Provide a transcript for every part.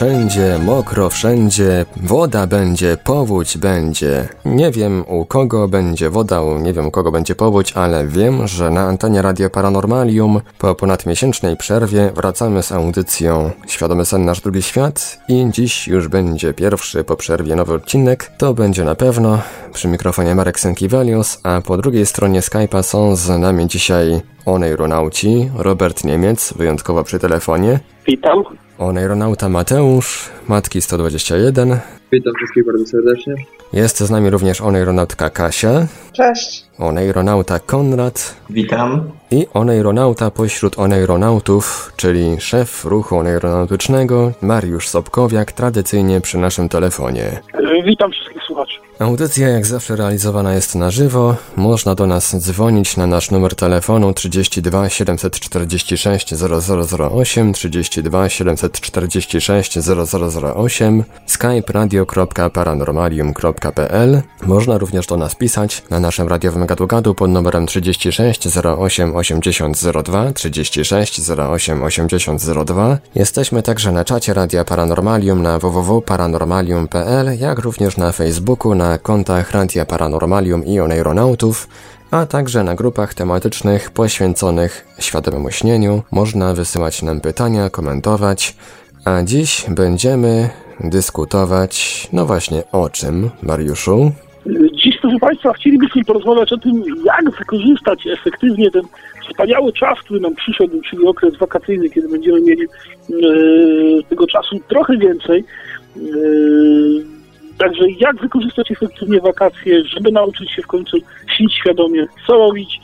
wszędzie, mokro wszędzie, woda będzie, powódź będzie. Nie wiem u kogo będzie woda, nie wiem u kogo będzie powódź, ale wiem, że na antenie Radio Paranormalium po ponadmiesięcznej przerwie wracamy z audycją Świadomy Sen Nasz Drugi Świat i dziś już będzie pierwszy po przerwie nowy odcinek. To będzie na pewno przy mikrofonie Marek Sękiewelius, a po drugiej stronie Skype'a są z nami dzisiaj oneironauci, Robert Niemiec, wyjątkowo przy telefonie. Witam. Oneironauta Mateusz, Matki 121. Witam wszystkich bardzo serdecznie. Jest z nami również oneironautka Kasia. Cześć. Oneironauta Konrad. Witam. I oneironauta pośród oneironautów, czyli szef ruchu oneironautycznego Mariusz Sobkowiak, tradycyjnie przy naszym telefonie. Witam wszystkich słuchaczy. Audycja jak zawsze realizowana jest na żywo. Można do nas dzwonić na nasz numer telefonu 32 746 0008 32 746 0008 skype radio.paranormalium.pl Można również do nas pisać na naszym radiowym gadu-gadu pod numerem 36 08 80 02 36 08 80 02 Jesteśmy także na czacie Radia Paranormalium na www.paranormalium.pl jak również na Facebooku na kontach Radia Paranormalium i Oneironautów, a także na grupach tematycznych poświęconych świadomemu śnieniu. Można wysyłać nam pytania, komentować, a dziś będziemy dyskutować, no właśnie o czym, Mariuszu? Dziś, proszę Państwa, chcielibyśmy porozmawiać o tym, jak wykorzystać efektywnie ten wspaniały czas, który nam przyszedł, czyli okres wakacyjny, kiedy będziemy mieli e, tego czasu trochę więcej. E, Także jak wykorzystać efektywnie wakacje, żeby nauczyć się w końcu śnić świadomie, co robić.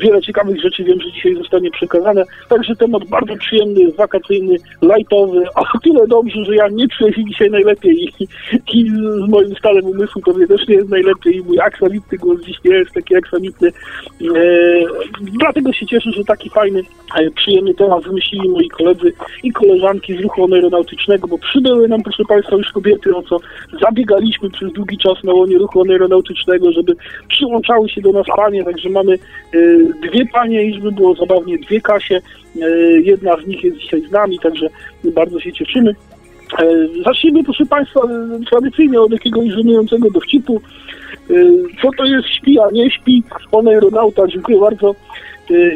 Wiele ciekawych rzeczy wiem, że dzisiaj zostanie przekazane. Także temat bardzo przyjemny, wakacyjny, lightowy, a tyle dobrze, że ja nie czuję się dzisiaj najlepiej i, i z moim stałym umysłu to mnie też nie jest najlepiej i mój aksamitny głos dziś nie jest taki aksamitny. E, dlatego się cieszę, że taki fajny, e, przyjemny temat wymyślili moi koledzy i koleżanki z ruchu aeronautycznego, bo przybyły nam, proszę Państwa, już kobiety, o co zabiegaliśmy przez długi czas na łonie ruchu aeronautycznego, żeby przyłączały się do nas panie, także mamy e, dwie panie i żeby było zabawnie, dwie Kasie. E, jedna z nich jest dzisiaj z nami, także bardzo się cieszymy. E, zacznijmy, proszę Państwa, tradycyjnie od jakiegoś żenującego dowcipu. E, co to jest śpi, a nie śpi? On aeronauta, dziękuję bardzo.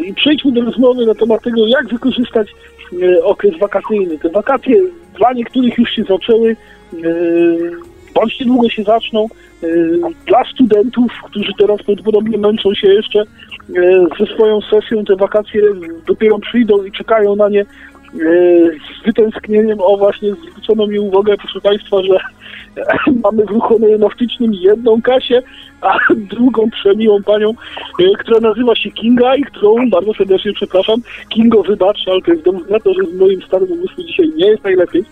I przejdźmy do rozmowy na temat tego, jak wykorzystać okres wakacyjny. Te wakacje dla niektórych już się zaczęły, bądź niedługo się zaczną. Dla studentów, którzy teraz prawdopodobnie męczą się jeszcze E, ze swoją sesją te wakacje dopiero przyjdą i czekają na nie e, z wytęsknieniem. O właśnie zwrócono mi uwagę, proszę Państwa, że mamy w ruchu naftycznym jedną Kasię, a drugą przemiłą panią, e, która nazywa się Kinga i którą bardzo serdecznie przepraszam. Kingo, wybacz, ale to jest dowód na to, że z moim starym umysłem dzisiaj nie jest najlepiej.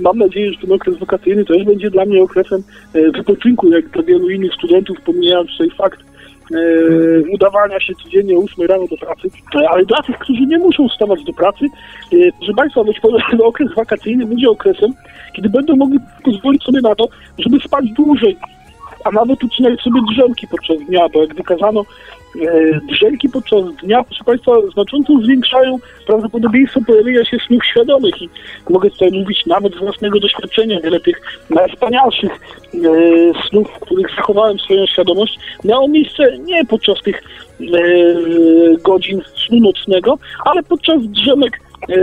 Mam nadzieję, że ten okres wakacyjny też będzie dla mnie okresem wypoczynku, jak dla wielu innych studentów, pomijając tutaj fakt, e, udawania się codziennie o 8 rano do pracy, ale dla tych, którzy nie muszą wstawać do pracy, e, proszę Państwa, być może okres wakacyjny będzie okresem, kiedy będą mogli pozwolić sobie na to, żeby spać dłużej, a nawet ucinać sobie drzemki podczas dnia, bo jak wykazano, e, drzemki podczas dnia, proszę Państwa, znacząco zwiększają prawdopodobieństwo pojawienia się snów świadomych i mogę tutaj mówić nawet z własnego doświadczenia, wiele tych najwspanialszych e, snów, w których zachowałem swoją świadomość, miało miejsce nie podczas tych e, godzin snu nocnego, ale podczas drzemek e,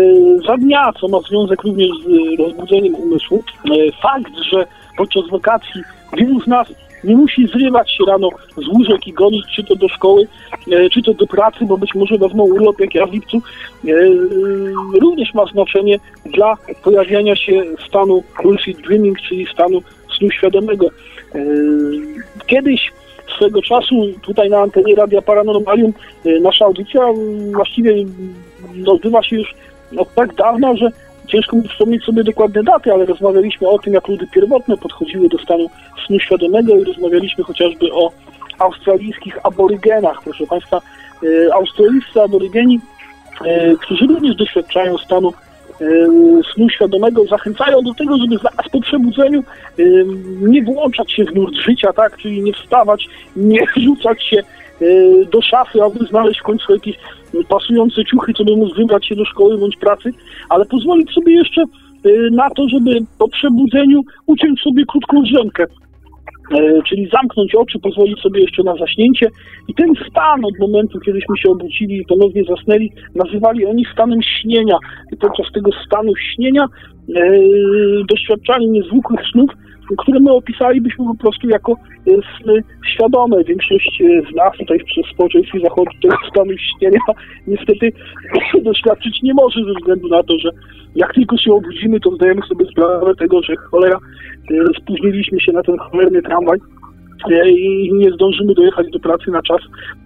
za dnia, co ma związek również z rozbudzeniem umysłu. E, fakt, że podczas wakacji wielu z nas nie musi zrywać się rano z łóżek i gonić czy to do szkoły, e, czy to do pracy, bo być może wezmą urlop jak ja w lipcu, e, również ma znaczenie dla pojawiania się stanu lucid dreaming, czyli stanu snu świadomego. E, kiedyś swego czasu tutaj na antenie Radia Paranormalium nasza audycja właściwie odbywa się już od tak dawna, że Ciężko mi wspomnieć sobie dokładne daty, ale rozmawialiśmy o tym, jak ludy pierwotne podchodziły do stanu snu świadomego i rozmawialiśmy chociażby o australijskich aborygenach. Proszę Państwa, australijscy aborygeni, którzy również doświadczają stanu snu świadomego zachęcają do tego, żeby zaraz po przebudzeniu nie włączać się w nurt życia, tak, czyli nie wstawać, nie rzucać się do szafy, aby znaleźć w końcu jakieś pasujące ciuchy, co by móc wybrać się do szkoły bądź pracy, ale pozwolić sobie jeszcze na to, żeby po przebudzeniu uciąć sobie krótką drzemkę. E, czyli zamknąć oczy, pozwolić sobie jeszcze na zaśnięcie. I ten stan od momentu, kiedyśmy się obudzili i ponownie zasnęli, nazywali oni stanem śnienia. I podczas tego stanu śnienia e, doświadczali niezwykłych snów, które my opisalibyśmy po prostu jako e, sny świadome. Większość z nas tutaj w społeczeństwie zachodu tego stanu śnienia niestety doświadczyć nie może ze względu na to, że jak tylko się obudzimy, to zdajemy sobie sprawę tego, że cholera, e, spóźniliśmy się na ten cholerny tramwaj e, i nie zdążymy dojechać do pracy na czas.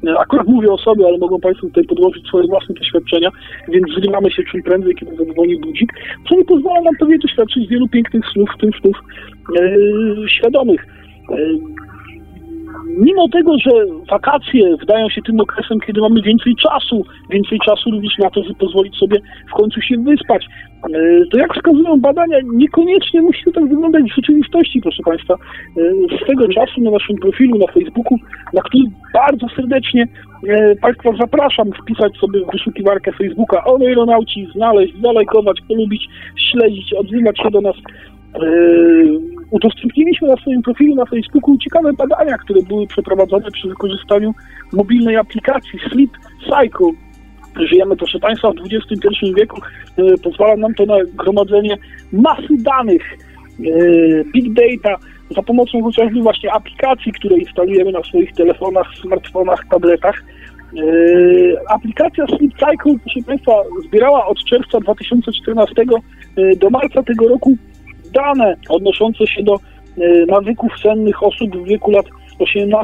E, akurat mówię o sobie, ale mogą Państwo tutaj podłożyć swoje własne doświadczenia, więc zrywamy się czym prędzej, kiedy zadzwoni budzik, co nie pozwala nam pewnie doświadczyć wielu pięknych snów, w tym snów e, świadomych. E, mimo tego, że wakacje wydają się tym okresem, kiedy mamy więcej czasu, więcej czasu również na to, żeby pozwolić sobie w końcu się wyspać, e, to jak wskazują badania, niekoniecznie musi to tak wyglądać w rzeczywistości, proszę Państwa. E, z tego czasu na naszym profilu na Facebooku, na który bardzo serdecznie e, Państwa zapraszam wpisać sobie w wyszukiwarkę Facebooka Aeronauci, znaleźć, zalajkować, polubić, śledzić, odzywać się do nas udostępniliśmy na swoim profilu na Facebooku ciekawe badania, które były przeprowadzone przy wykorzystaniu mobilnej aplikacji Sleep Cycle. Żyjemy, proszę Państwa, w XXI wieku. E, pozwala nam to na gromadzenie masy danych, e, big data, za pomocą chociażby właśnie aplikacji, które instalujemy na swoich telefonach, smartfonach, tabletach. Aplikacja Sleep Cycle, proszę Państwa, zbierała od czerwca 2014 do marca tego roku dane odnoszące się do e, nawyków sennych osób w wieku lat 18-55.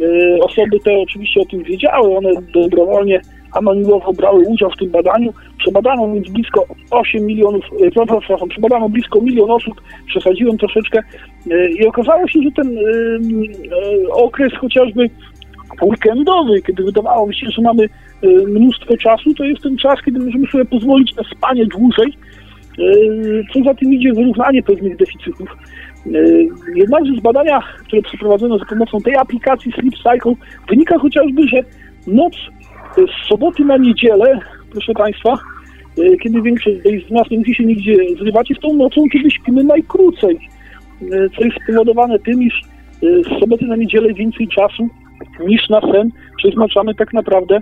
E, osoby te oczywiście o tym wiedziały, one dobrowolnie anonimowo brały udział w tym badaniu. Przebadano więc blisko 8 milionów, e, przepraszam, przebadano blisko milion osób, przesadziłem troszeczkę i okazało się, że ten okres chociażby weekendowy, kiedy wydawało mi się, że mamy mnóstwo czasu, to jest ten czas, kiedy możemy sobie pozwolić na spanie dłużej, co za tym idzie wyrównanie pewnych deficytów. E, jednakże z badania, które przeprowadzono za pomocą tej aplikacji Sleep Cycle, wynika chociażby, że noc z soboty na niedzielę, proszę Państwa, e, kiedy większość z nas nie musi się nigdzie zrywać, jest tą nocą, kiedy śpimy najkrócej, co jest spowodowane tym, iż z soboty na niedzielę więcej czasu niż na sen przeznaczamy tak naprawdę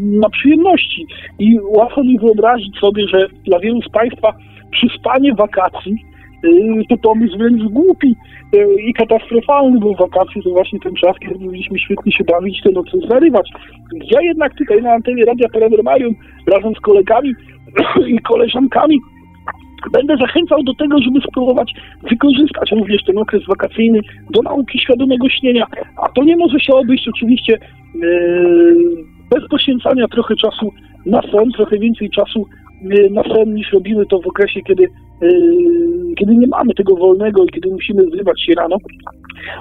na przyjemności. I łatwo mi wyobrazić sobie, że dla wielu z Państwa przyspanie wakacji y, to pomysł wręcz głupi y, i katastrofalny, bo wakacje to właśnie ten czas, kiedy mogliśmy świetnie się bawić, te noce zarywać. Ja jednak tutaj na antenie Radia Paranormalium razem z kolegami i koleżankami Będę zachęcał do tego, żeby spróbować wykorzystać również ten okres wakacyjny do nauki świadomego śnienia. A to nie może się obejść oczywiście yy, bez poświęcania trochę czasu na sen, trochę więcej czasu y, na sen niż robimy to w okresie, kiedy, y, kiedy nie mamy tego wolnego i kiedy musimy zrywać się rano.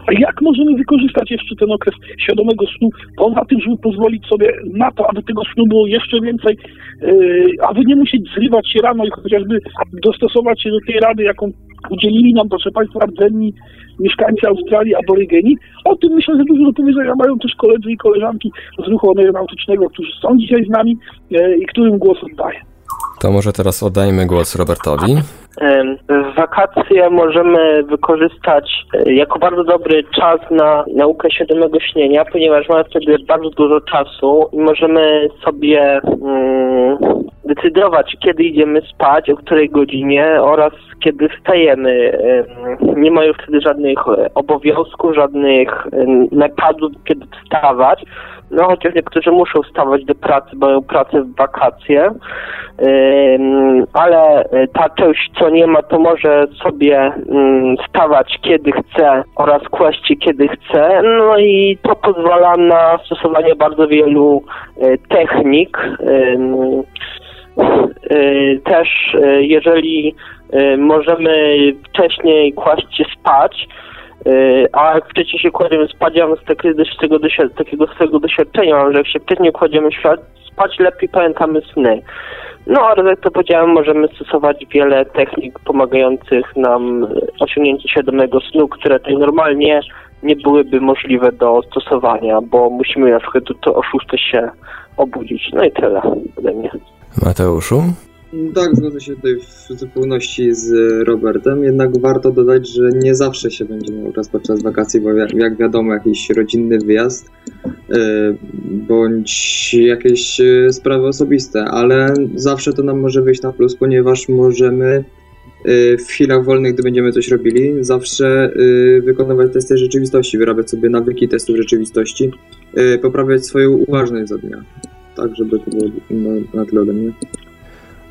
A jak możemy wykorzystać jeszcze ten okres świadomego snu, poza tym, żeby pozwolić sobie na to, aby tego snu było jeszcze więcej, y, aby nie musieć zrywać się rano i chociażby dostosować się do tej rady, jaką udzielili nam, proszę Państwa, rdzenni mieszkańcy Australii, aborygeni. O tym myślę, że dużo do powiedzenia mają też koledzy i koleżanki z ruchu aeronautycznego, którzy są dzisiaj z nami e, i którym głos oddaję. To może teraz oddajmy głos Robertowi. Wakacje możemy wykorzystać e, jako bardzo dobry czas na naukę świadomego śnienia, ponieważ mamy wtedy bardzo dużo czasu i możemy sobie mm, decydować, kiedy idziemy spać, o której godzinie oraz kiedy wstajemy. Nie ma już wtedy żadnych obowiązków, żadnych nakazów, kiedy wstawać. No chociaż niektórzy muszą wstawać do pracy, bo mają pracę w wakacje, ale ta część, co nie ma, to może sobie wstawać kiedy chce oraz kłaść kiedy chce. No i to pozwala na stosowanie bardzo wielu e, technik. E, też jeżeli możemy wcześniej kłaść się spać, a jak wcześniej się kładziemy spać, ja z takiego, z tego takiego swojego doświadczenia, że jak się wcześniej kładziemy spać, lepiej pamiętamy sny. No ale jak to powiedziałem, możemy stosować wiele technik pomagających nam osiągnięciu świadomego snu, które tutaj normalnie nie byłyby możliwe do stosowania, bo musimy na przykład to o 6 się obudzić. No i tyle ode mnie. Mateuszu? Tak, zgodzę się tutaj w zupełności z Robertem, jednak warto dodać, że nie zawsze się będzie miał czas podczas wakacji, bo jak, wiadomo jakiś rodzinny wyjazd yy, bądź jakieś yy, sprawy osobiste, ale zawsze to nam może wyjść na plus, ponieważ możemy yy, w chwilach wolnych, gdy będziemy coś robili, zawsze wykonywać testy rzeczywistości, wyrabiać sobie nawyki testów rzeczywistości, poprawiać swoją uważność za dnia. Tak, żeby to było na, na tyle ode mnie.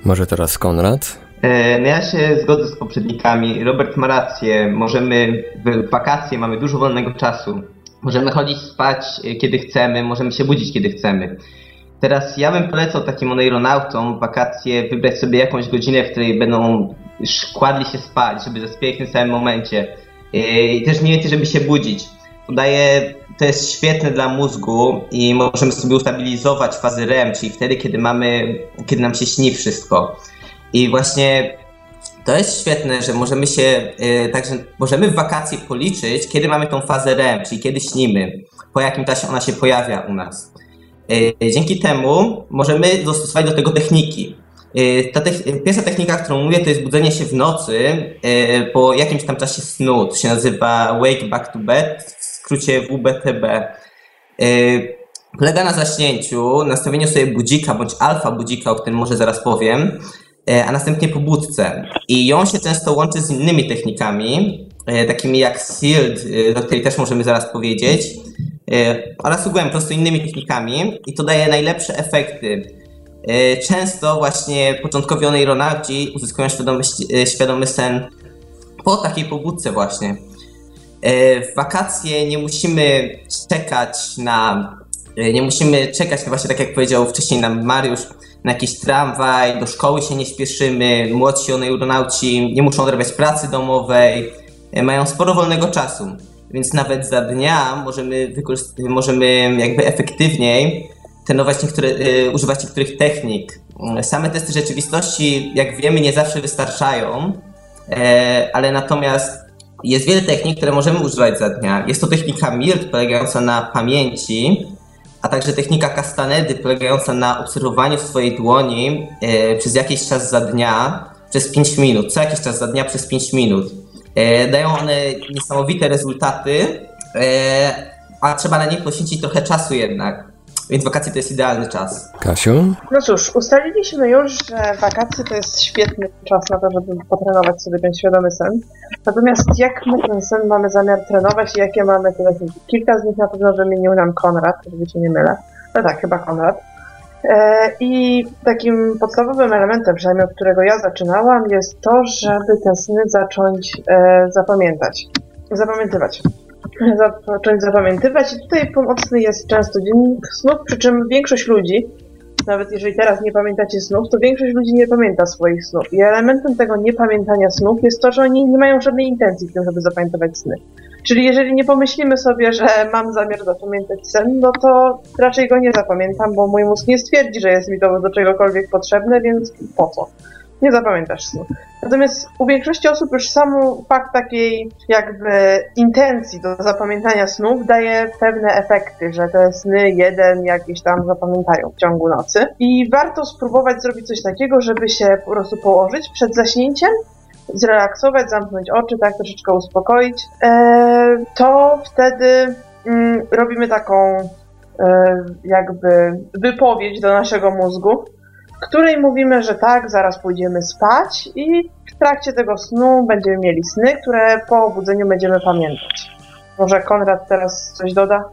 Może teraz Konrad? E, No ja się zgodzę z poprzednikami. Robert ma rację. Możemy w wakacje mamy dużo wolnego czasu. Możemy chodzić spać e, kiedy chcemy, możemy się budzić kiedy chcemy. Teraz ja bym polecał takim aeronautom w wakacje wybrać sobie jakąś godzinę, w której będą kładli się spać, żeby zaspiać w tym samym momencie. E, I też mniej więcej, żeby się budzić. Podaje, to jest świetne dla mózgu i możemy sobie ustabilizować fazy REM, czyli wtedy, kiedy mamy, kiedy nam się śni wszystko. I właśnie to jest świetne, że możemy się, yy, także możemy w wakacje policzyć, kiedy mamy tą fazę REM, czyli kiedy śnimy, po jakim czasie ona się pojawia u nas. Yy, dzięki temu możemy dostosować do tego techniki. Yy, ta te- pierwsza technika, którą mówię, to jest budzenie się w nocy yy, po jakimś tam czasie snu. To się nazywa Wake Back to Bed, skrócie WBTB. Yy, polega na zaśnięciu, nastawieniu sobie budzika bądź alfa budzika, o którym może zaraz powiem, e, a następnie pobudce. I ją się często łączy z innymi technikami, e, takimi jak SEALD, e, o której też możemy zaraz powiedzieć, e, oraz ogółem po prostu innymi technikami i to daje najlepsze efekty. E, Często właśnie początkowi oneironauci uzyskują świadomy, e, świadomy sen po takiej pobudce właśnie. E, W wakacje nie musimy czekać na e, nie musimy czekać, właśnie tak jak powiedział wcześniej nam Mariusz, na jakiś tramwaj, do szkoły się nie śpieszymy, młodsi oneuronauci nie muszą odrabiać pracy domowej, e, mają sporo wolnego czasu. Więc nawet za dnia możemy, możemy jakby efektywniej trenować niektóre, używać niektórych technik. Same testy rzeczywistości, jak wiemy, nie zawsze wystarczają, ale natomiast jest wiele technik, które możemy używać za dnia. Jest to technika MILT polegająca na pamięci, a także technika Castanedy polegająca na obserwowaniu swojej dłoni e, przez jakiś czas za dnia, przez 5 minut, co jakiś czas za dnia przez 5 minut. E, dają one niesamowite rezultaty, e, a trzeba na nie poświęcić trochę czasu jednak. Więc wakacje to jest idealny czas. Kasiu? No cóż, ustaliliśmy już, że wakacje to jest świetny czas na to, żeby potrenować sobie ten świadomy sen. Natomiast jak my ten sen mamy zamiar trenować i jakie mamy te techniki? Kilka z nich na pewno wymienił nam Konrad, żeby się nie mylę. No tak, chyba Konrad. E, I takim podstawowym elementem, przynajmniej od którego ja zaczynałam, jest to, żeby te sny zacząć e, zapamiętać. Zapamiętywać. Zacząć zapamiętywać i tutaj pomocny jest często dziennik snów, przy czym większość ludzi, nawet jeżeli teraz nie pamiętacie snów, to większość ludzi nie pamięta swoich snów. I elementem tego niepamiętania snów jest to, że oni nie mają żadnej intencji w tym, żeby zapamiętywać sny. Czyli jeżeli nie pomyślimy sobie, że mam zamiar zapamiętać sen, no to raczej go nie zapamiętam, bo mój mózg nie stwierdzi, że jest mi to do czegokolwiek potrzebne, więc po co? Nie zapamiętasz snu. Natomiast u większości osób już sam fakt takiej jakby intencji do zapamiętania snów daje pewne efekty, że te sny jeden jakieś tam zapamiętają w ciągu nocy. I warto spróbować zrobić coś takiego, żeby się po prostu położyć przed zaśnięciem zrelaksować, zamknąć oczy, tak troszeczkę uspokoić, e, to wtedy mm, robimy taką e, jakby wypowiedź do naszego mózgu, w której mówimy, że tak, zaraz pójdziemy spać i w trakcie tego snu będziemy mieli sny, które po obudzeniu będziemy pamiętać. Może Konrad teraz coś doda?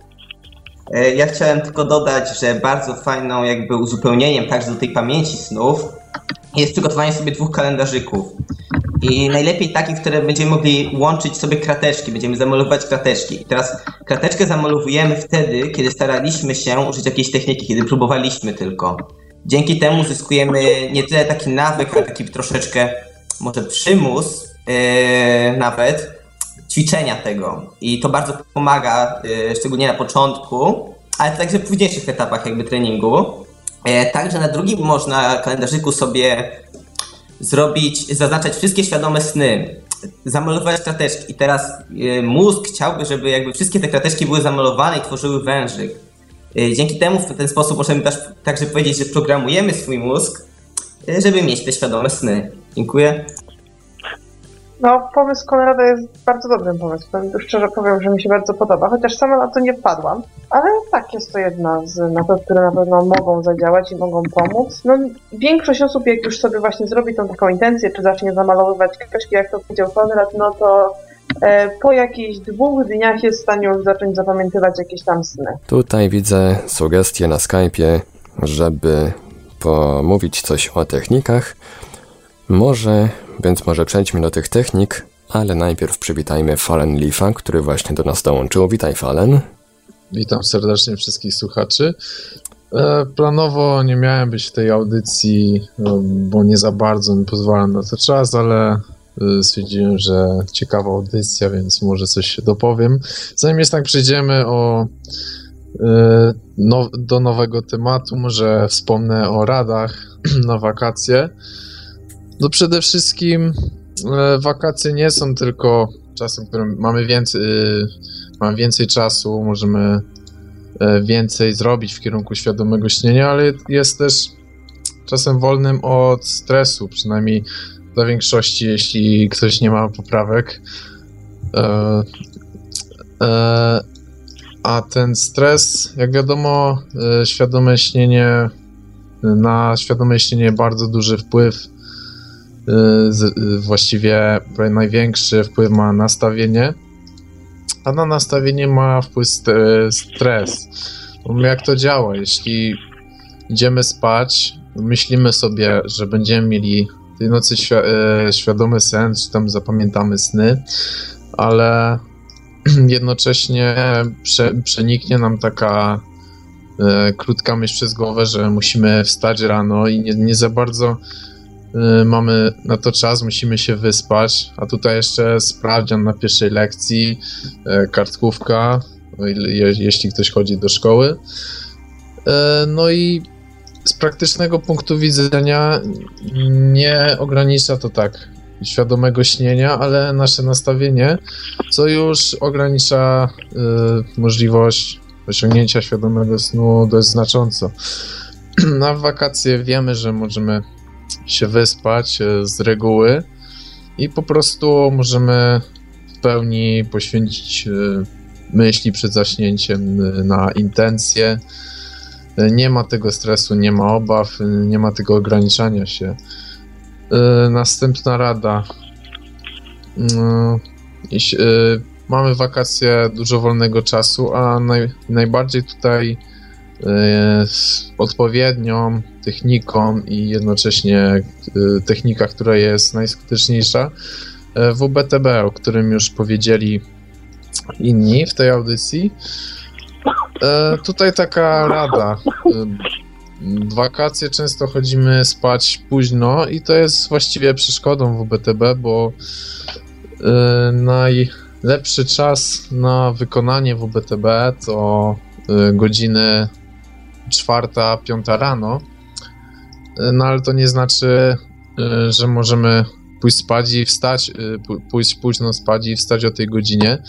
E, Ja chciałem tylko dodać, że bardzo fajną jakby uzupełnieniem także do tej pamięci snów jest przygotowanie sobie dwóch kalendarzyków. I najlepiej takich, które będziemy mogli łączyć sobie krateczki, będziemy zamalowywać krateczki. I teraz krateczkę zamalowujemy wtedy, kiedy staraliśmy się użyć jakiejś techniki, kiedy próbowaliśmy tylko. Dzięki temu zyskujemy nie tyle taki nawyk, ale taki troszeczkę może przymus yy, nawet ćwiczenia tego i to bardzo pomaga, szczególnie na początku, ale także w późniejszych etapach jakby treningu. Także na drugim można kalendarzyku sobie zrobić, zaznaczać wszystkie świadome sny, zamalować krateczki. I teraz mózg chciałby, żeby jakby wszystkie te krateczki były zamalowane i tworzyły wężyk. Dzięki temu w ten sposób możemy też także powiedzieć, że programujemy swój mózg, żeby mieć te świadome sny. Dziękuję. No, pomysł Konrada jest bardzo dobrym pomysłem. Szczerze powiem, że mi się bardzo podoba, chociaż sama na to nie wpadłam. Ale tak, jest to jedna z metod, które na pewno mogą zadziałać i mogą pomóc. No, większość osób, jak już sobie właśnie zrobi tą taką intencję, czy zacznie zamalowywać książki, jak to powiedział Konrad, no to po jakichś dwóch dniach jest w stanie już zacząć zapamiętywać jakieś tam sny. Tutaj widzę sugestie na Skype'ie, żeby pomówić coś o technikach. Może, więc może przejdźmy do tych technik, ale najpierw przywitajmy Fallen Leafa, który właśnie do nas dołączył. Witaj Fallen. Witam serdecznie wszystkich słuchaczy. E, planowo nie miałem być w tej audycji, no, bo nie za bardzo mi pozwala na to czas, ale e, stwierdziłem, że ciekawa audycja, więc może coś się dopowiem. Zanim jednak przejdziemy o, e, no, do nowego tematu, może wspomnę o radach na wakacje. No przede wszystkim wakacje nie są tylko czasem, którym mamy więcej, mamy więcej czasu, możemy więcej zrobić w kierunku świadomego śnienia, ale jest też czasem wolnym od stresu, przynajmniej dla większości, jeśli ktoś nie ma poprawek. A ten stres, jak wiadomo, świadome śnienie, na świadome śnienie bardzo duży wpływ właściwie największy wpływ ma nastawienie, a na nastawienie ma wpływ stres. Jak to działa? Jeśli idziemy spać, myślimy sobie, że będziemy mieli tej nocy świadomy sen, czy tam zapamiętamy sny, ale jednocześnie prze, przeniknie nam taka e, krótka myśl przez głowę, że musimy wstać rano i nie, nie za bardzo Y, mamy na to czas, musimy się wyspać, a tutaj jeszcze sprawdzian na pierwszej lekcji, y, kartkówka, jeśli ktoś chodzi do szkoły. Y, no i z praktycznego punktu widzenia nie ogranicza to tak świadomego śnienia, ale nasze nastawienie, co już ogranicza możliwość osiągnięcia świadomego snu dość znacząco. Na wakacje wiemy, że możemy się wyspać e, z reguły i po prostu możemy w pełni poświęcić e, myśli przed zaśnięciem e, na intencje. Nie ma tego stresu, nie ma obaw, nie ma tego ograniczania się. Następna rada. Mamy wakacje, dużo wolnego czasu, a naj, najbardziej tutaj odpowiednią techniką i jednocześnie e, technika, która jest najskuteczniejsza. E, WBTB, o którym już powiedzieli inni w tej audycji. E, tutaj taka rada. W wakacje często chodzimy spać późno i to jest właściwie przeszkodą WBTB, bo najlepszy czas na wykonanie WBTB to godziny czwarta, piąta rano. No ale to nie znaczy, że możemy pójść spać i wstać, pójść późno spać i wstać o tej godzinie.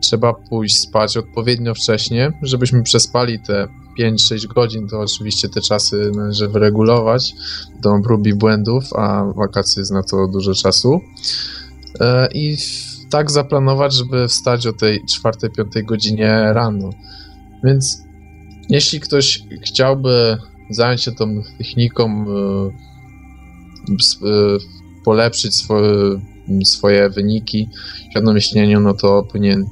Trzeba pójść spać odpowiednio wcześnie, żebyśmy przespali te 5-6 godzin, to oczywiście te czasy należy wyregulować do prób i błędów, a wakacje jest na to dużo czasu. E, I tak zaplanować, żeby wstać o tej 4-5 godzinie rano. Więc jeśli ktoś chciałby zająć się tą techniką, e, e, polepszyć swoje, swoje wyniki świadomie no to powinien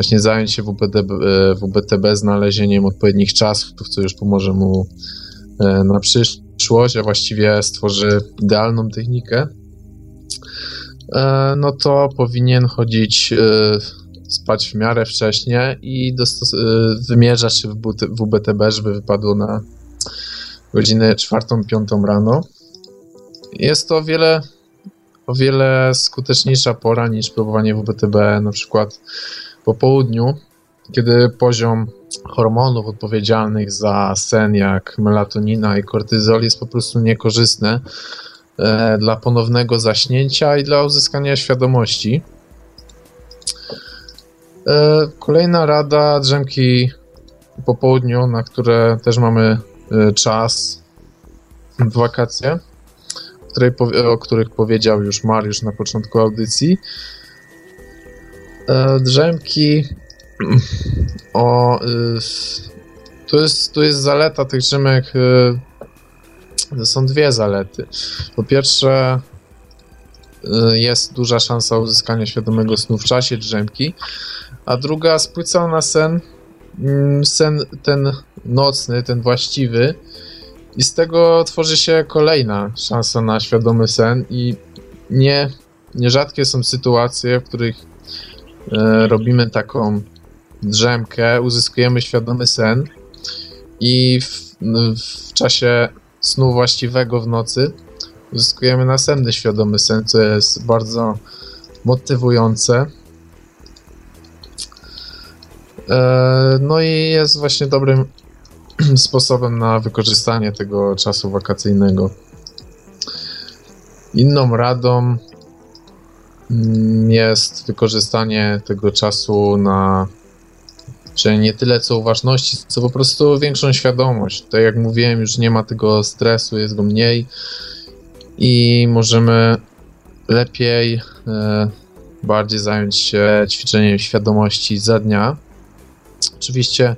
właśnie zająć się WBTB, e, WBTB znalezieniem odpowiednich czasów, co już pomoże mu na przyszłość, a właściwie stworzy idealną technikę, no to powinien chodzić spać w miarę wcześnie i wymierzać się w WBTB, żeby wypadło na godzinę 4-5 rano. Jest to o wiele, o wiele skuteczniejsza pora niż próbowanie WBTB na przykład po południu, kiedy poziom hormonów odpowiedzialnych za sen, jak melatonina i kortyzol, jest po prostu niekorzystny e, dla ponownego zaśnięcia i dla uzyskania świadomości. E, kolejna rada drzemki po południu, na które też mamy e, czas w wakacje, o których powiedział już Mariusz na początku audycji. Drzemki o, y, tu, jest, tu jest zaleta tych drzemek. Y, są dwie zalety. Po pierwsze, y, jest duża szansa uzyskania świadomego snu w czasie drzemki, a druga spłyca na sen, mm, sen ten nocny, ten właściwy i z tego tworzy się kolejna szansa na świadomy sen i nie, nierzadkie są sytuacje, w których e, robimy taką drzemkę, uzyskujemy świadomy sen i w, w czasie snu właściwego w nocy uzyskujemy następny świadomy sen, co jest bardzo motywujące. E, no i jest właśnie dobrym sposobem na wykorzystanie tego czasu wakacyjnego. Inną radą jest wykorzystanie tego czasu na Czyli nie tyle co uważności, co po prostu większą świadomość. Tak jak mówiłem, już nie ma tego stresu, jest go mniej i możemy lepiej, e, bardziej zająć się ćwiczeniem świadomości za dnia. Oczywiście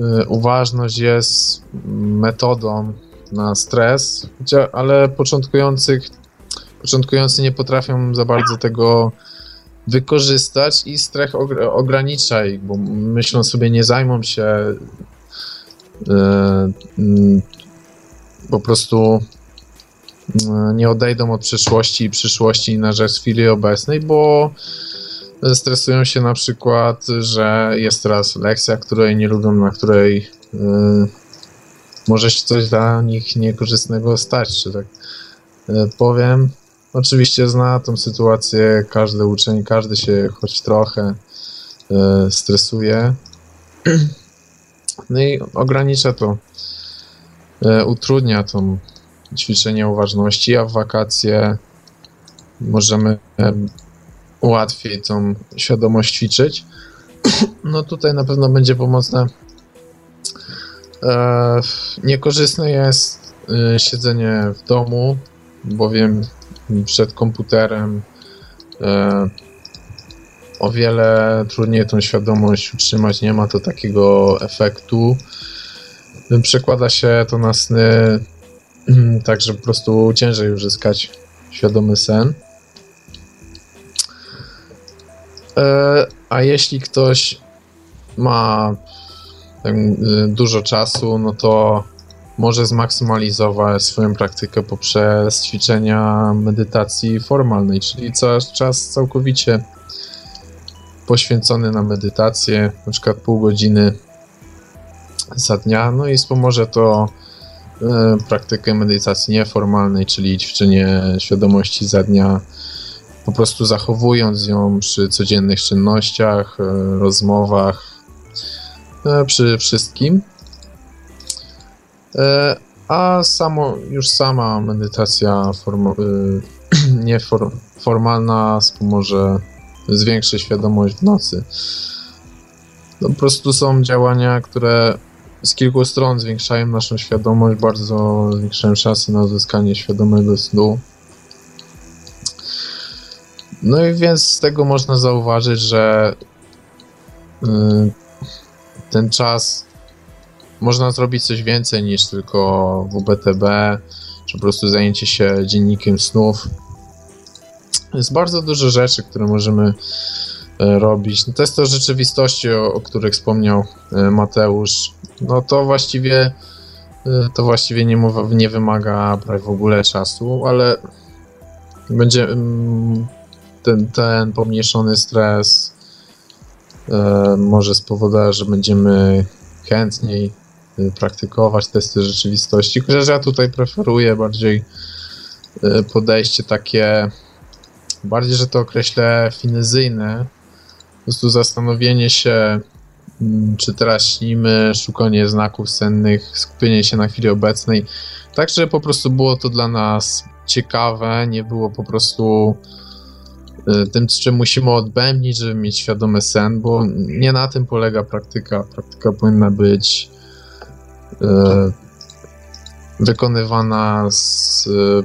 e, uważność jest metodą na stres, ale początkujących, początkujący nie potrafią za bardzo tego wykorzystać i strach ogranicza ich, bo myślą sobie, nie zajmą się yy, po prostu yy, nie odejdą od przeszłości i przyszłości na rzecz chwili obecnej, bo stresują się na przykład, że jest teraz lekcja, której nie lubią, na której yy, może się coś dla nich niekorzystnego stać, czy tak powiem. Oczywiście zna tą sytuację każdy uczeń, każdy się choć trochę e, stresuje. No i ogranicza to, e, utrudnia to ćwiczenie uważności, a w wakacje możemy e, łatwiej tą świadomość ćwiczyć. No tutaj na pewno będzie pomocne. E, niekorzystne jest e, siedzenie w domu, bowiem przed komputerem. E, o wiele trudniej tą świadomość utrzymać, nie ma to takiego efektu. Przekłada się to na sny tak, że po prostu ciężej uzyskać świadomy sen. E, a jeśli ktoś ma dużo czasu, no to może zmaksymalizować swoją praktykę poprzez ćwiczenia medytacji formalnej, czyli czas całkowicie poświęcony na medytację, na przykład pół godziny za dnia, no i wspomoże to e, praktykę medytacji nieformalnej, czyli ćwiczenie świadomości za dnia, po prostu zachowując ją przy codziennych czynnościach, e, rozmowach, e, przy wszystkim. E, a samo, już sama medytacja forma, nieformalna wspomoże zwiększy świadomość w nocy. To po prostu są działania, które z kilku stron zwiększają naszą świadomość, bardzo zwiększają szanse na uzyskanie świadomego snu. No i więc z tego można zauważyć, że y, ten czas można zrobić coś więcej niż tylko WBTB, czy po prostu zajęcie się dziennikiem snów. Jest bardzo dużo rzeczy, które możemy e, robić. No to jest to rzeczywistości, o, o których wspomniał e, Mateusz. No to właściwie e, to właściwie nie, nie wymaga prawie w ogóle czasu, ale będzie mm, ten, ten pomniejszony stres może spowodować, że będziemy chętniej praktykować testy rzeczywistości. Chociaż ja tutaj preferuję bardziej y, podejście takie bardziej, że to określę finezyjne, po prostu zastanowienie się, mm, czy teraz śnimy, szukanie znaków sennych, skupienie się na chwili obecnej, tak, że po prostu było to dla nas ciekawe, nie było po prostu y, tym, czym musimy odbębnić, żeby mieć świadomy sen, bo nie na tym polega praktyka. Praktyka powinna być y, wykonywana z, y,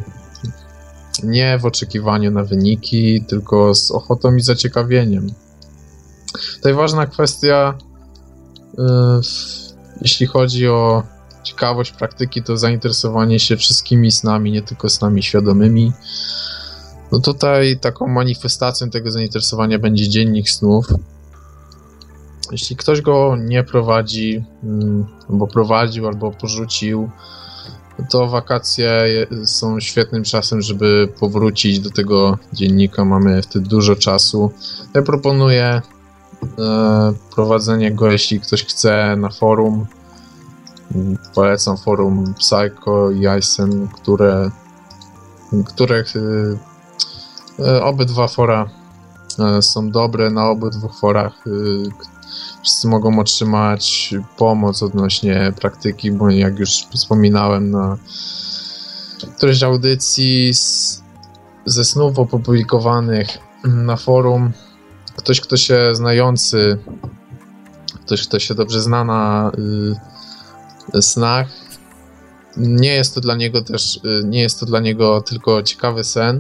nie w oczekiwaniu na wyniki, tylko z ochotą i zaciekawieniem. Tutaj ważna kwestia, jeśli chodzi o ciekawość praktyki to zainteresowanie się wszystkimi snami, nie tylko snami świadomymi. No tutaj taką manifestacją tego zainteresowania będzie dziennik snów. Jeśli ktoś go nie prowadzi, mm, albo prowadził, albo porzucił, to wakacje są świetnym czasem, żeby powrócić do tego dziennika. Mamy wtedy dużo czasu. Ja proponuję e, prowadzenie go, jeśli ktoś chce, na forum Polecam forum Psycho i Isen, które, których y, y, obydwa fora są dobre. Na obydwu forach wszyscy mogą otrzymać pomoc odnośnie praktyki, bo jak już wspominałem na którejś audycji z, ze snów opublikowanych na forum, ktoś, kto się znający, ktoś, kto się dobrze zna na snach. Nie jest to dla niego też, y, nie jest to dla niego tylko ciekawy sen,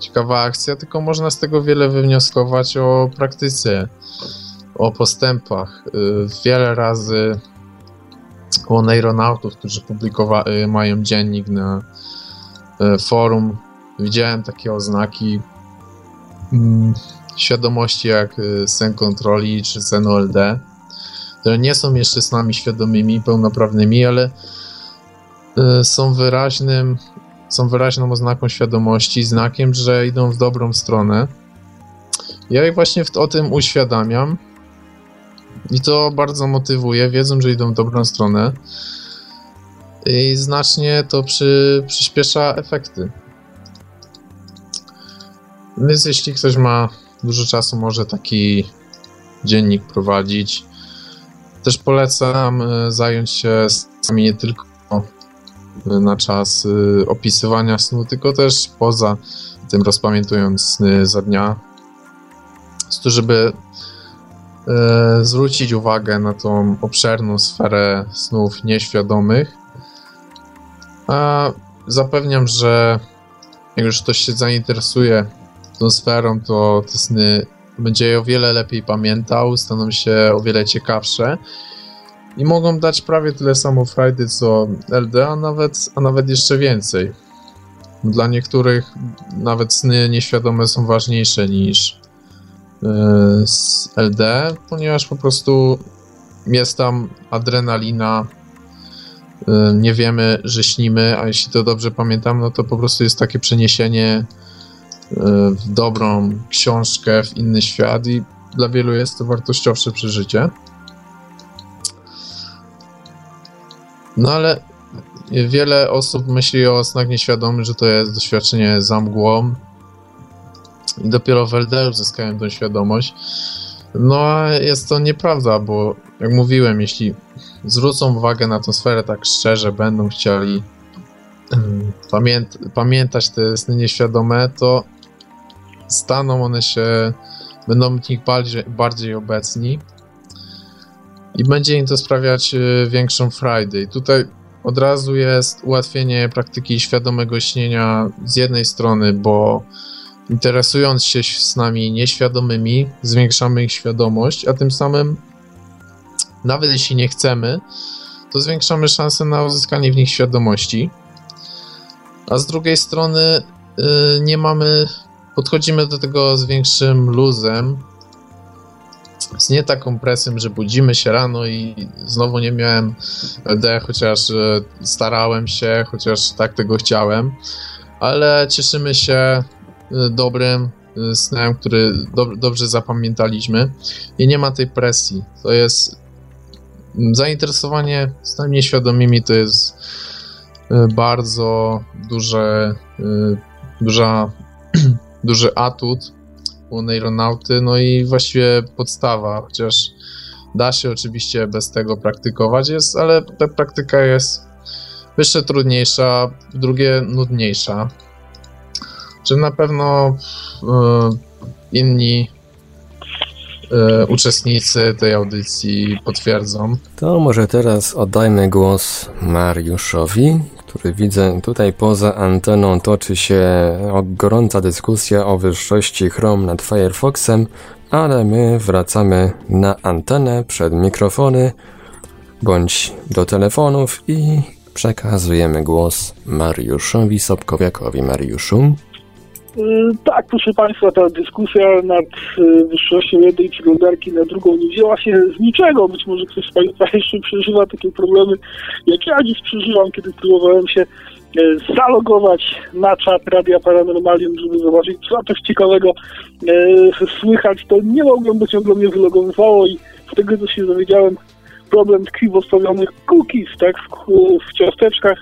ciekawa akcja, tylko można z tego wiele wywnioskować o praktyce, o postępach. Y, wiele razy u neuronautów, którzy publikowa- y, mają dziennik na forum, widziałem takie oznaki mm, świadomości jak sen kontroli czy sen OLD które nie są jeszcze snami świadomymi, pełnoprawnymi, ale y, są wyraźnym, są wyraźną oznaką świadomości, znakiem, że idą w dobrą stronę. Ja ich właśnie o tym uświadamiam i to bardzo motywuje, wiedzą, że idą w dobrą stronę i znacznie to przy, przyspiesza efekty. Więc jeśli ktoś ma dużo czasu, może taki dziennik prowadzić. Też polecam e, zająć się sami nie tylko e, na czas e, opisywania snu, tylko też poza tym rozpamiętując sny za dnia. To, żeby zwrócić uwagę na tą obszerną sferę snów nieświadomych. A zapewniam, że jak już ktoś się zainteresuje tą sferą, to te sny będzie je o wiele lepiej pamiętał, staną się o wiele ciekawsze i mogą dać prawie tyle samo frajdy co LD, a nawet, a nawet jeszcze więcej. Dla niektórych nawet sny nieświadome są ważniejsze niż yy, LD, ponieważ po prostu jest tam adrenalina, yy, nie wiemy, że śnimy, a jeśli to dobrze pamiętam, no to po prostu jest takie przeniesienie w dobrą książkę, w inny świat i dla wielu jest to wartościowsze przeżycie. No ale wiele osób myśli o snach nieświadomych, że to jest doświadczenie za mgłą i dopiero w LD uzyskają tą świadomość. No a jest to nieprawda, bo jak mówiłem, jeśli zwrócą uwagę na tę sferę tak szczerze, będą chcieli pamięt pamiętać te sny nieświadome, to staną one się, będą w nich bardziej, bardziej obecni i będzie im to sprawiać e, większą frajdę. I tutaj od razu jest ułatwienie praktyki świadomego śnienia z jednej strony, bo interesując się z nami nieświadomymi, zwiększamy ich świadomość, a tym samym nawet jeśli nie chcemy, to zwiększamy szanse na uzyskanie w nich świadomości. A z drugiej strony yy, nie mamy podchodzimy do tego z większym luzem, z nie taką presją, że budzimy się rano i znowu nie miałem D, chociaż e, starałem się, chociaż tak tego chciałem, ale cieszymy się dobrym e, snem, który do, dobrze zapamiętaliśmy i nie ma tej presji. To jest zainteresowanie snami nieświadomymi to jest bardzo duże, duża duży atut u Neuronauty, no i właściwie podstawa, chociaż da się oczywiście bez tego praktykować, jest, ale ta praktyka jest jeszcze trudniejsza, drugie nudniejsza. Czy na pewno y, inni y, uczestnicy tej audycji potwierdzą? To może teraz oddajmy głos Mariuszowi, który widzę tutaj poza anteną toczy się gorąca dyskusja o wyższości Chrome nad Firefoxem, ale my wracamy na antenę przed mikrofony bądź do telefonów i przekazujemy głos Mariuszowi Sobkowiakowi. Mariuszu? Y, tak, proszę Państwa, ta dyskusja nad y, wyższością jednej przeglądarki na drugą nie wzięła się z niczego. Być może ktoś z Państwa jeszcze przeżywa takie problemy, jak ja dziś przeżywam, kiedy próbowałem się y, zalogować na czat Radia Paranormalium, żeby zobaczyć, co coś ciekawego słychać, to nie mogłem, bo ciągle mnie wylogowywało i z tego, co się dowiedziałem, problem tkwi w ostawionych cookies, tak, w, w ciasteczkach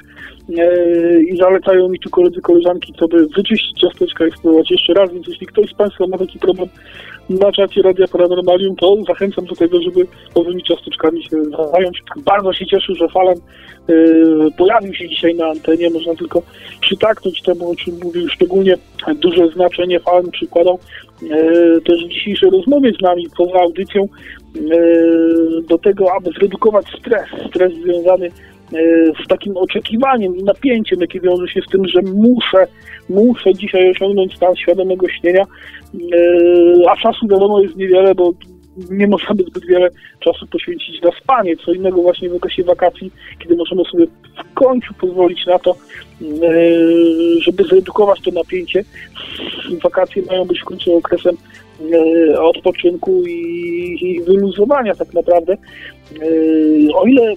i zalecają mi tu koledzy, koleżanki, co by wyczyścić ciasteczka i spróbować jeszcze raz, więc jeśli ktoś z Państwa ma taki problem na czacie Radia Paranormalium, to zachęcam do tego, żeby nowymi ciasteczkami się zająć. Bardzo się cieszę, że Falan e, pojawił się dzisiaj na antenie, można tylko przytaknąć temu, o czym mówił szczególnie duże znaczenie Falan przykładał e, też w dzisiejszej rozmowie z nami poza audycją E, do tego, aby zredukować stres, stres związany e, z takim oczekiwaniem i napięciem, jakie wiąże się z tym, że muszę, muszę dzisiaj osiągnąć stan świadomego śnienia, e, a czasu wiadomo jest niewiele, bo nie możemy zbyt wiele czasu poświęcić na spanie, co innego właśnie w okresie wakacji, kiedy możemy sobie w końcu pozwolić na to, żeby zredukować to napięcie. Wakacje mają być w końcu okresem E, odpoczynku i, wyluzowania tak naprawdę. E, o ile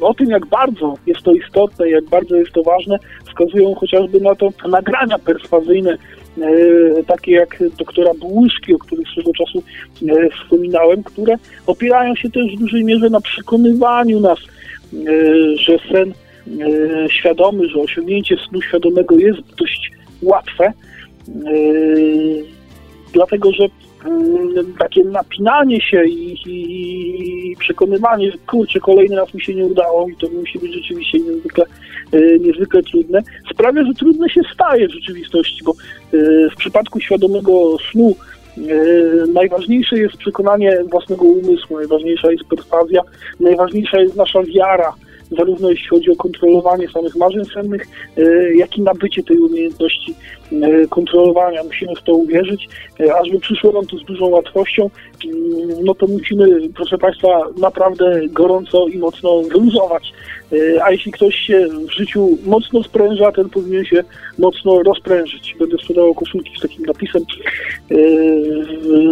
o tym, jak bardzo jest to istotne, jak bardzo jest to ważne, wskazują chociażby na to nagrania perswazyjne, e, takie jak doktora Błyszki, o których swego czasu wspominałem, które opierają się też w dużej mierze na przekonywaniu nas, że sen świadomy, że osiągnięcie snu świadomego jest dość łatwe. Dlatego że takie napinanie się i, i, przekonywanie, kurczę, kolejny raz mi się nie udało i to musi być rzeczywiście niezwykle, e, niezwykle trudne, sprawia, że trudne się staje w rzeczywistości, bo e, w przypadku świadomego snu e, najważniejsze jest przekonanie własnego umysłu, najważniejsza jest perswazja, najważniejsza jest nasza wiara, zarówno jeśli chodzi o kontrolowanie samych marzeń sennych, jak i nabycie tej umiejętności E, kontrolowania. Musimy w to uwierzyć, e, a żeby przyszło nam to z dużą łatwością, mm, no to musimy, proszę Państwa, naprawdę gorąco i mocno wyluzować. E, a jeśli ktoś się w życiu mocno spręża, ten powinien się mocno rozprężyć. Będę sprzedawał koszulki z takim napisem.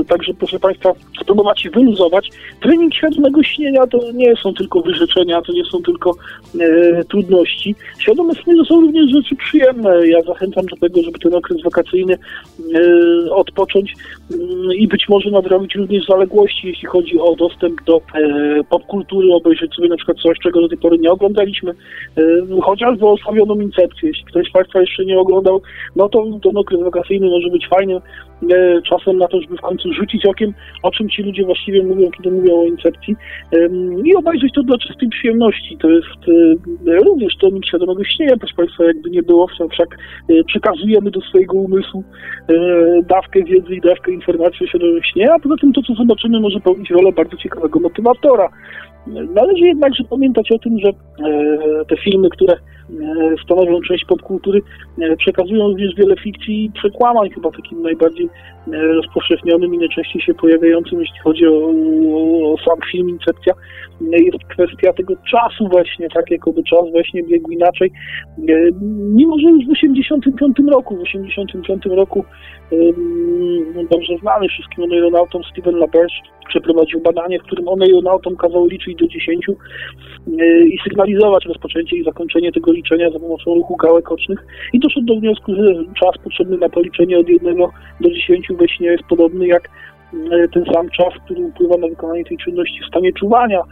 Także proszę Państwa, spróbować się wyluzować. Trening świadomego śnienia to nie są tylko wyrzeczenia, to nie są tylko trudności. Świadome sny to są również rzeczy przyjemne. Ja zachęcam do tego, żeby ten okres wakacyjny e, odpocząć mm, i być może nadrobić również zaległości, jeśli chodzi o dostęp do e, popkultury, obejrzeć sobie na przykład coś, czego do tej pory nie oglądaliśmy, e, chociażby osławioną Incepcję. Jeśli ktoś z Państwa jeszcze nie oglądał, no to ten okres wakacyjny może być fajnym czasem na to, żeby w końcu rzucić okiem, o czym ci ludzie właściwie mówią, kiedy mówią o Incepcji i obejrzeć to dla czystej przyjemności. To jest również to świadomego śnienia, proszę Państwa, jakby nie było, wszak przekazujemy do swojego umysłu dawkę wiedzy i dawkę informacji o świadomym śnie, a poza tym to, co zobaczymy, może pełnić rolę bardzo ciekawego motywatora. Należy jednakże pamiętać o tym, że e, te filmy, które stanowią część popkultury, przekazują również wiele fikcji i przekłamań, chyba takim najbardziej rozpowszechnionym i najczęściej się pojawiającym, jeśli chodzi o, o, o sam film Incepcja, jest kwestia tego czasu właśnie, tak jakoby czas właśnie biegł inaczej. Mimo, że już w 85 roku, w 85 roku dobrze znany wszystkim oneironautom Steven LaBerge przeprowadził badanie, w którym oneironautom kazał liczyć do 10 i sygnalizować rozpoczęcie i zakończenie tego liczenia za pomocą ruchu gałek ocznych i doszedł do wniosku, że czas potrzebny na policzenie od 1 do 10 we śnie jest podobny jak ten sam czas, który upływa na wykonanie tej czynności w stanie czuwania,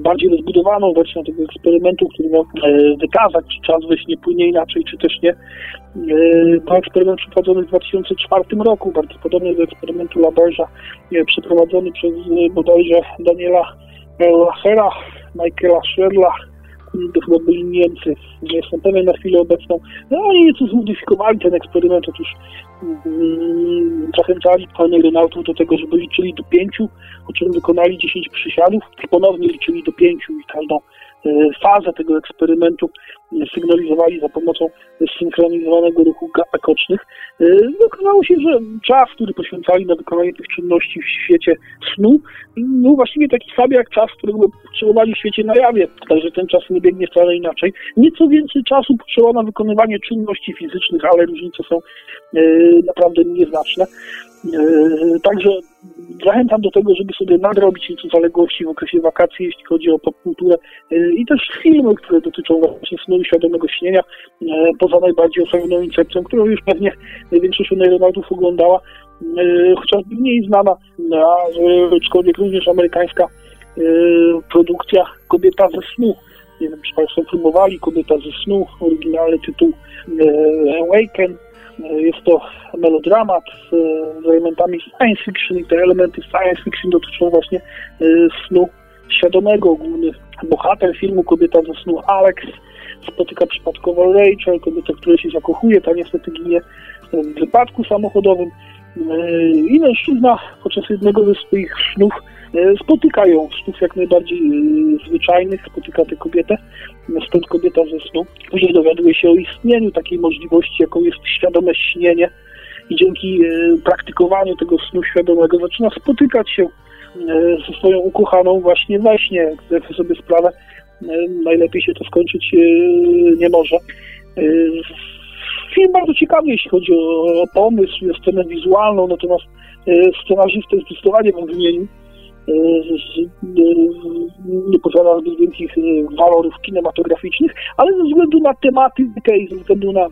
bardziej rozbudowaną wersją tego eksperymentu, który miał wykazać, czy czas we śnie płynie inaczej, czy też nie. To eksperyment przeprowadzony w 2004 roku, bardzo podobny do eksperymentu Laberge'a, przeprowadzony przez bodajże Daniela Lachera, Michaela Schredla, to chyba byli Niemcy, nie jestem pewien na chwilę obecną. No oni nieco zmodyfikowali ten eksperyment, otóż mm, zachęcali neuronautów do tego, żeby liczyli do pięciu, po czym wykonali 10 przysiadów i ponownie liczyli do pięciu i każdą e, fazę tego eksperymentu sygnalizowali za pomocą synchronizowanego ruchu gapek ocznych. E, okazało się, że czas, który poświęcali na wykonanie tych czynności w świecie snu, był właściwie taki sam jak czas, którego potrzebowali w świecie na jawie. Także ten czas nie biegnie wcale inaczej. Nieco więcej czasu potrzeba na wykonywanie czynności fizycznych, ale różnice są e, naprawdę nieznaczne. E, także zachęcam do tego, żeby sobie nadrobić nieco zaległości w okresie wakacji, jeśli chodzi o popkulturę i też filmy, które dotyczą właśnie snu i świadomego śnienia, e, poza najbardziej osobną incepcją, którą już pewnie większość neuronautów oglądała, e, chociaż mniej znana, aczkolwiek również amerykańska produkcja Kobieta ze snu. Nie wiem, czy Państwo filmowali Kobieta ze snu, oryginalny tytuł Awaken. Jest to melodramat z elementami science fiction i te elementy science fiction dotyczą właśnie snu świadomego. Główny bohater filmu Kobieta ze snu Alex spotyka przypadkowo Rachel, kobietę, która się zakochuje, ta niestety ginie w wypadku samochodowym e, i mężczyzna podczas jednego ze swoich snów e, spotyka ją, snów jak najbardziej e, zwyczajnych, spotyka tę kobietę, stąd kobieta ze snu. Później dowiaduje się o istnieniu takiej możliwości, jaką jest świadome śnienie i dzięki praktykowaniu tego snu świadomego zaczyna spotykać się ze swoją ukochaną właśnie we śnie, zdaję sobie sprawę, najlepiej się to skończyć e, nie może. E, film bardzo ciekawy, jeśli chodzi o pomysł, o scenę wizualną, natomiast e, scenarzysta jest zdecydowanie w wymieniu. Nie posiada zbyt wielkich walorów kinematograficznych, ale ze względu na tematykę i ze względu na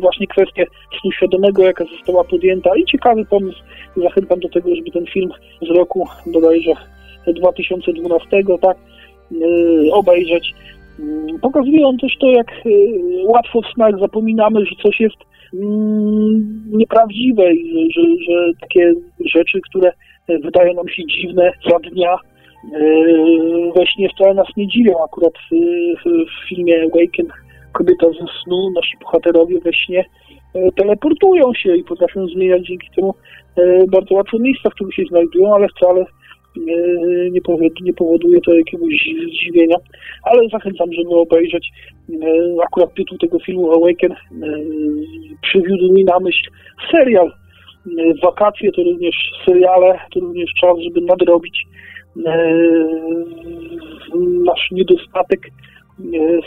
właśnie kwestię snu świadomego, jaka została podjęta i ciekawy pomysł, zachęcam do tego, żeby ten film z roku bodajże 2012, tak, obejrzeć. Mm, pokazuje on też to, jak łatwo w snach zapominamy, że coś jest mm, nieprawdziwe i że, że takie rzeczy, które wydają nam się dziwne za dnia, we śnie wcale nas nie dziwią. Akurat w, w filmie Awaken kobieta ze snu, nasi bohaterowie we śnie teleportują się i potrafią zmieniać dzięki temu bardzo łatwo miejsca, w których się znajdują, ale wcale nie, nie powoduje to jakiegoś zdziwienia, ale zachęcam, żeby obejrzeć. E, akurat tytuł tego filmu Awaken e, przywiódł mi na myśl serial. E, wakacje to również seriale, to również czas, żeby nadrobić nasz niedostatek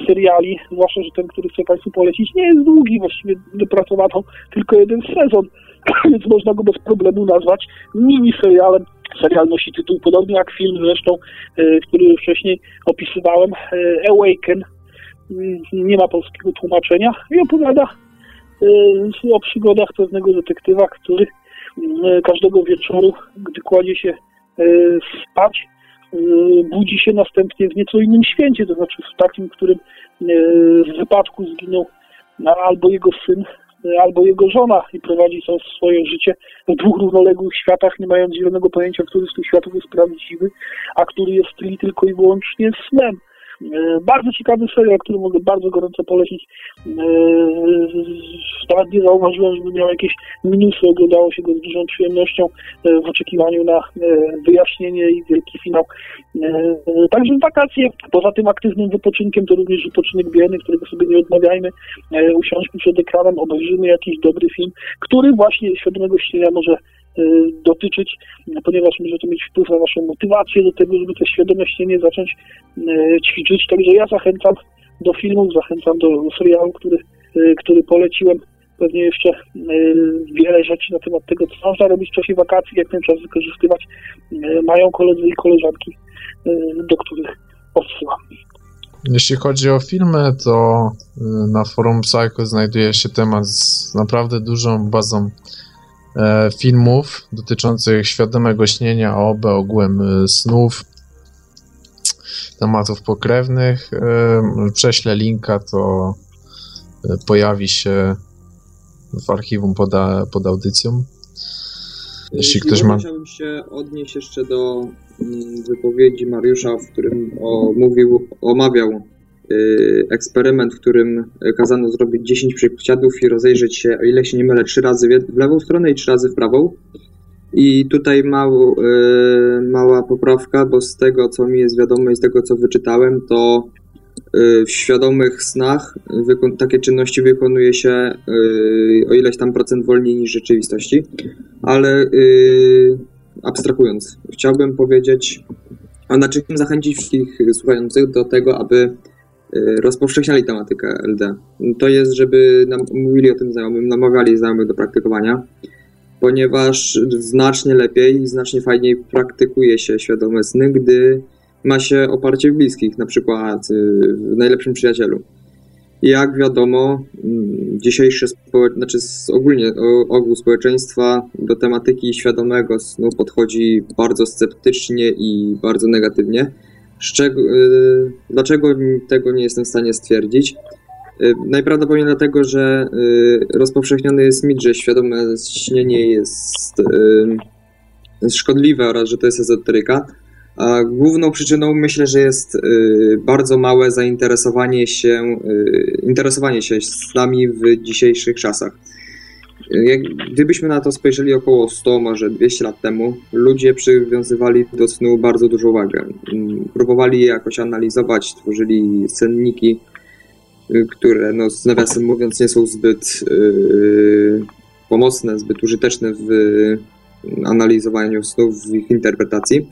seriali, zwłaszcza, że ten, który chcę Państwu polecić, nie jest długi, właściwie wypracowano tylko jeden sezon, więc można go bez problemu nazwać mini serialem Serial nosi tytuł podobnie jak film zresztą, e, który wcześniej opisywałem, e, Awaken. Mm, nie ma polskiego tłumaczenia i opowiada e, o przygodach pewnego detektywa, który mm, każdego wieczoru, gdy kładzie się spać, budzi się następnie w nieco innym święcie, to znaczy w takim, w którym w wypadku zginął albo jego syn, albo jego żona i prowadzi to swoje życie w dwóch równoległych światach, nie mając zielonego pojęcia, który z tych światów jest prawdziwy, a który jest tylko i wyłącznie snem. E, bardzo ciekawy serial, który mogę bardzo gorąco polecić. E, nawet nie zauważyłem, żeby miał jakieś minusy, oglądało się go z dużą przyjemnością e, w oczekiwaniu na wyjaśnienie i wielki finał. Także wakacje, poza tym aktywnym wypoczynkiem, to również wypoczynek bierny, którego sobie nie odmawiajmy. Usiądźmy przed ekranem, obejrzymy jakiś dobry film, który właśnie świadomego śnienia może dotyczyć, ponieważ może to mieć wpływ na naszą motywację do tego, żeby to świadome śnienie zacząć y, ćwiczyć. Także ja zachęcam do filmów, zachęcam do serialu, który, y, który poleciłem. Pewnie jeszcze wiele rzeczy na temat tego, co można robić w czasie wakacji, jak ten czas wykorzystywać, mają koledzy i koleżanki, do których odsyłam. Jeśli chodzi o filmy, to na forum Psycho znajduje się temat z naprawdę dużą bazą filmów dotyczących świadomego śnienia, OB, ogółem e, snów, tematów pokrewnych. E, prześlę linka, to e, pojawi się w archiwum pod, pod audycją. Jeśli ktoś ma. Chciałbym się odnieść jeszcze do mm, wypowiedzi Mariusza, w którym o, mówił, omawiał eksperyment, w którym kazano zrobić 10 przysiadów i rozejrzeć się, o ile się nie mylę, trzy razy w lewą stronę i trzy razy w prawą. I tutaj mało, y, mała poprawka, bo z tego, co mi jest wiadome i z tego, co wyczytałem, to y, w świadomych snach takie czynności wykonuje się y, o ileś tam procent wolniej niż w rzeczywistości ale abstrahując, chciałbym powiedzieć, a znaczy zachęcić wszystkich słuchających do tego, aby rozpowszechniali tematykę LD. To jest, żeby nam mówili o tym znajomym, namawiali znajomych do praktykowania, ponieważ znacznie lepiej znacznie fajniej praktykuje się świadome sny, gdy ma się oparcie w bliskich, na przykład yy, w najlepszym przyjacielu. Jak wiadomo, mm, dzisiejsze znaczy ogólnie ogół społeczeństwa do tematyki świadomego snu podchodzi bardzo sceptycznie i bardzo negatywnie. Y, dlaczego tego nie jestem w stanie stwierdzić? Y, Najprawdopodobniej dlatego, że y, rozpowszechniony jest mit, że świadome śnienie jest szkodliwe oraz że to jest ezoteryka. A główną przyczyną myślę, że jest bardzo małe zainteresowanie się, interesowanie się snami w dzisiejszych czasach. Y, Jak, gdybyśmy na to spojrzeli około 100, może 200 lat temu, ludzie przywiązywali do snu bardzo dużą wagę. Próbowali je jakoś analizować, tworzyli senniki, y, które, no, z nawiasem mówiąc, nie są zbyt y, pomocne, zbyt użyteczne w analizowaniu snów, w ich interpretacji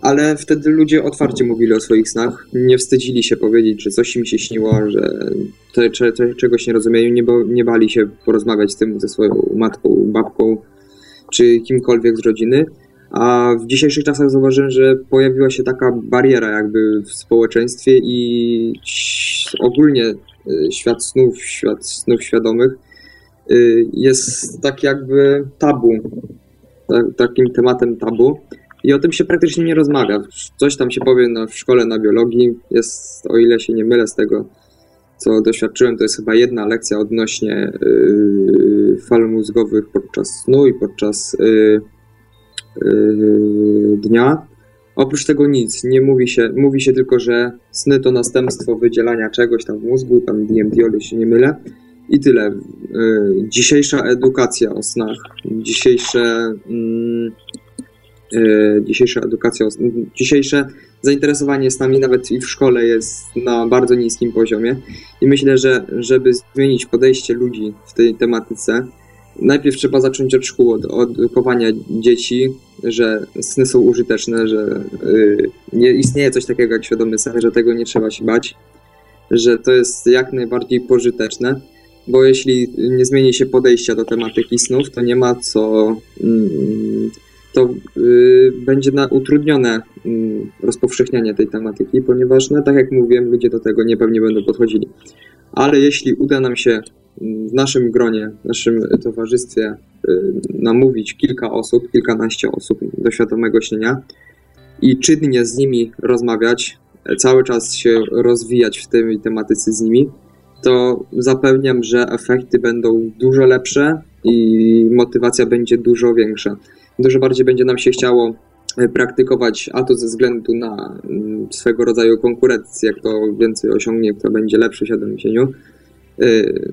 ale wtedy ludzie otwarcie mówili o swoich snach, nie wstydzili się powiedzieć, że coś im się śniło, że te, cze, cze, czegoś nie rozumieją, nie, bo, nie bali się porozmawiać z tym ze swoją matką, babką, czy kimkolwiek z rodziny. A w dzisiejszych czasach zauważyłem, że pojawiła się taka bariera jakby w społeczeństwie i ogólnie y, świat snów, świat snów świadomych y, jest tak jakby tabu, tak, takim tematem tabu. I o tym się praktycznie nie rozmawia. Coś tam się powie na, w szkole na biologii. Jest, o ile się nie mylę z tego, co doświadczyłem, to jest chyba jedna lekcja odnośnie yy, fal mózgowych podczas snu i podczas yy, yy, dnia. Oprócz tego nic, nie mówi się, mówi się tylko, że sny to następstwo wydzielania czegoś tam w mózgu, tam DMT, o ile się nie mylę. I tyle. Yy, dzisiejsza edukacja o snach, dzisiejsze mm, dzisiejsza edukacja, dzisiejsze zainteresowanie snami nawet i w szkole jest na bardzo niskim poziomie. I myślę, że żeby zmienić podejście ludzi w tej tematyce, najpierw trzeba zacząć od szkół, od, od edukowania dzieci, że sny są użyteczne, że y, nie istnieje coś takiego jak świadomy sen, że tego nie trzeba się bać, że to jest jak najbardziej pożyteczne, bo jeśli nie zmieni się podejścia do tematyki snów, to nie ma co mm, to y, będzie na utrudnione y, rozpowszechnianie tej tematyki, ponieważ, no, tak jak mówiłem, ludzie do tego niepewnie będą podchodzili. Ale jeśli uda nam się y, w naszym gronie, w naszym towarzystwie y, namówić kilka osób, kilkanaście osób do świadomego śnienia i czynnie z nimi rozmawiać, cały czas się rozwijać w tej tematyce z nimi, to zapewniam, że efekty będą dużo lepsze i motywacja będzie dużo większa dużo bardziej będzie nam się chciało e, praktykować, a to ze względu na mm, swego rodzaju konkurencję, kto więcej osiągnie, kto będzie lepszy w śnieniu. Yy,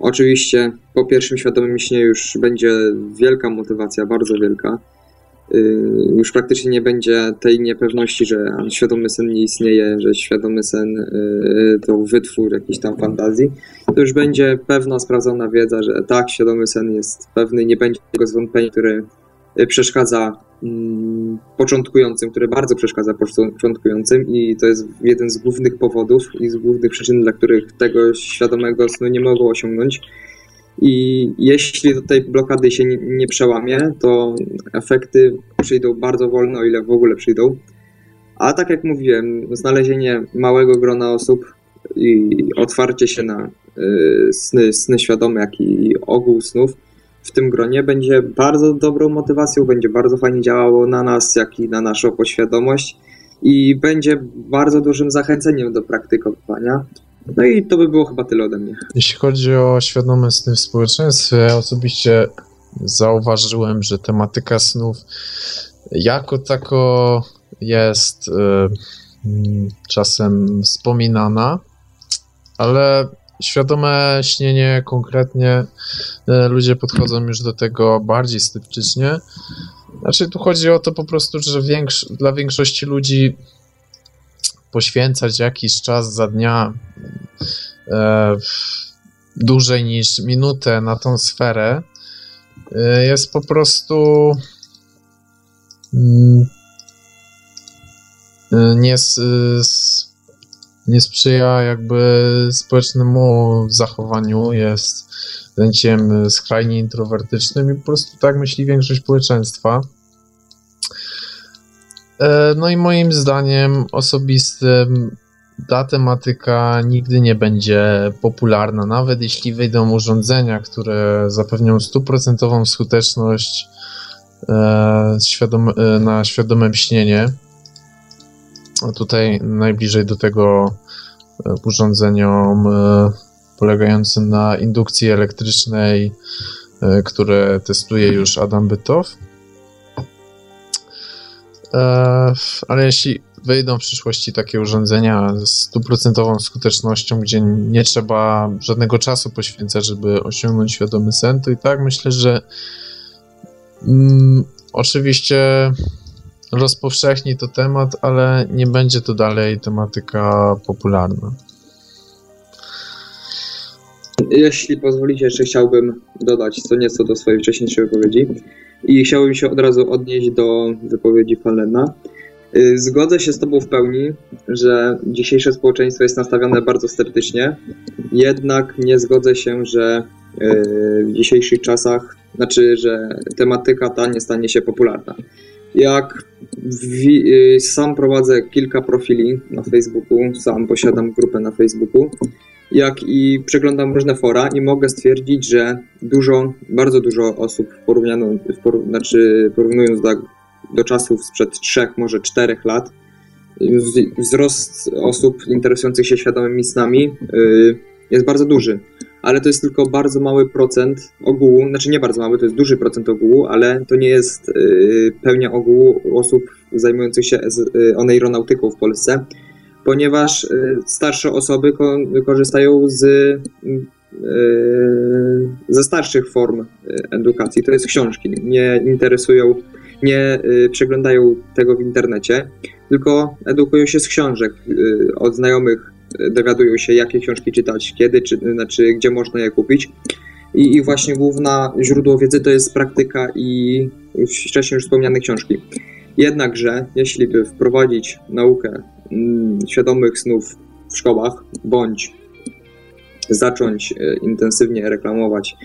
oczywiście po pierwszym świadomym śnie już będzie wielka motywacja, bardzo wielka. Yy, już praktycznie nie będzie tej niepewności, że świadomy sen nie istnieje, że świadomy sen yy, to wytwór jakiejś tam fantazji. To już będzie pewna, sprawdzona wiedza, że tak, świadomy sen jest pewny, nie będzie tego zwątpienia, które przeszkadza mm, początkującym, które bardzo przeszkadza początkującym i to jest jeden z głównych powodów i z głównych przyczyn, dla których tego świadomego snu nie mogą osiągnąć. I jeśli do tej blokady się nie, nie przełamie, to efekty przyjdą bardzo wolno, o ile w ogóle przyjdą. A tak jak mówiłem, znalezienie małego grona osób i otwarcie się na y, sny, sny świadome, jak i ogół snów w tym gronie będzie bardzo dobrą motywacją, będzie bardzo fajnie działało na nas, jak i na naszą poświadomość i będzie bardzo dużym zachęceniem do praktykowania. No i to by było chyba tyle ode mnie. Jeśli chodzi o świadome sny w społeczeństwie, osobiście zauważyłem, że tematyka snów jako tako jest y, mm, czasem wspominana, ale świadome śnienie konkretnie y, ludzie podchodzą już do tego bardziej sceptycznie. Znaczy tu chodzi o to po prostu, że większ, dla większości ludzi poświęcać jakiś czas za dnia e, dłużej niż minutę na tą sferę e, jest po prostu mm, e, nie, nie sprzyja jakby społecznemu zachowaniu, jest zajęciem skrajnie introwertycznym i po prostu tak myśli większość społeczeństwa. E, no i moim zdaniem osobistym ta tematyka nigdy nie będzie popularna, nawet jeśli wyjdą urządzenia, które zapewnią stuprocentową skuteczność e, e, na świadome śnienie. Tutaj najbliżej do tego urządzeniom polegającym na indukcji elektrycznej, które testuje już Adam Bytow. E, ale jeśli wyjdą w przyszłości takie urządzenia z stuprocentową skutecznością, gdzie nie trzeba żadnego czasu poświęcać, żeby osiągnąć świadomy sen, to i tak myślę, że mm, oczywiście rozpowszechni to temat, ale nie będzie to dalej tematyka popularna. Jeśli pozwolicie, jeszcze chciałbym dodać co nieco do swojej wcześniejszej wypowiedzi. I chciałbym się od razu odnieść do wypowiedzi Falena. Y, zgodzę się z Tobą w pełni, że dzisiejsze społeczeństwo jest nastawione bardzo sceptycznie, jednak nie zgodzę się, że y, w dzisiejszych czasach, znaczy, że tematyka ta nie stanie się popularna. Jak y, sam prowadzę kilka profili na Facebooku, sam posiadam grupę na Facebooku, jak i przeglądam różne fora i mogę stwierdzić, że dużo, bardzo dużo osób porównano, w znaczy porównując do, do czasów sprzed trzech, może czterech lat, wzrost osób interesujących się świadomymi snami yy, jest bardzo duży. Ale to jest tylko bardzo mały procent ogółu, znaczy nie bardzo mały, to jest duży procent ogółu, ale to nie jest yy, pełnia ogółu osób zajmujących się yy, oneironautyką w Polsce ponieważ y, starsze osoby korzystają z, y, ze starszych form y, edukacji, to jest książki. Nie interesują, nie przeglądają tego w internecie, tylko edukują się z książek. Od znajomych dowiadują się, jakie książki czytać, kiedy, czy, znaczy gdzie można je kupić. I, I właśnie główne źródło wiedzy to jest praktyka i wcześniej już wspomniane książki. Jednakże, jeśli by wprowadzić naukę Mm, świadomych snów w szkołach, bądź zacząć e, intensywnie reklamować,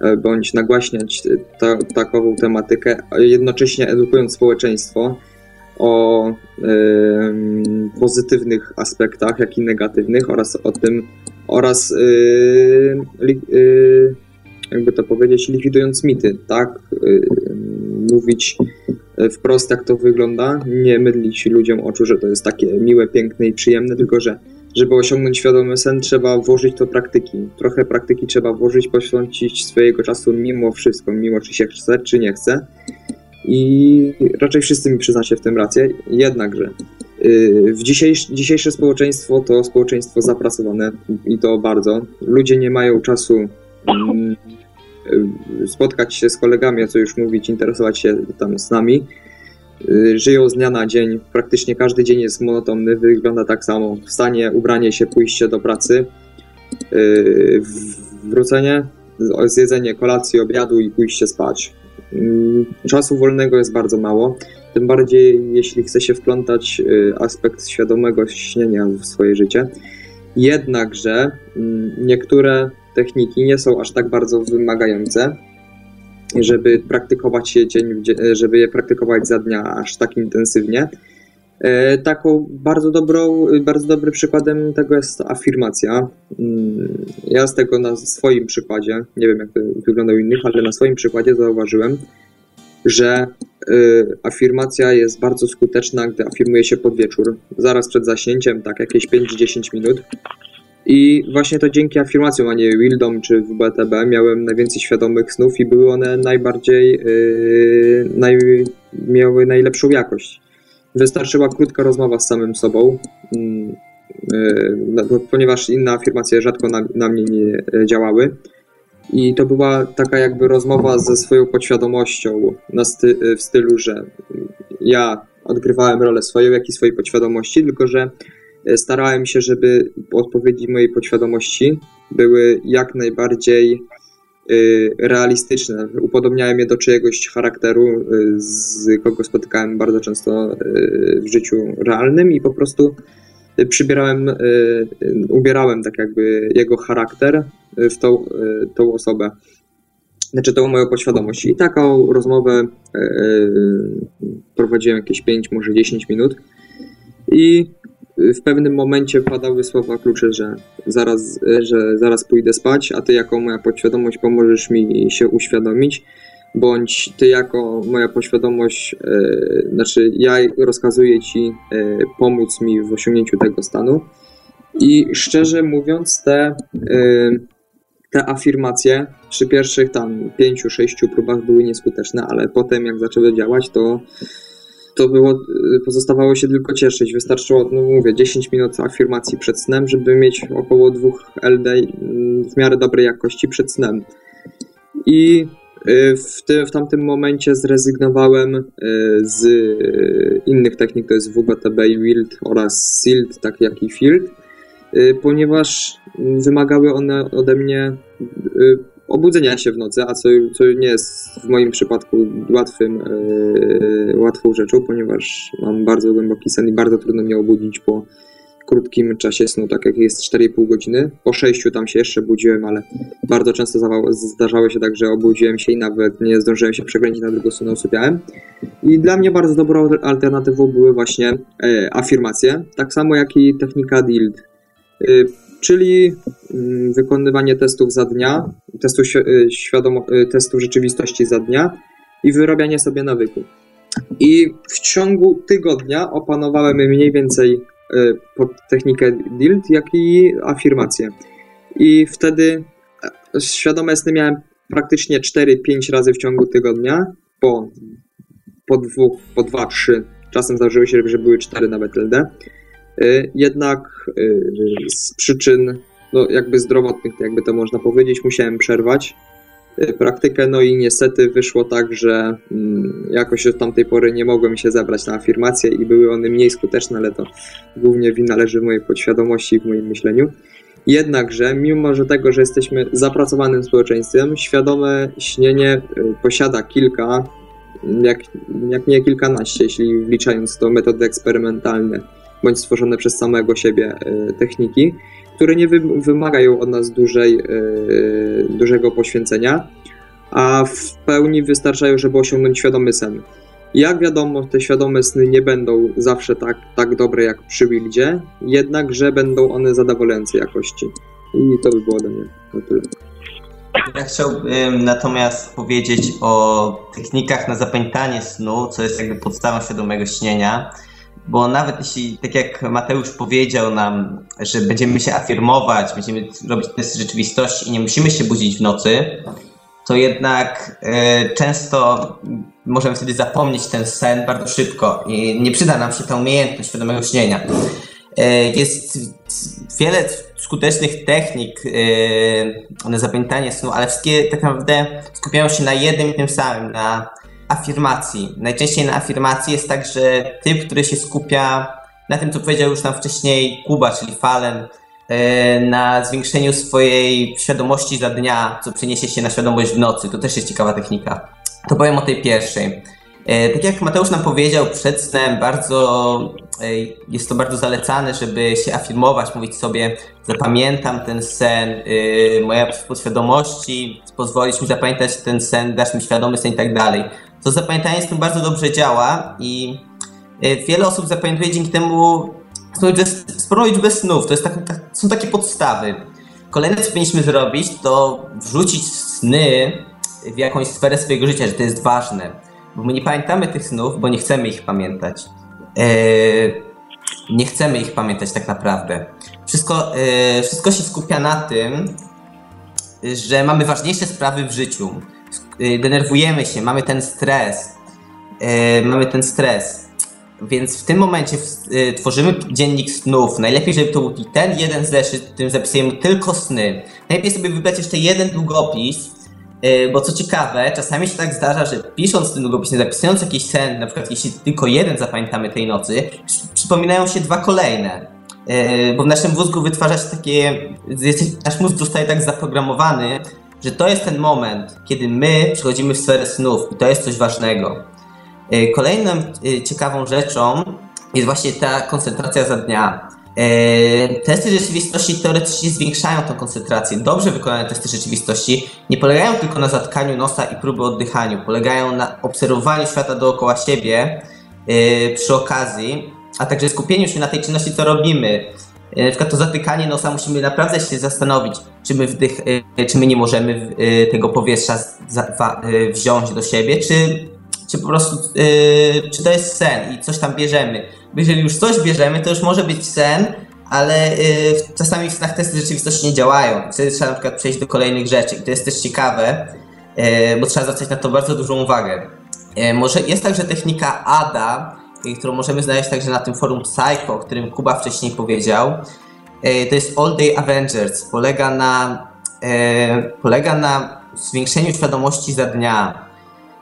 e, bądź nagłaśniać ta, takową tematykę, jednocześnie edukując społeczeństwo o y, pozytywnych aspektach, jak i negatywnych oraz o tym, oraz y, y, jakby to powiedzieć, likwidując mity, tak? Mówić E, wprost, jak to wygląda, nie mydlić ludziom oczu, że to jest takie miłe, piękne i przyjemne, tylko że żeby osiągnąć świadomy sen, trzeba włożyć to praktyki. Trochę praktyki trzeba włożyć, poświęcić swojego czasu mimo wszystko, mimo czy się chce, czy nie chce. I raczej wszyscy mi przyznacie w tym rację. Jednakże y, w dzisiejsze, dzisiejsze społeczeństwo to społeczeństwo zapracowane i to bardzo. Ludzie nie mają czasu mm, spotkać się z kolegami, o co już mówić, interesować się tam z nami. Y, żyją z dnia na dzień, praktycznie każdy dzień jest monotonny, wygląda tak samo. Wstanie, ubranie się, pójście do pracy, y, wrócenie, zjedzenie kolacji, obiadu i pójście spać. Czasu wolnego jest bardzo mało, tym bardziej jeśli chce się wplątać aspekt świadomego śnienia w swoje życie. Jednakże niektóre techniki nie są aż tak bardzo wymagające, żeby praktykować je dzień, żeby je praktykować za dnia aż tak intensywnie. E, taką bardzo dobrą, bardzo dobrym przykładem tego jest afirmacja. Mm, ja z tego na swoim przykładzie, nie wiem jak to wygląda u innych, ale na swoim przykładzie zauważyłem, że y, afirmacja jest bardzo skuteczna, gdy afirmuje się pod wieczór, zaraz przed zaśnięciem, tak jakieś 5-10 minut. I właśnie to dzięki afirmacjom, a nie Wildom czy WBTB miałem najwięcej świadomych snów i były one najbardziej, yy, naj, miały najlepszą jakość. Wystarczyła krótka rozmowa z samym sobą, yy, ponieważ inne afirmacje rzadko na, na mnie nie działały. I to była taka jakby rozmowa ze swoją podświadomością na sty, w stylu, że ja odgrywałem rolę swoją, jak i swojej podświadomości, tylko że starałem się, żeby odpowiedzi mojej podświadomości były jak najbardziej y, realistyczne. Upodobniałem je do czyjegoś charakteru, y, z kogo spotykałem bardzo często y, w życiu realnym i po prostu przybierałem, ubierałem tak jakby jego charakter w tą, tą osobę, znaczy tą moją podświadomość. I taką rozmowę prowadziłem jakieś 5, może 10 minut i w pewnym momencie padały słowa klucze, że zaraz, że zaraz pójdę spać, a ty jako moja podświadomość pomożesz mi się uświadomić, bądź ty jako moja podświadomość, e, znaczy ja rozkazuję ci e, pomóc mi w osiągnięciu tego stanu. I szczerze mówiąc, te, e, te afirmacje przy pierwszych tam pięciu, sześciu próbach były nieskuteczne, ale potem jak zaczęły działać, to to było, pozostawało się tylko cieszyć. Wystarczyło, no mówię, 10 minut afirmacji przed snem, żeby mieć około 2 LD mm, w miarę dobrej jakości przed snem. I y, w, ty, w tamtym momencie zrezygnowałem y, z innych technik, to jest WBTB WILD oraz SILD, tak jak i FIELD, y, ponieważ wymagały one ode mnie obudzenia się w nocy, a co, co nie jest w moim przypadku łatwym, yy, łatwą rzeczą, ponieważ mam bardzo głęboki sen i bardzo trudno mnie obudzić po krótkim czasie snu, tak jak jest 4,5 godziny. Po 6 tam się jeszcze budziłem, ale bardzo często zdarzało się tak, że obudziłem się i nawet nie zdążyłem się przekręcić na drugą stronę, usypiałem. I dla mnie bardzo dobrą alternatywą były właśnie e, afirmacje, tak samo jak i technika DILD. Czyli mm, wykonywanie testów za dnia, testu, y, świadomo, y, testu rzeczywistości za dnia i wyrabianie sobie nawyku. I w ciągu tygodnia opanowałem mniej więcej y, technikę DILD, jak i afirmację. I wtedy świadome sny miałem praktycznie 4-5 razy w ciągu tygodnia, po, po dwóch, po dwa, trzy. Czasem zdarzyło się, że były cztery nawet LD. Y, jednak y, z przyczyn no, jakby zdrowotnych, jakby to można powiedzieć, musiałem przerwać y, praktykę, no i niestety wyszło tak, że mm, jakoś od tamtej pory nie mogłem się zabrać na afirmacje i były one mniej skuteczne, ale to głównie wina leży w mojej podświadomości i w moim myśleniu. Jednakże, mimo że tego, że jesteśmy zapracowanym społeczeństwem, świadome śnienie posiada kilka, jak, jak nie kilkanaście, jeśli wliczając to metody eksperymentalne bądź stworzone przez samego siebie e, techniki, które nie wymagają od nas dużej, e, dużego poświęcenia, a w pełni wystarczają, żeby osiągnąć świadomy sen. Jak wiadomo, te świadome sny nie będą zawsze tak, tak dobre jak przy Wildzie, jednakże będą one zadowalającej jakości. I to by było ode mnie na tyle. Ja chciałbym natomiast powiedzieć o technikach na zapamiętanie snu, co jest jakby podstawą świadomego śnienia bo nawet jeśli, tak jak Mateusz powiedział nam, że będziemy się afirmować, będziemy robić testy rzeczywistości i nie musimy się budzić w nocy, to jednak y, często możemy wtedy zapomnieć ten sen bardzo szybko i nie przyda nam się ta umiejętność świadomego śnienia. Y, jest wiele skutecznych technik y, na zapamiętanie snu, ale wszystkie tak naprawdę skupiają się na jednym i tym samym, na afirmacji. Najczęściej na afirmacji jest tak, że typ, który się skupia na tym, co powiedział już nam wcześniej Kuba, czyli Falen, e, na zwiększeniu swojej świadomości za dnia, co przeniesie się na świadomość w nocy. To też jest ciekawa technika. To powiem o tej pierwszej. E, tak jak Mateusz nam powiedział przed snem, bardzo e, jest to bardzo zalecane, żeby się afirmować, mówić sobie, zapamiętam ten sen, moja podświadomości pozwolić mi zapamiętać ten sen, dasz mi świadomy sen i tak dalej to zapamiętanie z tym bardzo dobrze działa i Wiele osób zapamiętuje dzięki temu sporą liczbę snów. To jest tak, tak, są takie podstawy. Kolejne, co powinniśmy zrobić, to wrzucić sny w jakąś sferę swojego życia, że to jest ważne. Bo my nie pamiętamy tych snów, bo nie chcemy ich pamiętać. Eee, nie chcemy ich pamiętać tak naprawdę. Wszystko, eee, wszystko się skupia na tym, że mamy ważniejsze sprawy w życiu. Eee, denerwujemy się, mamy ten stres. Eee, mamy ten stres. Więc w tym momencie y, tworzymy dziennik snów. Najlepiej, żeby to był ten jeden zeszyt, w którym zapisujemy tylko sny. Najlepiej sobie wybrać jeszcze jeden długopis, y, bo co ciekawe, czasami się tak zdarza, że pisząc ten długopis, zapisując jakiś sen, na przykład jeśli tylko jeden zapamiętamy tej nocy, przypominają się dwa kolejne. Y, bo w naszym mózgu wytwarza się takie, nasz mózg zostaje tak zaprogramowany, że to jest ten moment, kiedy my przechodzimy w sferę snów i to jest coś ważnego. E, kolejną e, ciekawą rzeczą jest właśnie ta koncentracja za dnia. E, testy rzeczywistości teoretycznie zwiększają tą koncentrację. Dobrze wykonane testy rzeczywistości nie polegają tylko na zatkaniu nosa i próby oddychaniu, polegają na obserwowaniu świata dookoła siebie przy okazji, a także skupieniu się na tej czynności, co robimy. Na przykład to zatykanie nosa musimy naprawdę się zastanowić, czy my, wdych, czy my nie możemy tego powietrza wziąć do siebie, czy czy po prostu, czy to jest sen i coś tam bierzemy. Bo jeżeli już coś bierzemy, to już może być sen, ale czasami w snach testy rzeczywistości nie działają. Wtedy trzeba na przykład przejść do kolejnych rzeczy. I to jest też ciekawe, bo trzeba zwracać na to bardzo dużą uwagę. Może jest także technika ADA, którą możemy znaleźć także na tym forum Psycho, o którym Kuba wcześniej powiedział. Yy, to jest All Day Avengers. Polega na, polega na zwiększeniu świadomości za dnia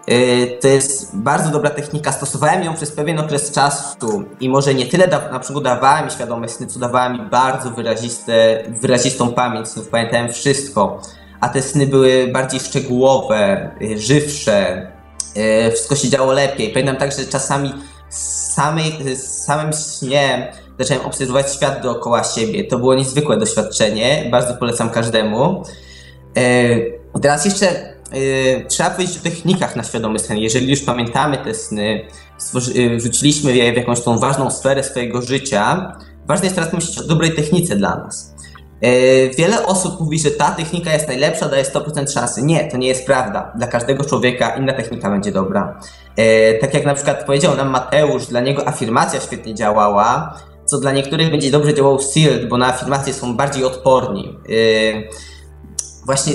E, to jest bardzo dobra technika. Stosowałem ją przez pewien okres czasu i może nie tyle da, na przykład dawała mi świadome sny, co dawała mi bardzo wyraziste, wyrazistą pamięć snów. Pamiętałem wszystko, a te sny były bardziej szczegółowe, e, żywsze. E, wszystko się działo lepiej. Pamiętam także czasami samej, samym śnie zacząłem obserwować świat dookoła siebie. To było niezwykłe doświadczenie. Bardzo polecam każdemu. Teraz jeszcze yy, trzeba powiedzieć o technikach na świadomy sen. Jeżeli już pamiętamy te sny, yy, wrzuciliśmy je w jakąś tą ważną sferę swojego życia, ważne jest teraz myśleć o dobrej technice dla nas. Wiele osób mówi, że ta technika jest najlepsza, daje 100% szansy. Nie, to nie jest prawda. Dla każdego człowieka inna technika będzie dobra. Yy, tak jak na przykład powiedział nam Mateusz, dla niego afirmacja świetnie działała, co dla niektórych będzie dobrze działał SILT, bo na afirmacje są bardziej odporni. Yy, Właśnie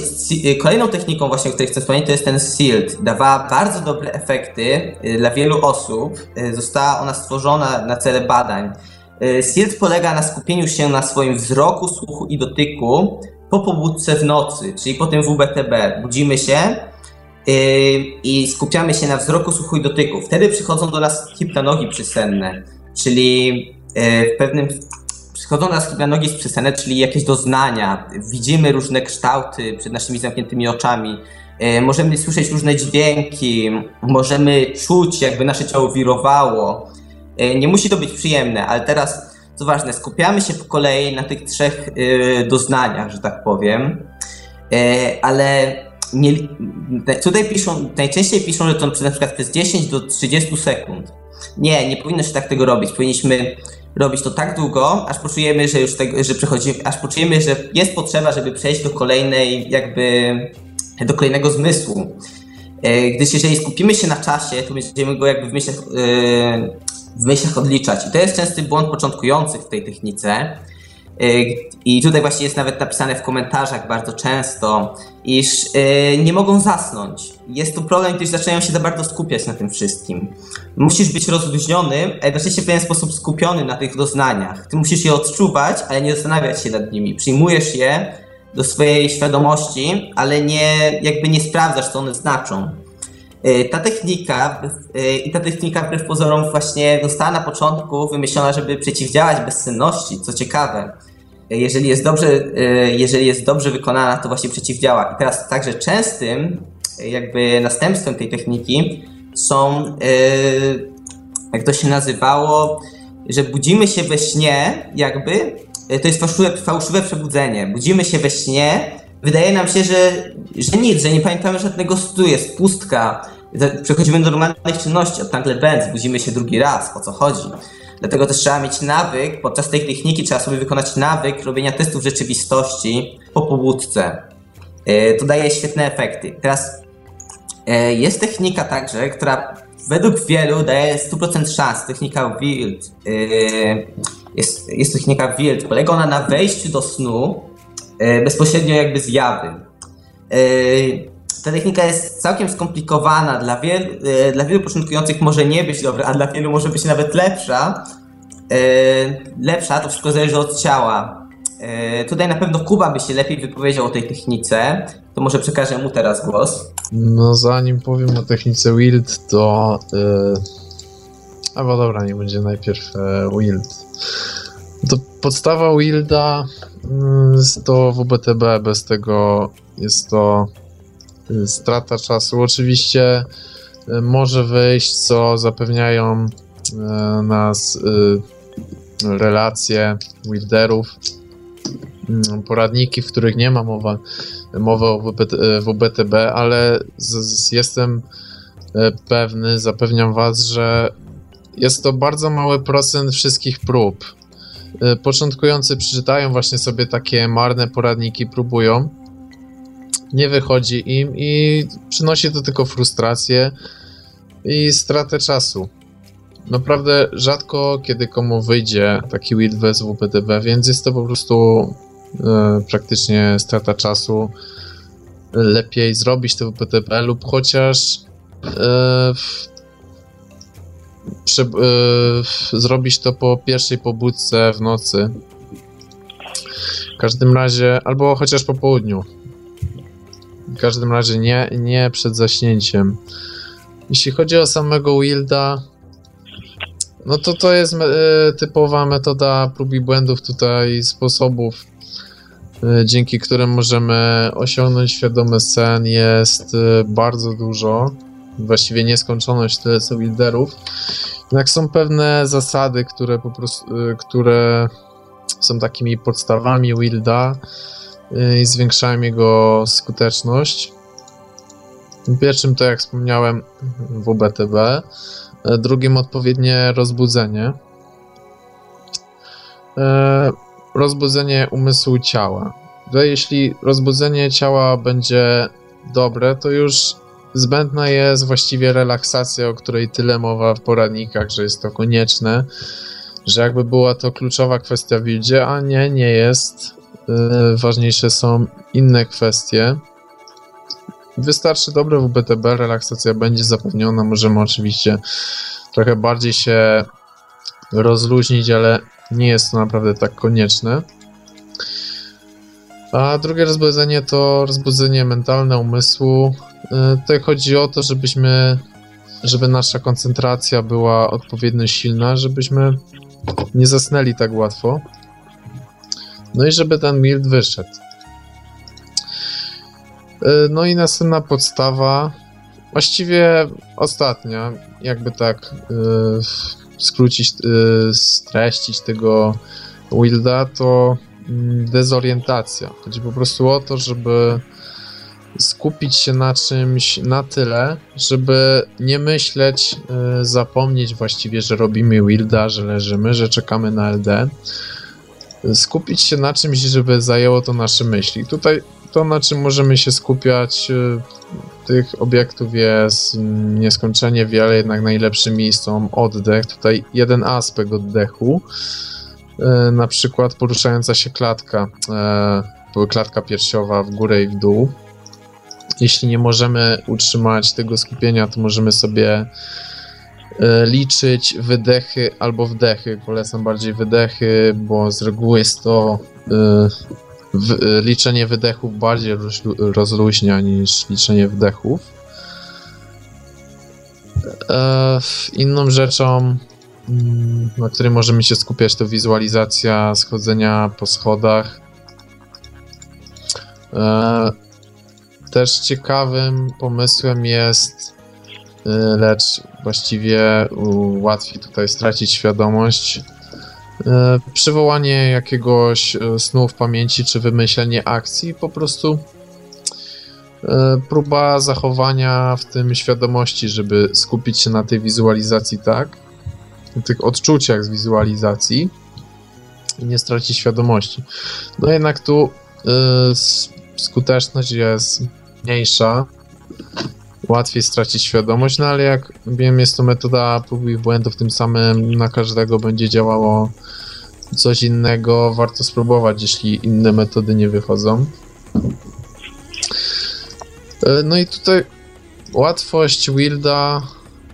y, kolejną techniką, właśnie, o której chcę wspomnieć, to jest ten SILT. Dawała bardzo dobre efekty dla wielu osób. Została ona stworzona na cele badań. SILT polega na skupieniu się na swoim wzroku, słuchu i dotyku po pobudce w nocy, czyli po tym WBTB. Budzimy się i skupiamy się na wzroku, słuchu i dotyku. Wtedy przychodzą do nas hipnogi przysenne, czyli w pewnym Schodzą nas chyba nogi sprzysane, czyli jakieś doznania. Widzimy różne kształty przed naszymi zamkniętymi oczami. E, możemy słyszeć różne dźwięki, możemy czuć, jakby nasze ciało wirowało. Nie musi to być przyjemne, ale teraz, co ważne, skupiamy się po kolei na tych trzech doznaniach, że tak powiem. Ale nie, tutaj piszą, najczęściej piszą, że to na przykład przez 10 do 30 sekund. Nie, nie powinno się tak tego robić. Powinniśmy robić to tak długo, aż poczujemy, że już tego, że przechodzimy, aż poczujemy, że jest potrzeba, żeby przejść do kolejnej, jakby do kolejnego zmysłu. E, gdyż jeżeli skupimy się na czasie, to będziemy go jakby w myślach, e, w myślach odliczać. I to jest częsty błąd początkujących w tej technice, i tutaj właśnie jest nawet napisane w komentarzach bardzo często, iż e, nie mogą zasnąć. Jest tu problem, gdyż zaczynają się za bardzo skupiać na tym wszystkim. Musisz być rozluźniony, a jednocześnie w pewien sposób skupiony na tych doznaniach. Ty musisz je odczuwać, ale nie zastanawiać się nad nimi. Przyjmujesz je do swojej świadomości, ale nie, jakby nie sprawdzasz, co one znaczą. E, ta technika i ta technika wbrew pozorom właśnie została na początku wymyślona, żeby przeciwdziałać bezsenności, co ciekawe. E, jeżeli jest dobrze, jeżeli jest dobrze wykonana, to właśnie przeciwdziała. I teraz także częstym jakby następstwem tej techniki są, jak to się nazywało, że budzimy się we śnie, jakby, to jest fałszywe, fałszywe przebudzenie. Budzimy się we śnie, wydaje nam się, że, że nic, że nie pamiętamy żadnego stu, jest pustka, przechodzimy do normalnych czynności, a nagle bęc, budzimy się drugi raz, o co chodzi. Dlatego też trzeba mieć nawyk, podczas tej techniki trzeba sobie wykonać nawyk robienia testów rzeczywistości po pobudce. E, to daje świetne efekty. Teraz e, jest technika także, która według wielu daje 100% szans. Technika WILD. E, jest, jest technika WILD. Polega ona na wejściu do snu bezpośrednio jakby z jawy. Ta technika jest całkiem skomplikowana. Dla, wielu, dla wielu początkujących może nie być dobra, a dla wielu może być nawet lepsza. Lepsza to wszystko zależy od ciała. E, tutaj na pewno Kuba by się lepiej wypowiedział o tej technice. To może przekażę mu teraz głos. No zanim powiem o technice Wild, to... Yy... Albo dobra, nie będzie najpierw Wild. To podstawa Wilda yy, to WBTB, bez tego jest to strata czasu. Oczywiście yy, może wyjść, co zapewniają yy, nas relacje wilderów Mm, poradniki, w których nie ma mowa, mowy o WBTB, ale z, z, jestem pewny, zapewniam Was, że jest to bardzo mały procent wszystkich prób. Początkujący przeczytają właśnie sobie takie marne poradniki, próbują. Nie wychodzi im i przynosi to tylko frustrację i stratę czasu. Naprawdę rzadko kiedy komu wyjdzie taki build bez WPTB, więc jest to po prostu E, praktycznie strata czasu. Lepiej zrobić to w PTP lub chociaż e, e, zrobić to po pierwszej pobudce w nocy. W każdym razie, albo chociaż po południu. W każdym razie nie, nie przed zaśnięciem. Jeśli chodzi o samego Wilda, no to to jest e, typowa metoda prób i błędów tutaj, sposobów E, dzięki którym możemy osiągnąć świadomy sen, jest e, bardzo dużo. Właściwie nieskończoność tyle co liderów. Jednak są pewne zasady, które po prostu, które są takimi podstawami Wilda i zwiększają jego skuteczność. Pierwszym to, jak wspomniałem, WBTB. Drugim odpowiednie rozbudzenie rozbudzenie umysłu ciała. Jeśli rozbudzenie ciała będzie dobre, to już zbędna jest właściwie relaksacja, o której tyle mowa w poradnikach, że jest to konieczne, że jakby była to kluczowa kwestia w wildzie, a nie, nie jest. Yy, ważniejsze są inne kwestie. Wystarczy dobre WBTB, relaksacja będzie zapewniona. Możemy oczywiście trochę bardziej się rozluźnić, ale nie jest to naprawdę tak konieczne. A drugie rozbudzenie to rozbudzenie mentalne umysłu. E, tutaj chodzi o to, żebyśmy, żeby nasza koncentracja była odpowiednio silna, żebyśmy nie zasnęli tak łatwo. No i żeby ten mild wyszedł. E, no i następna podstawa, właściwie ostatnia, jakby tak yy, skrócić, y, streścić tego Wilda, to mm, dezorientacja. Chodzi po prostu o to, żeby skupić się na czymś na tyle, żeby nie myśleć, y, zapomnieć właściwie, że robimy Wilda, że leżymy, że czekamy na LD. Skupić się na czymś, żeby zajęło to nasze myśli. Tutaj to, na czym możemy się skupiać, y, tych obiektów jest nieskończenie wiele, jednak najlepszymi są oddech. Tutaj jeden aspekt oddechu, e, na przykład poruszająca się klatka, e, klatka piersiowa w górę i w dół. Jeśli nie możemy utrzymać tego skupienia, to możemy sobie e, liczyć wydechy albo wdechy. Polecam bardziej wydechy, bo z reguły jest to w, y, liczenie wydechów bardziej rozluźnia niż liczenie wdechów. E, inną rzeczą, mm, na której możemy się skupiać, to wizualizacja schodzenia po schodach. E, też ciekawym pomysłem jest, lecz właściwie łatwiej tutaj stracić świadomość, E, przywołanie jakiegoś e, snu w pamięci, czy wymyślenie akcji, po prostu próba zachowania w tym świadomości, żeby skupić się na tej wizualizacji tak, tych odczuciach z wizualizacji i nie stracić świadomości. No jednak tu y, skuteczność jest mniejsza, łatwiej stracić świadomość, no ale jak wiem, jest to metoda prób i błędów, tym samym na każdego będzie działało coś innego, warto spróbować, jeśli inne metody nie wychodzą. E, no i tutaj łatwość Wilda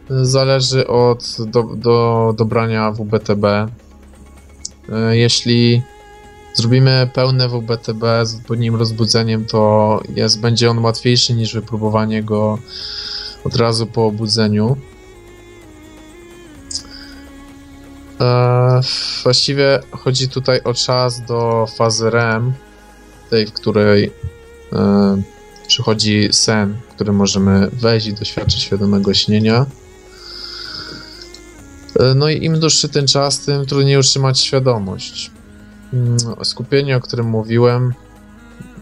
zależy od do, do dobrania WBTB. E, jeśli zrobimy pełne WBTB z odpowiednim rozbudzeniem, to jest, będzie on łatwiejszy niż wypróbowanie go od razu po obudzeniu. E, właściwie chodzi tutaj o czas do fazy REM, tej, w której e, przychodzi sen, w którym możemy wejść i doświadczyć świadomego śnienia. E, no i im dłuższy ten czas, tym trudniej utrzymać świadomość. Mm, skupienie, o którym mówiłem,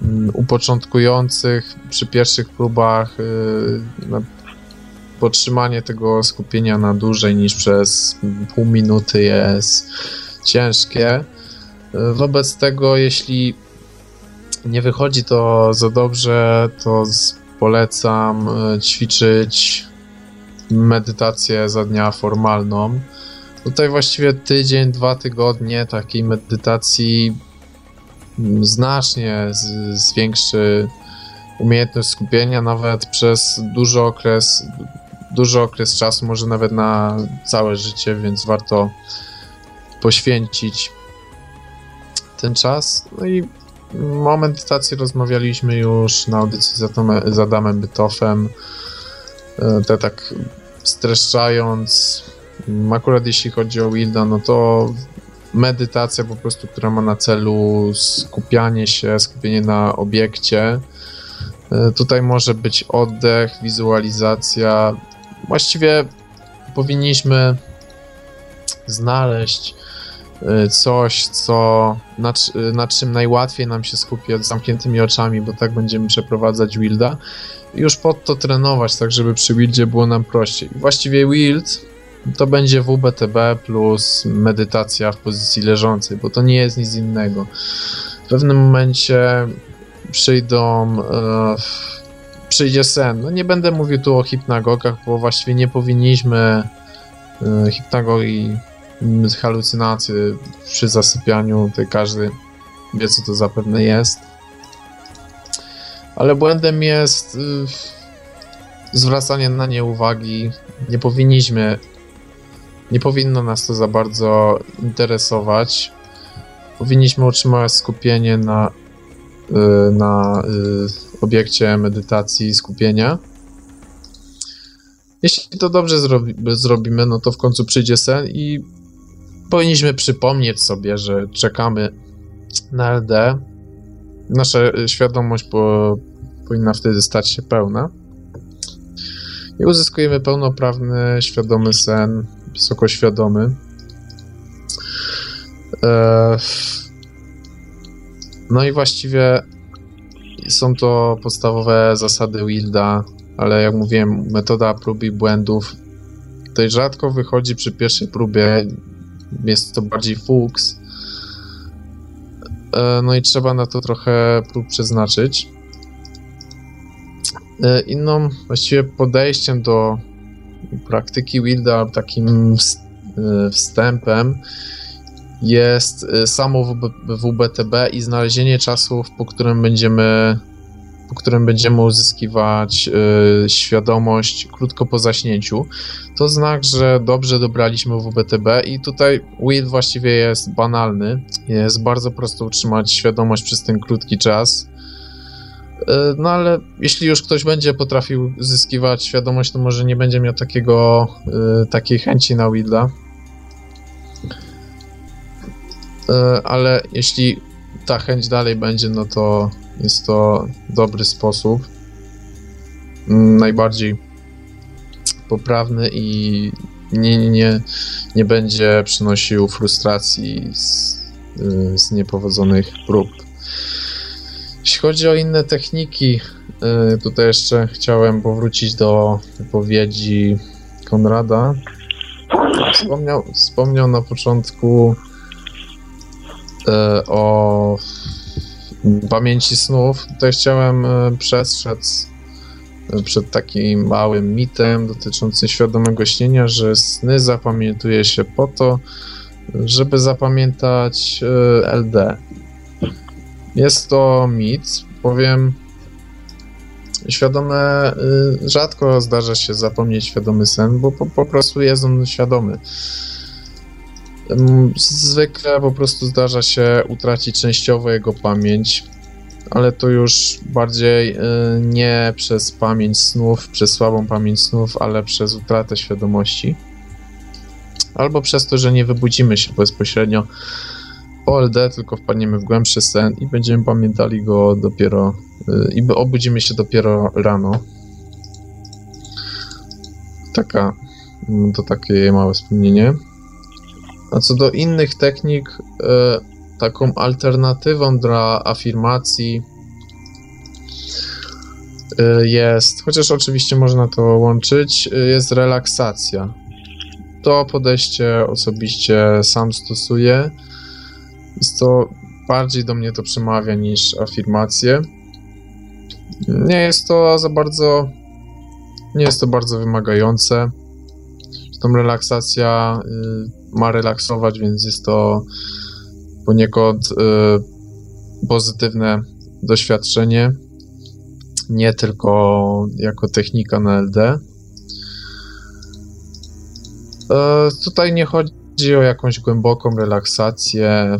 mm, u początkujących przy pierwszych próbach y, podtrzymanie tego skupienia na dłużej niż przez pół minuty jest ciężkie. Y, wobec tego, jeśli nie wychodzi to za dobrze, to polecam y, ćwiczyć medytację za dnia formalną Tutaj właściwie tydzień, dwa tygodnie takiej medytacji znacznie zwiększy umiejętność skupienia, nawet przez duży okres, duży okres czasu, może nawet na całe życie, więc warto poświęcić ten czas. No i o medytacji rozmawialiśmy już na audycji z Adamem Bytofem. E, te tak streszczając, Akurat jeśli chodzi o Wilda, no to medytacja po prostu, która ma na celu skupianie się, skupienie na obiekcie. E, tutaj może być oddech, wizualizacja. Właściwie powinniśmy znaleźć e, coś, co, na, na czym najłatwiej nam się skupiać z zamkniętymi oczami, bo tak będziemy przeprowadzać Wilda. I już pod to trenować, tak żeby przy Wildzie było nam prościej. Właściwie Wild to będzie WBTB plus medytacja w pozycji leżącej, bo to nie jest nic innego. W pewnym momencie przyjdą. E, przyjdzie sen. No nie będę mówił tu o hipnagogach, bo właściwie nie powinniśmy e, hipnagogii, halucynacje przy zasypianiu, tutaj każdy wie co to zapewne jest. Ale błędem jest y, zwracanie na nie uwagi. Nie powinniśmy nie powinno nas to za bardzo interesować. Powinniśmy utrzymać skupienie na, y, na y, obiekcie medytacji skupienia. Jeśli to dobrze zrobi, zrobimy, no to w końcu przyjdzie sen i powinniśmy przypomnieć sobie, że czekamy na LD. Nasza świadomość po, powinna wtedy stać się pełna. I uzyskujemy pełnoprawny, świadomy sen, wysoko świadomy. E, no i właściwie są to podstawowe zasady Wilda, ale jak mówiłem, metoda prób i błędów tutaj rzadko wychodzi przy pierwszej próbie. Jest to bardziej fuks. E, no i trzeba na to trochę prób przeznaczyć. E, inną właściwie podejściem do praktyki Wilda takim e, wstępem jest e, samo WBTB i znalezienie czasów, po którym będziemy po którym będziemy uzyskiwać y, świadomość krótko po zaśnięciu. To znak, że dobrze dobraliśmy WBTB i tutaj Will właściwie jest banalny. Jest bardzo prosto utrzymać świadomość przez ten krótki czas. E, no ale jeśli już ktoś będzie potrafił zyskiwać świadomość, to może nie będzie miał takiego, e, takiej chęci na Widla. E, ale jeśli ta chęć dalej będzie, no to jest to dobry sposób. Mm, najbardziej poprawny i nie, nie, nie będzie przynosił frustracji z, z niepowodzonych prób. Jeśli chodzi o inne techniki y, tutaj jeszcze chciałem powrócić do wypowiedzi Konrada. Wspomniał, wspomniał na początku y, o pamięci snów. Tutaj chciałem y, przestrzec przed takim małym mitem dotyczącym świadomego śnienia, że sny zapamiętuje się po to, żeby zapamiętać LD. Jest to mit, powiem. Świadome, y, rzadko zdarza się zapomnieć świadomy sen, bo po, po prostu jest on świadomy. Zwykle po prostu zdarza się utracić częściowo jego pamięć, ale to już bardziej y, nie przez pamięć snów, przez słabą pamięć snów, ale przez utratę świadomości. Albo przez to, że nie wybudzimy się bezpośrednio po LD, tylko wpadniemy w głębszy sen i będziemy pamiętali go dopiero y, i obudzimy się dopiero rano. Taka, mm, to takie małe wspomnienie. A co do innych technik, y, taką alternatywą dla afirmacji y, jest, chociaż oczywiście można to łączyć, jest relaksacja. To podejście osobiście sam stosuję. Jest to bardziej do mnie to przemawia niż afirmacje. Nie jest to za bardzo. Nie jest to bardzo wymagające. Tą relaksacja y, ma relaksować, więc jest to poniekąd y, pozytywne doświadczenie. Nie tylko jako technika na LD. E, Tutaj nie chodzi o jakąś głęboką relaksację.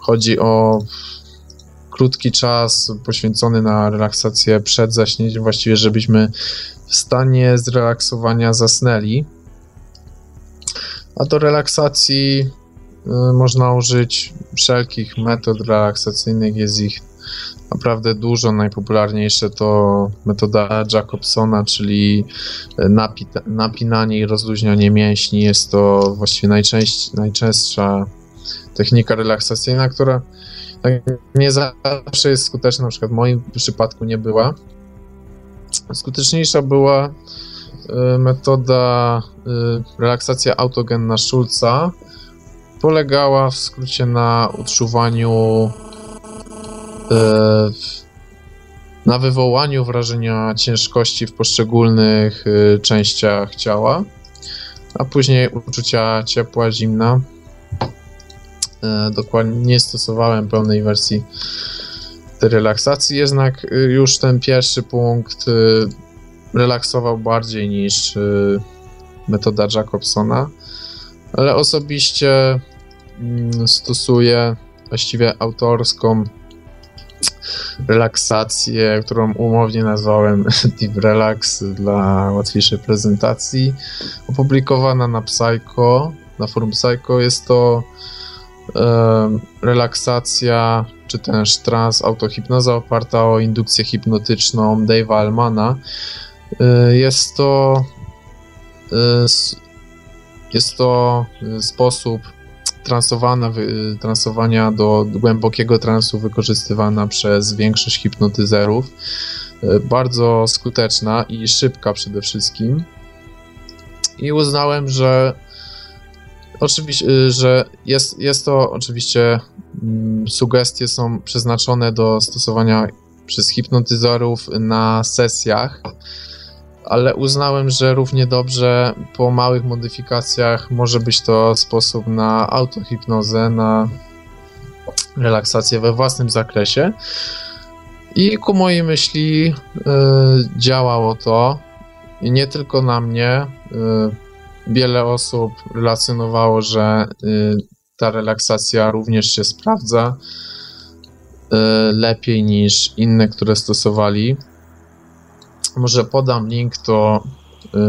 Chodzi o krótki czas poświęcony na relaksację przed zaśnięciem, właściwie żebyśmy w stanie zrelaksowania zasnęli. A do relaksacji y, można użyć wszelkich metod relaksacyjnych, jest ich naprawdę dużo. Najpopularniejsze to metoda Jacobsona, czyli napi- napinanie i rozluźnianie mięśni. Jest to właściwie najczęść, najczęstsza technika relaksacyjna, która tak nie zawsze jest skuteczna, na przykład w moim przypadku nie była. Skuteczniejsza była y, metoda y, relaksacja autogenna Schulza. Polegała w skrócie na odczuwaniu y, na wywołaniu wrażenia ciężkości w poszczególnych częściach ciała, a później uczucia ciepła, zimna. E, dokładnie nie stosowałem pełnej wersji tej relaksacji, jednak y, już ten pierwszy punkt y, relaksował bardziej niż metoda Jacobsona, ale osobiście mm, stosuję właściwie autorską relaksację, którą umownie nazwałem Deep Relax dla łatwiejszej prezentacji. Opublikowana na Psycho, na forum Psycho jest to e, relaksacja, czy też trans, autohipnoza oparta o indukcję hipnotyczną Dave'a Almana. E, jest to s- jest to e, sposób transowania do głębokiego transu wykorzystywana przez większość hipnotyzerów. Bardzo skuteczna i szybka przede wszystkim. I uznałem, że oczywiście, y, że jest, jest to oczywiście mm, sugestie są przeznaczone do stosowania przez hipnotyzerów na sesjach, ale uznałem, że równie dobrze po małych modyfikacjach może być to sposób na autohipnozę, na relaksację we własnym zakresie. I ku mojej myśli y, działało to. Nie tylko na mnie. Y, wiele osób relacjonowało, że y, ta relaksacja również się sprawdza y, lepiej niż inne, które stosowali. Może podam link, to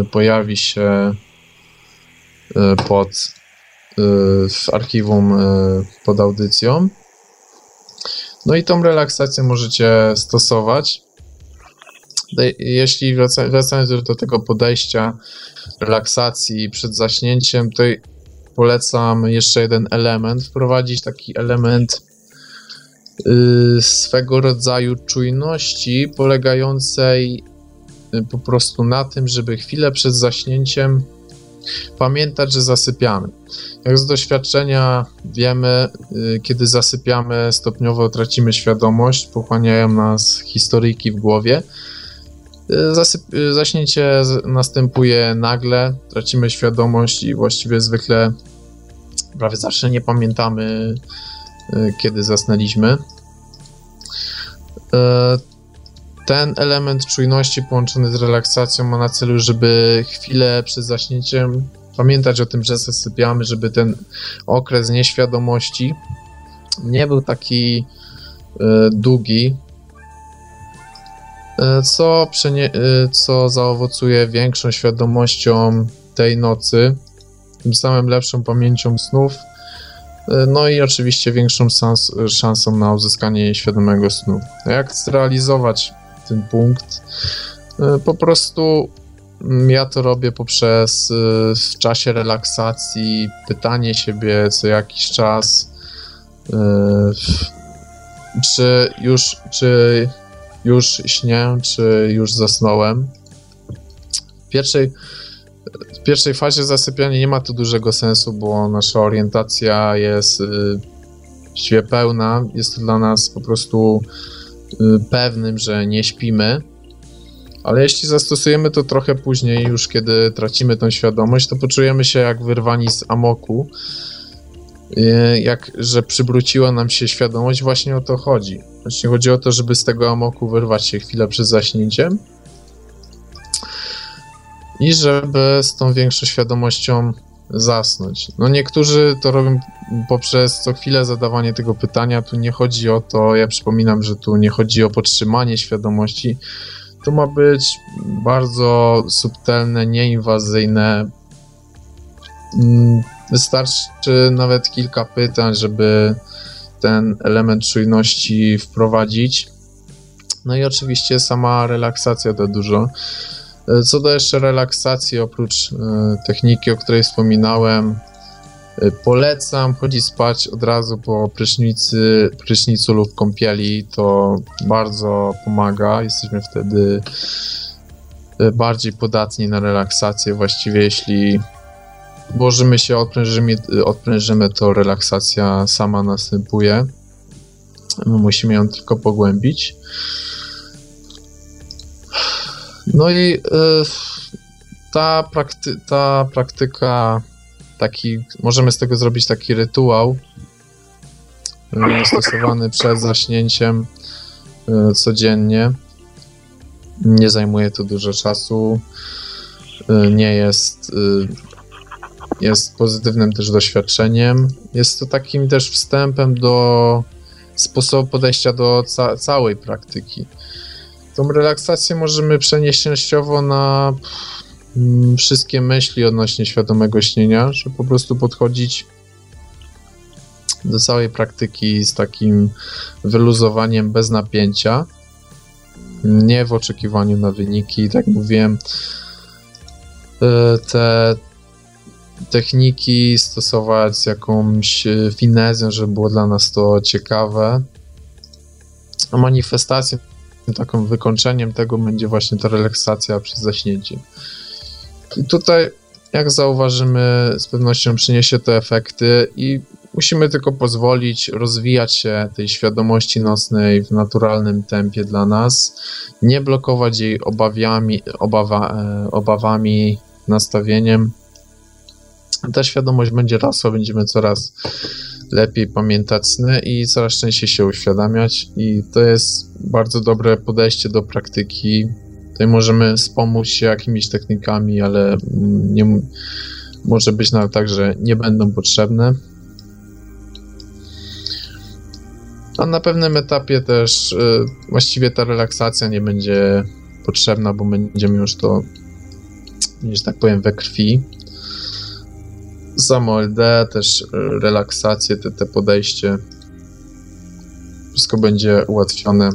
y, pojawi się pod w archiwum pod audycją. No i tą relaksację możecie stosować. Dej- Jeśli wraca, wracając do tego podejścia relaksacji przed zaśnięciem, to polecam jeszcze jeden element, wprowadzić taki element y, swego rodzaju czujności polegającej y, po prostu na tym, żeby chwilę przed zaśnięciem pamiętać, że zasypiamy. Jak z doświadczenia wiemy, y, kiedy zasypiamy, stopniowo tracimy świadomość, pochłaniają nas historyjki w głowie. Y, zasyp- y, zaśnięcie następuje nagle, tracimy świadomość i właściwie zwykle prawie zawsze nie pamiętamy, kiedy zasnęliśmy. Ten element czujności połączony z relaksacją ma na celu, żeby chwilę przed zaśnięciem pamiętać o tym, że zasypiamy, żeby ten okres nieświadomości nie był taki y, długi, y, co, y, co zaowocuje większą świadomością tej nocy, tym samym lepszą pamięcią snów, no i oczywiście większą szansą na uzyskanie świadomego snu. Jak zrealizować ten punkt? Po prostu ja to robię poprzez w czasie relaksacji pytanie siebie co jakiś czas, czy już, czy już śnię, czy już zasnąłem. W pierwszej, w pierwszej fazie zasypiania nie ma tu dużego sensu, bo nasza orientacja jest właściwie pełna. Jest to dla nas po prostu pewnym, że nie śpimy ale jeśli zastosujemy to trochę później, już kiedy tracimy tą świadomość, to poczujemy się jak wyrwani z amoku, y, jak, że przywróciła nam się świadomość, właśnie o to chodzi. Właśnie chodzi o to, żeby z tego amoku wyrwać się chwilę przed zaśnięciem i żeby z tą większą świadomością zasnąć. No niektórzy to robią poprzez co chwilę zadawanie tego pytania. Tu nie chodzi o to, ja przypominam, że tu nie chodzi o podtrzymanie świadomości, to ma być bardzo subtelne, nieinwazyjne. Wystarczy nawet kilka pytań, żeby ten element czujności wprowadzić. No i oczywiście sama relaksacja to dużo. Co do jeszcze relaksacji, oprócz e, techniki, o której wspominałem, Y, polecam chodzić spać od razu po prysznicy, prysznicu lub kąpieli. To bardzo pomaga. Jesteśmy wtedy bardziej podatni na relaksację. Właściwie jeśli włożymy się, odprężymy, odprężymy, to relaksacja sama następuje. My musimy ją tylko pogłębić. No i y, ta, prakty ta praktyka taki, możemy z tego zrobić taki rytuał e, stosowany przed zaśnięciem e, codziennie. Nie zajmuje to dużo czasu. Nie jest jest pozytywnym też doświadczeniem. Jest to takim też wstępem do sposobu podejścia do ca całej praktyki. Tą relaksację możemy przenieść częściowo na Mm, wszystkie myśli odnośnie świadomego śnienia, że po prostu podchodzić do całej praktyki z takim wyluzowaniem bez napięcia, nie w oczekiwaniu na wyniki. Tak mówiłem, e, te techniki stosować jakąś finezją, żeby było dla nas to ciekawe. A manifestacją, taką wykończeniem tego będzie właśnie ta relaksacja przez zaśnięcie. I tutaj, jak zauważymy, z pewnością przyniesie to efekty i musimy tylko pozwolić rozwijać się tej świadomości nocnej w naturalnym tempie dla nas, nie blokować jej obawiami, obawa, e, obawami, nastawieniem. Ta świadomość będzie rosła, będziemy coraz lepiej pamiętać sny i coraz częściej się uświadamiać i to jest bardzo dobre podejście do praktyki Tutaj możemy wspomóc się jakimiś technikami, ale nie, może być nawet tak, że nie będą potrzebne. A na pewnym etapie też y, właściwie ta relaksacja nie będzie potrzebna, bo będziemy już to, że tak powiem, we krwi. Samo LD, też relaksację, te, te podejście, wszystko będzie ułatwione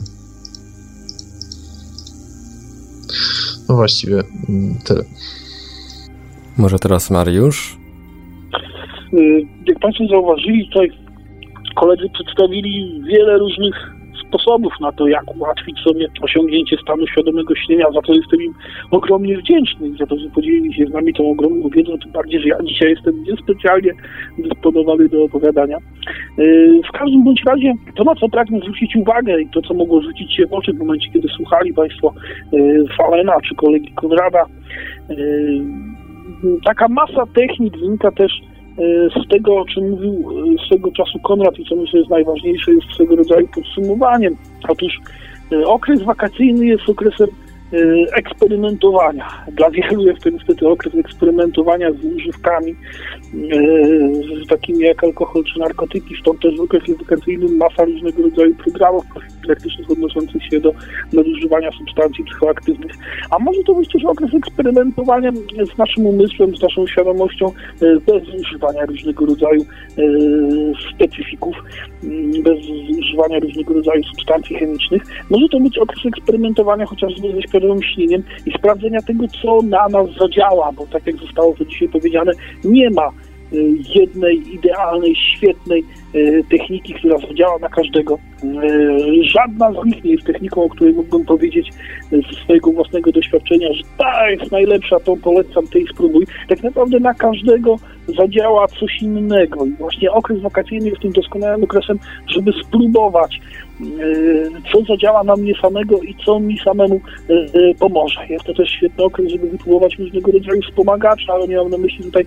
No właściwie mm, tyle. Może teraz Mariusz? Y, jak Państwo zauważyli, tutaj koledzy przedstawili wiele różnych sposobów na to, jak ułatwić sobie osiągnięcie stanu świadomego śnienia, za to jestem im ogromnie wdzięczny za to, że podzielili się z nami tą ogromną wiedzą, tym bardziej, że ja dzisiaj jestem niespecjalnie dysponowany do opowiadania. Yy, w każdym bądź razie to, na co pragnę zwrócić uwagę i to, co mogło rzucić się w oczy w momencie, kiedy słuchali Państwo yy, Falena czy kolegi Konrada, yy, taka masa technik wynika też z tego, o czym mówił swego czasu Konrad i co myślę jest najważniejsze, jest swego rodzaju podsumowaniem. Otóż okres wakacyjny jest okresem eksperymentowania. Dla wielu jest to niestety okres eksperymentowania z używkami, y, takimi jak alkohol czy narkotyki, stąd też w okresie edukacyjnym masa różnego rodzaju programów profilaktycznych odnoszących się do nadużywania substancji psychoaktywnych. A może to być też okres eksperymentowania z naszym umysłem, z naszą świadomością, y, bez używania różnego rodzaju specyfików, bez używania różnego rodzaju substancji chemicznych. Może to być okres eksperymentowania chociażby ze świadomym śnieniem i sprawdzenia tego, co na nas zadziała, bo tak jak zostało to dzisiaj powiedziane, nie ma y, jednej idealnej, świetnej y, techniki, która zadziała na każdego. Y, żadna z nich nie jest techniką, o której mógłbym powiedzieć ze swojego własnego doświadczenia, że ta jest najlepsza, tą polecam, tej spróbuj. Tak naprawdę na każdego zadziała coś innego i właśnie okres wakacyjny jest tym doskonałym okresem, żeby spróbować co zadziała na mnie samego i co mi samemu e, e, pomoże. Jest to też świetny okres, żeby wypróbować różnego rodzaju wspomagacze, ale nie mam na myśli tutaj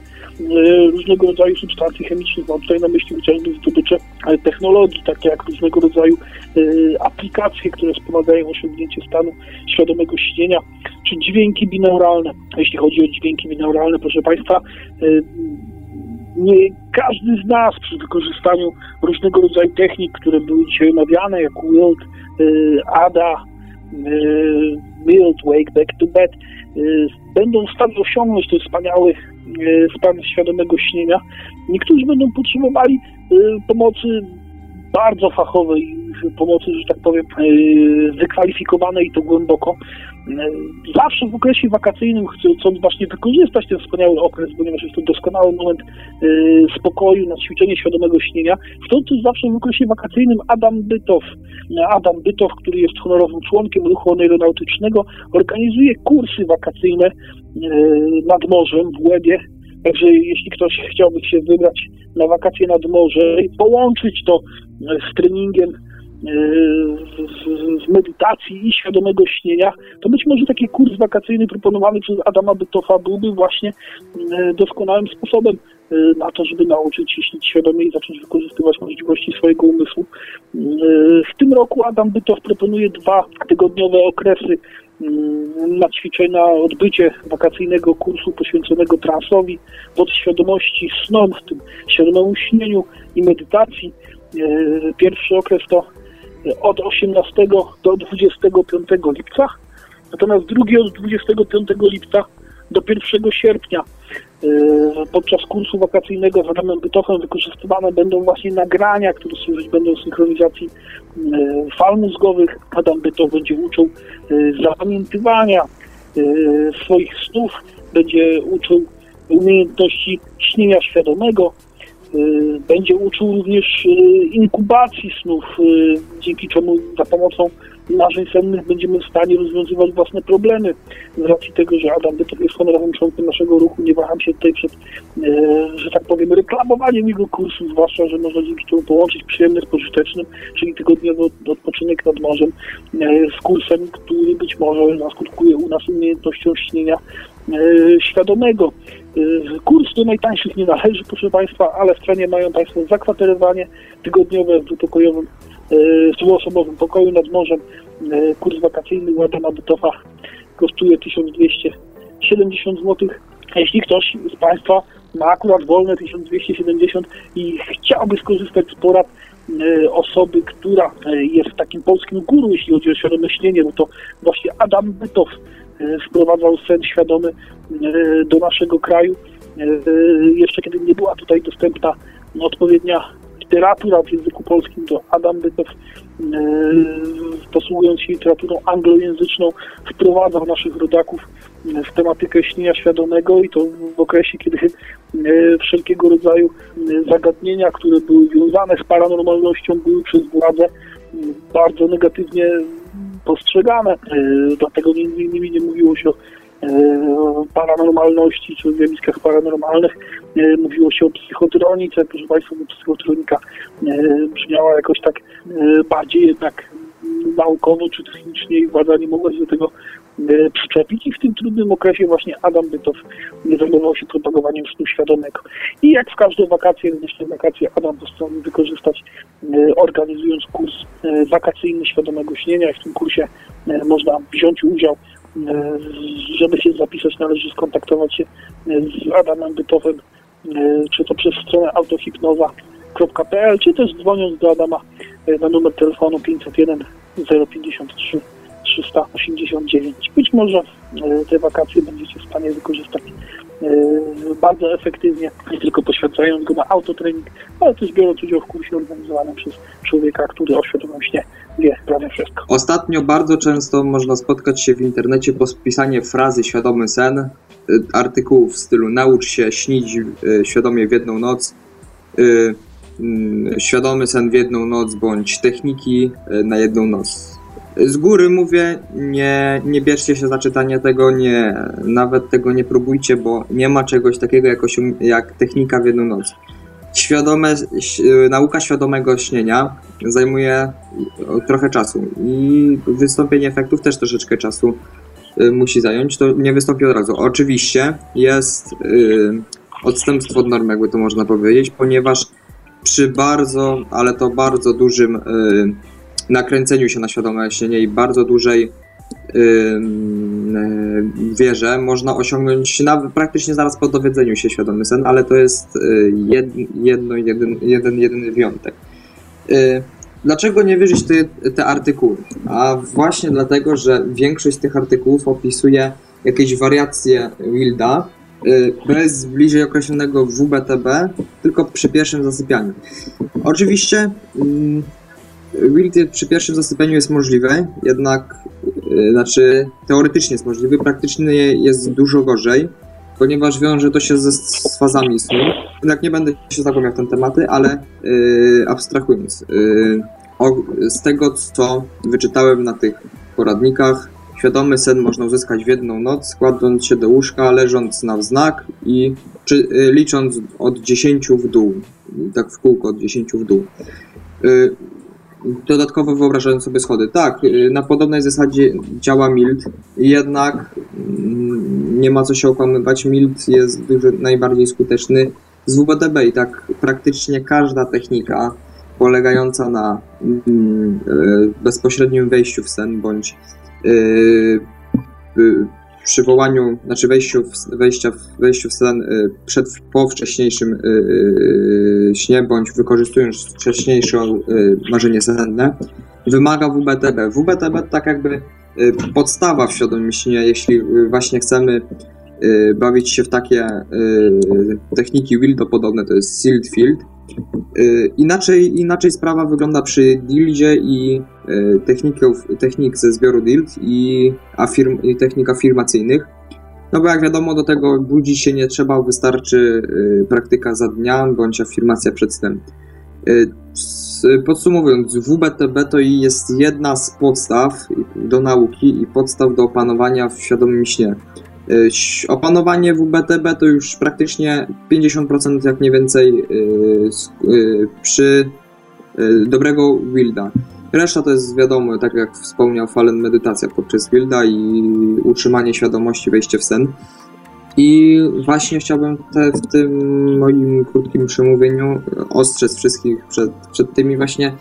różnego rodzaju substancji chemicznych, mam tutaj na myśli chociażby zdobycze technologii, takie jak różnego rodzaju aplikacje, które wspomagają osiągnięcie stanu świadomego śnienia, czy dźwięki binauralne. Jeśli chodzi o dźwięki binauralne, proszę Państwa, nie każdy z nas przy wykorzystaniu różnego rodzaju technik, które były dzisiaj omawiane, jak Wild, y, ADA, y, Wild, Wake, Back to Bed, y, będą w stanie osiągnąć ten wspaniały stan świadomego śnienia. Niektórzy będą potrzebowali pomocy bardzo fachowej, pomocy, że tak powiem, wykwalifikowanej i to głęboko. Zawsze w okresie wakacyjnym, chcąc właśnie wykorzystać ten wspaniały okres, ponieważ jest to doskonały moment y, spokoju na ćwiczenie świadomego śnienia, też zawsze w okresie wakacyjnym Adam Bytow, Adam Bytow, który jest honorowym członkiem ruchu aeronautycznego, organizuje kursy wakacyjne nad morzem w Łebie, Także jeśli ktoś chciałby się wybrać na wakacje nad morze i połączyć to z treningiem z, z, medytacji i świadomego śnienia, to być może taki kurs wakacyjny proponowany przez Adama Bytofa byłby właśnie e, doskonałym sposobem e, na to, żeby nauczyć się śnić świadomie i zacząć wykorzystywać możliwości swojego umysłu. W tym roku Adam Bytow proponuje dwa tygodniowe okresy na ćwiczenie, na odbycie wakacyjnego kursu poświęconego transowi, podświadomości, snom, w tym świadomemu śnieniu i medytacji. Pierwszy okres to od 18 do 25 lipca, natomiast drugi od 25 lipca do 1 sierpnia. E, podczas kursu wakacyjnego z Adamem Bytochem wykorzystywane będą właśnie nagrania, które służyć będą synchronizacji e, fal mózgowych. Adam Bytoch będzie uczył e, zapamiętywania swoich snów, będzie uczył umiejętności śnienia świadomego, będzie uczył również y, inkubacji snów, y, dzięki czemu za pomocą marzeń sennych będziemy w stanie rozwiązywać własne problemy. Z racji tego, że Adam Bytok jest honorowym członkiem naszego ruchu, nie waham się tutaj przed, że tak powiem, reklamowaniem jego kursu, zwłaszcza, że można dzięki temu połączyć przyjemne z pożytecznym, czyli tygodniowy odpoczynek nad morzem z kursem, który być może naskutkuje u nas umiejętnością śnienia świadomego. Y, kurs do najtańszych nie należy, proszę Państwa, ale w cenie mają Państwo zakwaterowanie tygodniowe w dwupokojowym, y, dwuosobowym pokoju nad morzem. Y, kurs wakacyjny Ładana Bytowa kosztuje 1270 zł. Jeśli ktoś z Państwa ma akurat wolne 1270 i chciałby skorzystać z porad osoby, która jest takim polskim guru, jeśli chodzi o świadome śnienie, no to właśnie Adam Bytow wprowadzał sen świadomy e, do naszego kraju. E, jeszcze kiedy nie była tutaj dostępna odpowiednia literatura w języku polskim, to Adam Bytow, e, posługując się literaturą anglojęzyczną, wprowadzał naszych rodaków w tematykę śnienia świadomego i to w okresie, kiedy wszelkiego rodzaju zagadnienia, które były związane z paranormalnością, były przez władze bardzo negatywnie postrzegane. Dlatego między innymi nie mówiło się o paranormalności czy zjawiskach paranormalnych. Mówiło się o psychotronice. Proszę Państwa, psychotronika brzmiała jakoś tak bardziej jednak naukowo czy technicznie i władza nie mogła się do tego e, przyczepić i w tym trudnym okresie właśnie Adam Bytow zajmował się propagowaniem snu świadomego. I jak w każde wakacje, te wakacje Adam postanowił wykorzystać, e, organizując kurs e, wakacyjny świadomego śnienia w tym kursie można wziąć udział żeby się zapisać, należy skontaktować się z Adamem Bytowem, czy to przez stronę autohipnoza.pl, czy też dzwoniąc do Adama na numer telefonu 501 053 389. Być może e, te wakacje będziecie w stanie wykorzystać e, bardzo efektywnie, nie tylko poświęcając go na autotrening, ale też biorąc udział w kursie organizowanym przez człowieka, który o świadomym śnie wie prawie wszystko. Ostatnio bardzo często można spotkać się w internecie po spisanie frazy świadomy sen, e, artykułów w stylu naucz się śnić świadomie w jedną noc, mm, świadomy sen w jedną noc, bądź techniki na jedną noc. Z góry mówię, nie, nie bierzcie się za czytanie tego, nie, nawet tego nie próbujcie, bo nie ma czegoś takiego jak, jak technika w jedną noc. Świadome, nauka świadomego śnienia zajmuje trochę czasu i wystąpienie efektów też troszeczkę czasu y, musi zająć. To nie wystąpi od razu. Oczywiście jest yy, odstępstwo od normy, jakby to można powiedzieć, ponieważ przy bardzo, ale to bardzo dużym nakręceniu się na świadome śnienie i bardzo dużej yy, wierze można osiągnąć praktycznie zaraz po dowiedzeniu się świadomy sen, ale to jest y, jed, jedno, jeden, jeden, jedyny wyjątek. Yy, dlaczego nie wierzyć te, te artykuły? A właśnie dlatego, że większość z tych artykułów opisuje jakieś wariacje Wilda, y, bez bliżej określonego WBTB, tylko przy pierwszym zasypianiu. Oczywiście Wild przy pierwszym zasypianiu jest możliwy, jednak, yy, znaczy teoretycznie jest możliwy, praktycznie jest dużo gorzej, ponieważ wiąże to się ze, z fazami snu. Jednak nie będę się zagłębiał w ten tematy, ale yy, abstrahując, yy, o, z tego co wyczytałem na tych poradnikach, świadomy sen można uzyskać w jedną noc, kładąc się do łóżka, leżąc na wznak i czy, yy, licząc od 10 w dół, tak w kółko od 10 w dół. Dodatkowo wyobrażając sobie schody. Tak, y, na podobnej zasadzie działa Mild, jednak mm, nie ma co się okłamywać. Mild jest dużo, najbardziej skuteczny z WBDB i tak praktycznie każda technika polegająca na mm, y, bezpośrednim wejściu w sen bądź y, przywołaniu, znaczy wejściu w, wejścia wejściu w sen y, przed, po wcześniejszym y, y, śnie, bądź wykorzystując wcześniejsze marzenie senne, wymaga WBTB. WBTB tak jakby podstawa w świadomym śnie, jeśli właśnie chcemy bawić się w takie techniki Wildo podobne, to jest Sealed Field, Y, inaczej, inaczej sprawa wygląda przy dildzie i y, techników, technik ze zbioru dild i, afirm, i technik afirmacyjnych. No bo jak wiadomo, do tego budzić się nie trzeba, wystarczy y, praktyka za dnia bądź afirmacja przed snem. Podsumowując, WBTB to jest jedna z podstaw do nauki i podstaw do opanowania w świadomym śnie. Y, opanowanie WBTB to już praktycznie 50% jak nie więcej y, y, przy dobrego builda. Reszta to jest wiadomo, tak jak wspomniał Fallen, medytacja podczas builda i utrzymanie świadomości, wejście w sen. I właśnie chciałbym te, w tym moim krótkim przemówieniu ostrzec wszystkich przed, przed tymi właśnie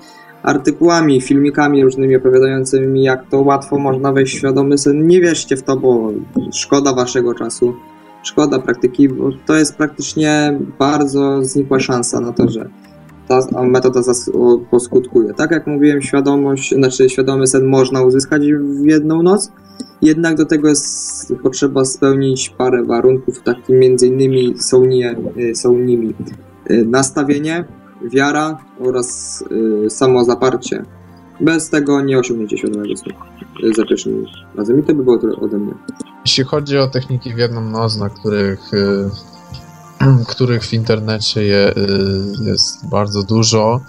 artykułami, filmikami różnymi opowiadającymi, jak to łatwo można wejść w świadomy sen. Nie wierzcie w to, bo szkoda waszego czasu, szkoda praktyki, bo to jest praktycznie bardzo znikła szansa na to, że ta metoda poskutkuje. Tak jak mówiłem, świadomość, znaczy świadomy sen można uzyskać w jedną noc, jednak do tego jest potrzeba spełnić parę warunków, takim między innymi są, nie, są nimi nastawienie, wiara oraz y, samozaparcie. Bez tego nie osiągniecie świadomego snu y, za pierwszym razem. I to by było ode mnie. Jeśli chodzi o techniki w jedną noc, na których y, których w internecie je, jest bardzo dużo.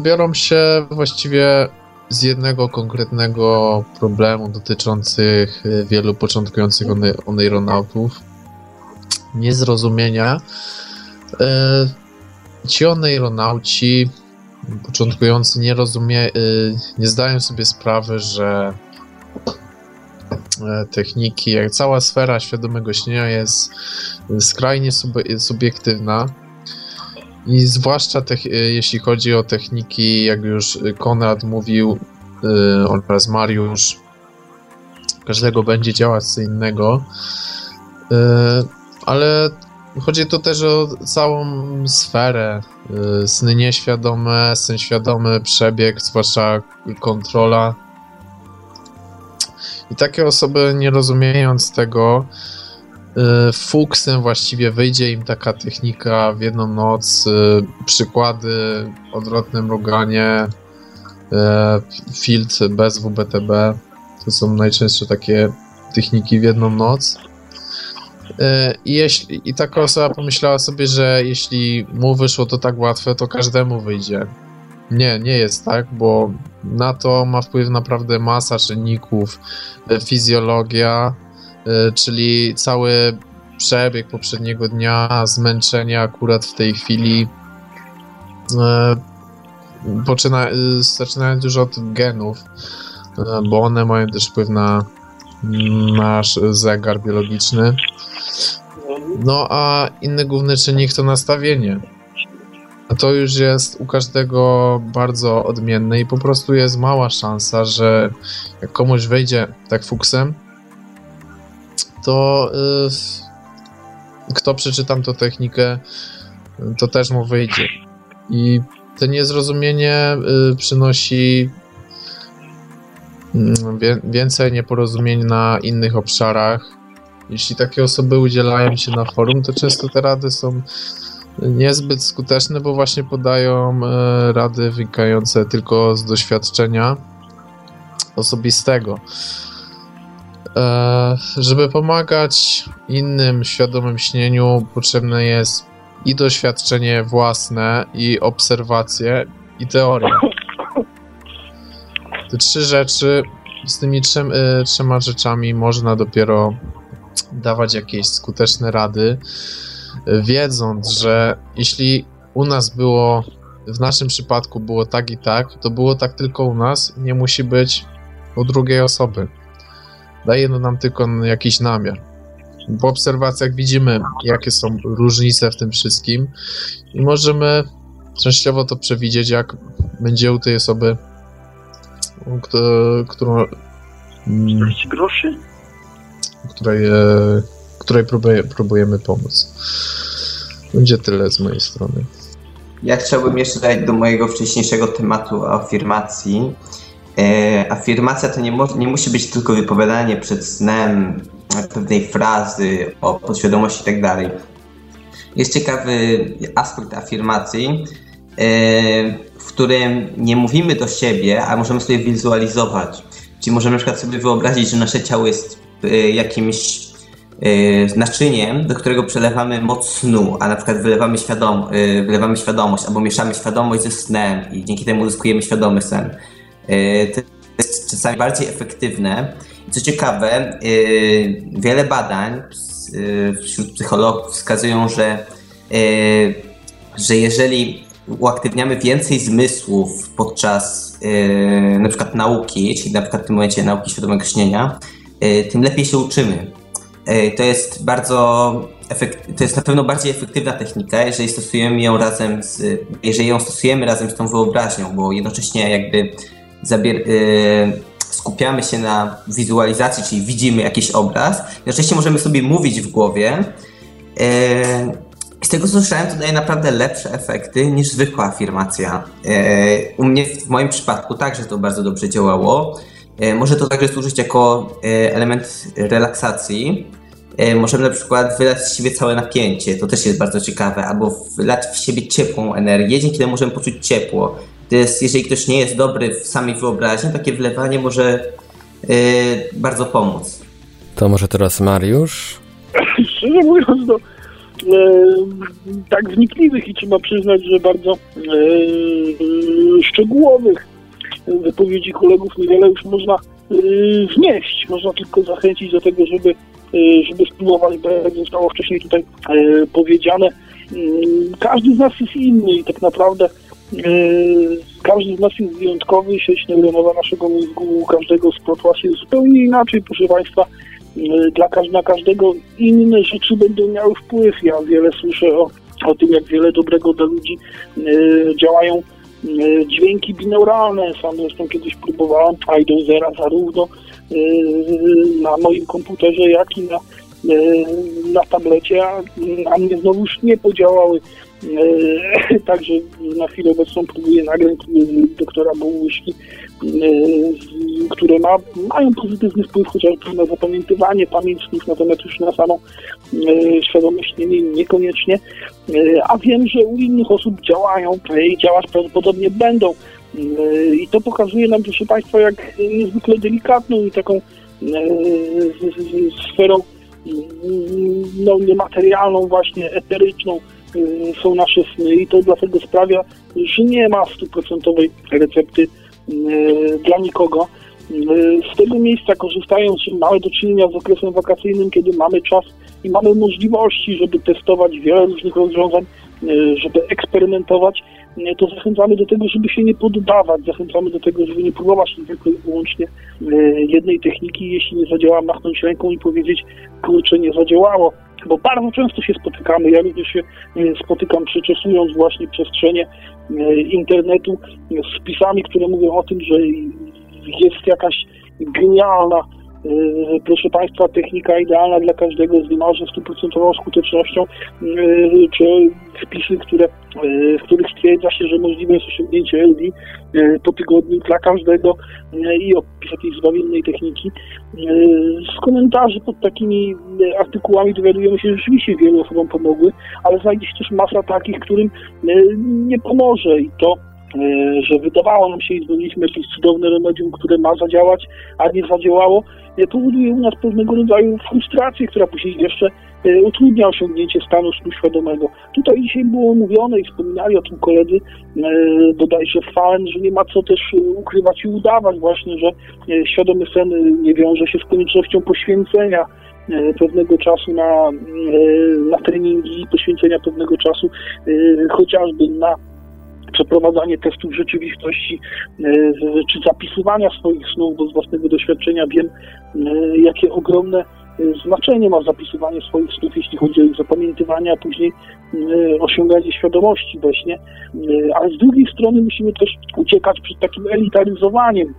Biorą się właściwie z jednego konkretnego problemu dotyczących wielu początkujących oneironautów. Niezrozumienia. Ci oneironauci początkujący nie rozumie, nie zdają sobie sprawy, że E, techniki, jak cała sfera świadomego śnienia jest skrajnie subiektywna. I zwłaszcza te, jeśli chodzi o techniki, jak już Konrad mówił e, oraz Mariusz, każdego będzie działać co innego. E, ale chodzi tu też o całą sferę. Sny nieświadome, sen świadomy, przebieg, zwłaszcza kontrola i takie osoby, nie rozumiejąc tego, y, fuksem właściwie wyjdzie im taka technika w jedną noc, y, przykłady, odwrotne mruganie, y, filtr bez WBTB. To są najczęstsze takie techniki w jedną noc. I, jeśli, I taka osoba pomyślała sobie, że jeśli mu wyszło to tak łatwe, to każdemu wyjdzie. Nie, nie jest tak, bo na to ma wpływ naprawdę masa czynników. E, fizjologia, e, czyli cały przebieg poprzedniego dnia, zmęczenie akurat w tej chwili. Poczyna, zaczynając już od genów, bo one mają też wpływ na nasz zegar biologiczny. No a inny główny czynnik to nastawienie to już jest u każdego bardzo odmienne i po prostu jest mała szansa, że jak komuś wejdzie tak fuksem, to yy, kto przeczytam tą technikę, to też mu wyjdzie. I to niezrozumienie yy, przynosi yy, więcej nieporozumień na innych obszarach. Jeśli takie osoby udzielają się na forum, to często te rady są niezbyt skuteczne, bo właśnie podają e, rady wynikające tylko z doświadczenia osobistego. E, żeby pomagać innym świadomym śnieniu, potrzebne jest i doświadczenie własne, i obserwacje, i teoria. Te trzy rzeczy, z tymi trzem, e, trzema rzeczami można dopiero dawać jakieś skuteczne rady wiedząc, że jeśli u nas było, w naszym przypadku było tak i tak, to było tak tylko u nas, nie musi być u drugiej osoby. Daje nam tylko jakiś namiar. Po obserwacjach widzimy, jakie są różnice w tym wszystkim i możemy częściowo to przewidzieć, jak będzie u tej osoby, którą. groszy? Której e, której próbuje, próbujemy pomóc. Będzie tyle z mojej strony. Ja chciałbym jeszcze dać do mojego wcześniejszego tematu afirmacji. E, afirmacja to nie, mo nie musi być tylko wypowiadanie przed snem pewnej frazy o podświadomości i tak. Jest ciekawy aspekt afirmacji, e, w którym nie mówimy do siebie, a możemy sobie wizualizować. Czyli możemy na przykład sobie wyobrazić, że nasze ciało jest jakimś Y, naczyniem, do którego przelewamy moc snu, a na przykład wylewamy, świadom, y, wylewamy świadomość albo mieszamy świadomość ze snem i dzięki temu uzyskujemy świadomy sen. To jest czasami bardziej efektywne. Co ciekawe, wiele badań wśród psychologów wskazują, że, że jeżeli uaktywniamy więcej zmysłów podczas na przykład nauki, czyli na przykład w tym momencie nauki świadomego śnienia, tym lepiej się uczymy. E, to jest bardzo to jest na pewno bardziej efektywna technika, jeżeli stosujemy ją razem z, jeżeli ją stosujemy razem z tą wyobraźnią, bo jednocześnie jakby zabier, yy, skupiamy się na wizualizacji, czyli widzimy jakiś obraz, jednocześnie możemy sobie mówić w głowie. Z tego co słyszałem, to daje naprawdę lepsze efekty niż zwykła afirmacja. U mnie, w moim przypadku także to bardzo dobrze działało. Może to także służyć jako element relaksacji, E, możemy na przykład wylać z siebie całe napięcie, to też jest bardzo ciekawe, albo wylać w siebie ciepłą energię, dzięki temu możemy poczuć ciepło. To jest, jeżeli ktoś nie jest dobry w samej wyobraźni, takie wlewanie może yy, bardzo pomóc. To może teraz Mariusz? szczerze mówiąc, no, tak wnikliwych i trzeba przyznać, że bardzo szczegółowych wypowiedzi kolegów niewiele już można wnieść. Można tylko zachęcić do tego, żeby, żeby spróbować, bo jak zostało wcześniej tutaj powiedziane, każdy z nas jest inny i tak naprawdę każdy z nas jest wyjątkowy, sieć neuronowa naszego mózgu, każdego płatła jest zupełnie inaczej, proszę Państwa. Dla na każdego inne rzeczy będą miały wpływ. Ja wiele słyszę o, o tym, jak wiele dobrego dla ludzi działają dźwięki binauralne. Sam zresztą kiedyś próbowałem iDozera zarówno na moim komputerze, jak i na, na tablecie, a, a mnie znowuż nie podziałały także na chwilę obecną próbuję nagrać doktora Bołuszki, które ma, mają pozytywny wpływ chociażby na zapamiętywanie pamięć snów, natomiast już na samą e, świadomość nie, niekoniecznie. A wiem, że u innych osób działają i działać prawdopodobnie będą. I to pokazuje nam, proszę Państwa, jak niezwykle delikatną i taką sferą no, niematerialną, właśnie eteryczną Y, są nasze sny i to dlatego sprawia, że nie ma stuprocentowej recepty y, dla nikogo. Y, z tego miejsca korzystając, mamy do czynienia z okresem wakacyjnym, kiedy mamy czas i mamy możliwości, żeby testować wiele różnych rozwiązań, żeby eksperymentować, to zachęcamy do tego, żeby się nie poddawać, zachęcamy do tego, żeby nie próbować tylko i wyłącznie jednej techniki, jeśli nie zadziała, machnąć ręką i powiedzieć, kurczę, nie zadziałało bo bardzo często się spotykamy. Ja również się spotykam, przeczesując właśnie przestrzenie internetu z pisami, które mówią o tym, że jest jakaś genialna E, proszę Państwa, technika idealna dla każdego z niemalże stuprocentową skutecznością, czy wpisy, które, e, w których stwierdza się, że możliwe jest osiągnięcie LD po tygodniu dla każdego i opis jakiejś zbawiennej techniki. Z komentarzy pod takimi artykułami dowiadujemy się, że rzeczywiście wielu osobom pomogły, ale znajdzie się też masa takich, którym nie pomoże i to że wydawało nam się i znaleźliśmy jakieś cudowne remedium, które ma zadziałać, a nie zadziałało, e, powoduje u nas pewnego rodzaju frustrację, która później jeszcze e, utrudnia osiągnięcie stanu snu świadomego. Tutaj dzisiaj było mówione i wspominali o tym koledzy bodajże Falen, że nie ma co też ukrywać i udawać właśnie, że świadomy sen nie wiąże się z koniecznością poświęcenia pewnego czasu na, na treningi, poświęcenia pewnego czasu chociażby na przeprowadzanie testów rzeczywistości, e, czy zapisywania swoich snów, bo z własnego doświadczenia wiem, e, jakie ogromne e, znaczenie ma zapisywanie swoich snów, jeśli chodzi o ich zapamiętywanie, a później osiąganie świadomości we śnie. Ale z drugiej strony musimy też uciekać przed takim elitaryzowaniem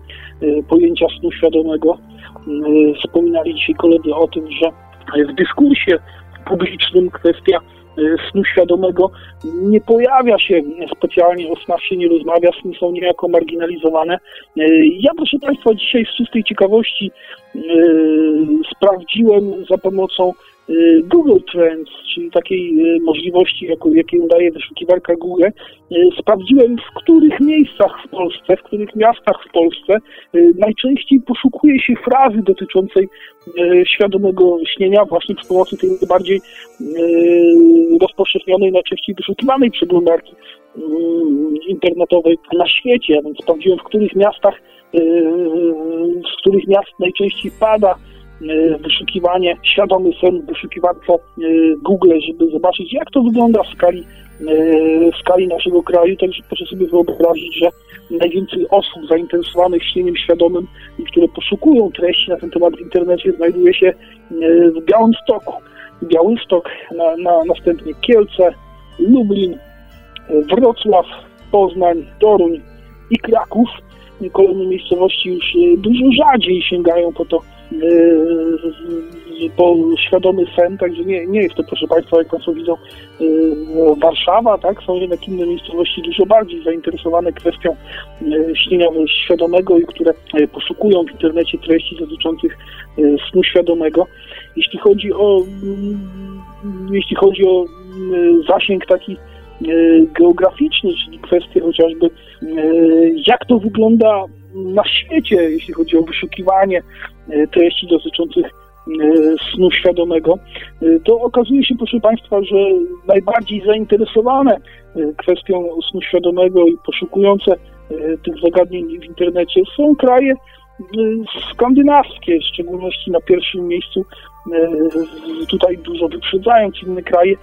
pojęcia snu świadomego. Wspominali dzisiaj koledzy o tym, że w dyskursie publicznym kwestia snu świadomego nie pojawia się specjalnie, o snach się nie rozmawia, sny są niejako marginalizowane. Y, ja proszę Państwa dzisiaj z czystej ciekawości y, sprawdziłem za pomocą Y, Google Trends, czyli takiej y, możliwości, jaką daje wyszukiwarka Google, y, sprawdziłem, w których miejscach w Polsce, w których miastach w Polsce najczęściej poszukuje się frazy dotyczącej świadomego śnienia właśnie przy pomocy tej najbardziej rozpowszechnionej, najczęściej wyszukiwanej przeglądarki internetowej na świecie. Więc sprawdziłem, w których miastach, z których miast najczęściej pada wyszukiwanie, świadomy sen w wyszukiwarce e, Google, żeby zobaczyć, jak to wygląda w skali, e, w skali naszego kraju. Także proszę sobie wyobrazić, że najwięcej osób zainteresowanych śnieniem świadomym i które poszukują treści na ten temat w internecie znajduje się w Białymstoku. Białystok, na, na, następnie Kielce, Lublin, Wrocław, Poznań, Toruń i Kraków. Kolejne miejscowości już dużo rzadziej sięgają po to po yy, świadomy sen, także nie, nie jest to, proszę Państwa, jak Państwo widzą, yy, Warszawa, tak, są jednak inne miejscowości dużo bardziej zainteresowane kwestią śnienia świadomego i które poszukują w internecie treści dotyczących snu świadomego. Jeśli chodzi o jeśli chodzi o zasięg taki geograficzny, czyli kwestie chociażby jak to wygląda na świecie, jeśli chodzi o wyszukiwanie e, treści dotyczących snu świadomego, to okazuje się, proszę Państwa, że najbardziej zainteresowane kwestią snu świadomego i poszukujące tych zagadnień w internecie są kraje skandynawskie, w szczególności na pierwszym miejscu, tutaj dużo wyprzedzając inne kraje,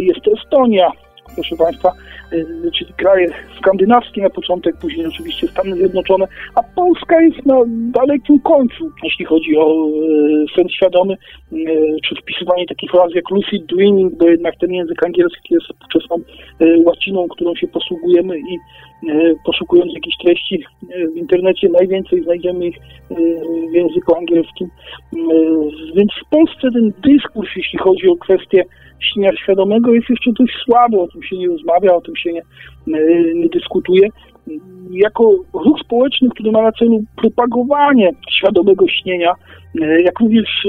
jest Estonia, proszę Państwa, y, czyli kraje skandynawskie na początek, później oczywiście Stany Zjednoczone, a Polska jest na dalekim końcu, jeśli chodzi o y, sen świadomy, y, czy wpisywanie takich fraz jak lucid dreaming, bo jednak ten język angielski jest współczesną łaciną, którą się posługujemy i poszukując jakichś treści w internecie najwięcej znajdziemy ich w języku angielskim. Więc w Polsce ten dyskurs, jeśli chodzi o kwestie śnienia świadomego jest jeszcze dość słabo, o tym się nie rozmawia, o tym się nie, nie dyskutuje. Jako ruch społeczny, który ma na celu propagowanie świadomego śnienia, jak również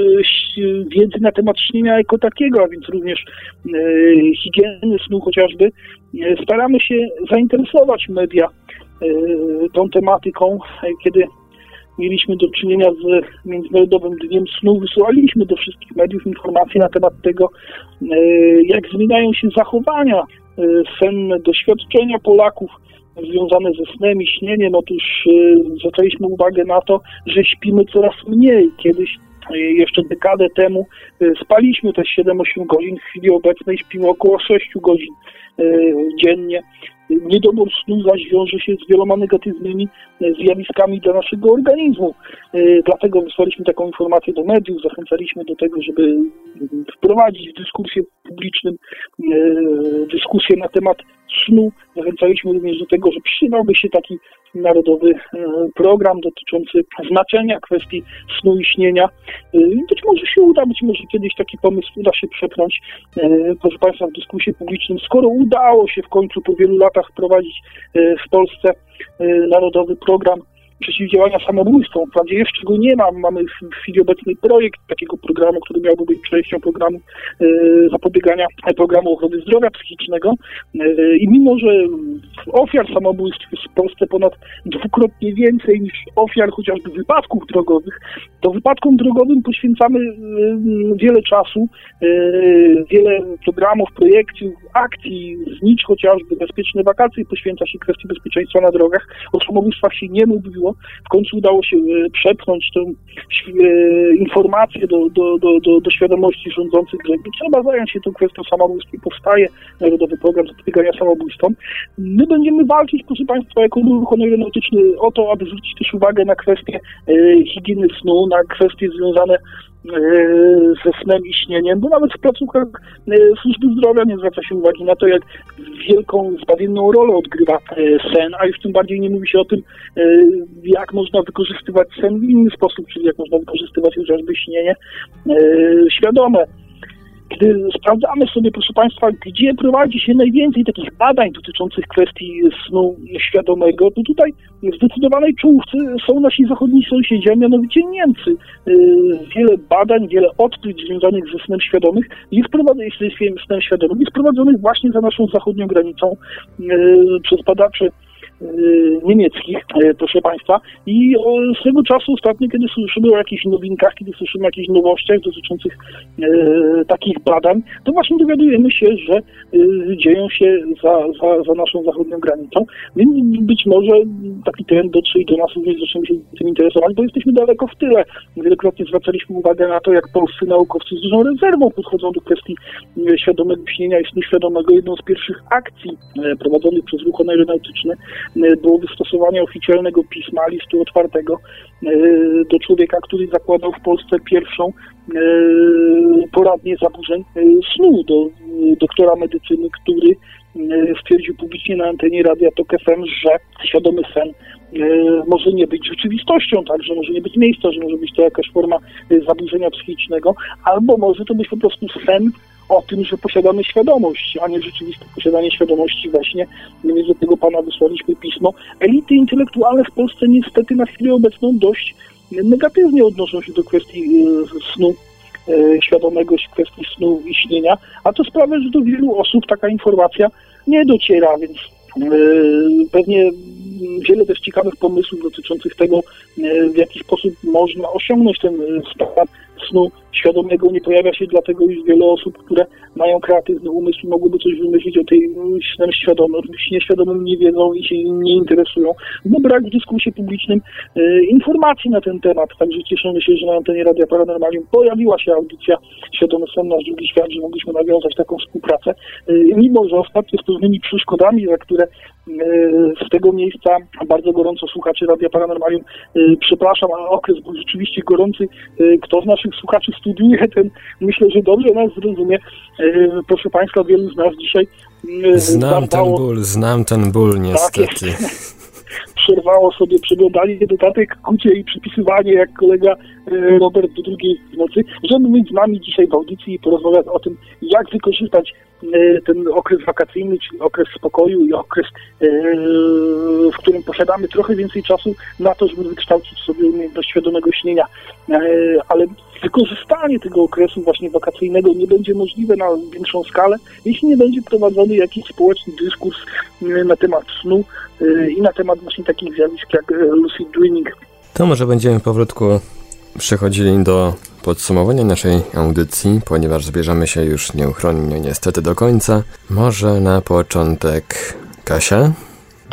wiedzy na temat śnienia jako takiego, a więc również higieny snu chociażby, staramy się zainteresować media tą tematyką, kiedy mieliśmy do czynienia z Międzynarodowym Dniem Snu, wysyłaliśmy do wszystkich mediów informacje na temat tego, e, jak zmieniają się zachowania e, senne, doświadczenia Polaków związane ze snem i śnieniem. Otóż e, zwracaliśmy uwagę na to, że śpimy coraz mniej. Kiedyś jeszcze dekadę temu spaliśmy te 7-8 godzin, w chwili obecnej śpimy około 6 godzin dziennie. Niedobór snu zaś wiąże się z wieloma negatywnymi e, zjawiskami dla naszego organizmu. E, dlatego wysłaliśmy taką informację do mediów, zachęcaliśmy do tego, żeby wprowadzić w dyskusję publicznym e, dyskusję na temat snu. Zachęcaliśmy również do tego, że przydałby się taki narodowy program dotyczący znaczenia kwestii snu i śnienia. Być może się uda, być może kiedyś taki pomysł uda się przepchnąć, proszę Państwa, w dyskusji publicznym. Skoro udało się w końcu po wielu latach wprowadzić e, w Polsce e, narodowy program przeciwdziałania samobójstwom. Wprawdzie jeszcze go nie ma. Mamy w chwili obecnej projekt takiego programu, który miałby być częścią programu e, zapobiegania programu ochrony zdrowia psychicznego. E, I mimo, że ofiar samobójstw jest w Polsce ponad dwukrotnie więcej niż ofiar chociażby wypadków drogowych, to wypadkom drogowym poświęcamy e, wiele czasu, wiele programów, projektów, akcji, znicz chociażby, bezpieczne wakacje poświęca się kwestii bezpieczeństwa na drogach. O samobójstwach się nie mówiło, w końcu udało się e, przepchnąć tę e, informację do, do, do, do, do świadomości rządzących, że trzeba zająć się tą kwestią samobójstw i powstaje Narodowy Program Zapobiegania Samobójstwom. My będziemy walczyć, proszę Państwa, jako ruch aeronautyczny o to, aby zwrócić też uwagę na kwestie e, higieny snu, na kwestie związane ze snem i śnieniem, bo nawet w placówkach e, służby zdrowia nie zwraca się uwagi na to, jak wielką, zbawienną rolę odgrywa e, sen, a już tym bardziej nie mówi się o tym, jak można wykorzystywać sen w inny sposób, czyli jak można wykorzystywać chociażby śnienie świadome. Gdy sprawdzamy sobie, proszę Państwa, gdzie prowadzi się najwięcej takich badań dotyczących kwestii snu świadomego, to tutaj w zdecydowanej czołówce są nasi zachodni sąsiedzi, a mianowicie Niemcy. Y, wiele badań, wiele odkryć związanych ze snem świadomych jest prowadzonych, snem świadomym jest prowadzonych właśnie za naszą zachodnią granicą y, przez badaczy niemieckich, y, proszę Państwa. I z tego czasu ostatnio, kiedy słyszymy o jakichś nowinkach, kiedy słyszymy o jakichś nowościach dotyczących y, takich badań, to właśnie dowiadujemy się, że dzieją się za, za, za naszą zachodnią granicą. Więc być może taki trend dotrze i do nas również zaczniemy się tym interesować, bo jesteśmy daleko w tyle. Wielokrotnie zwracaliśmy uwagę na to, jak polscy naukowcy z dużą rezerwą podchodzą do kwestii świadomego śnienia i snu świadomego. Jedną z pierwszych akcji prowadzonych przez ruch aeronautyczny było wystosowanie oficjalnego pisma, listu otwartego e, do człowieka, który zakładał w Polsce pierwszą e, poradnię zaburzeń e, snu, do doktora medycyny, który stwierdził publicznie na antenie Radia Tok FM, że świadomy sen może nie być rzeczywistością, tak, że może nie być miejsca, że może być to jakaś forma zaburzenia psychicznego, albo może to być po prostu sen o tym, że posiadamy świadomość, a nie rzeczywiste posiadanie świadomości właśnie. Więc do tego pana wysłaliśmy pismo. Elity intelektualne w Polsce niestety na chwilę obecną dość negatywnie odnoszą się do kwestii e, snu e, świadomego, kwestii snu i śnienia, a to sprawia, że do wielu osób taka informacja nie dociera, więc e, pewnie wiele też ciekawych pomysłów dotyczących tego, w jaki sposób można osiągnąć ten stan snu świadomego nie pojawia się dlatego, iż wiele osób, które mają kreatywny umysł, mogłyby coś wymyślić o tej snem świadomym, nieświadomym nie wiedzą i się nie interesują. No brak w dyskursie publicznym e, informacji na ten temat, także cieszymy się, że na antenie Radia Paranormalium pojawiła się audycja Świadomy Sen Nasz Drugi Świat, że mogliśmy nawiązać taką współpracę, e, mimo że ostatnio z pewnymi przeszkodami, za które z tego miejsca bardzo gorąco słuchaczy Radia Paranormalium przepraszam, ale okres był rzeczywiście gorący. Kto z naszych słuchaczy studiuje ten, myślę, że dobrze nas zrozumie. Proszę Państwa, wielu z nas dzisiaj Znam ten ból, znam ten ból niestety. Tak przerwało sobie przeglądanie dodatek, kucie i przypisywanie jak kolega Robert do drugiej w nocy, żeby z nami dzisiaj w audycji i porozmawiać o tym, jak wykorzystać E, ten okres wakacyjny, czyli okres spokoju i okres, e, w którym posiadamy trochę więcej czasu na to, żeby wykształcić sobie umiejętność świadomego śnienia. Ale wykorzystanie tego okresu właśnie wakacyjnego nie będzie możliwe na większą skalę, jeśli nie będzie prowadzony jakiś społeczny dyskurs na temat snu i na temat właśnie takich zjawisk jak lucid dreaming. To może będziemy powrótku przechodzili do podsumowania naszej audycji, ponieważ zbierzemy się już nieuchronnie niestety do końca. Może na początek Kasia?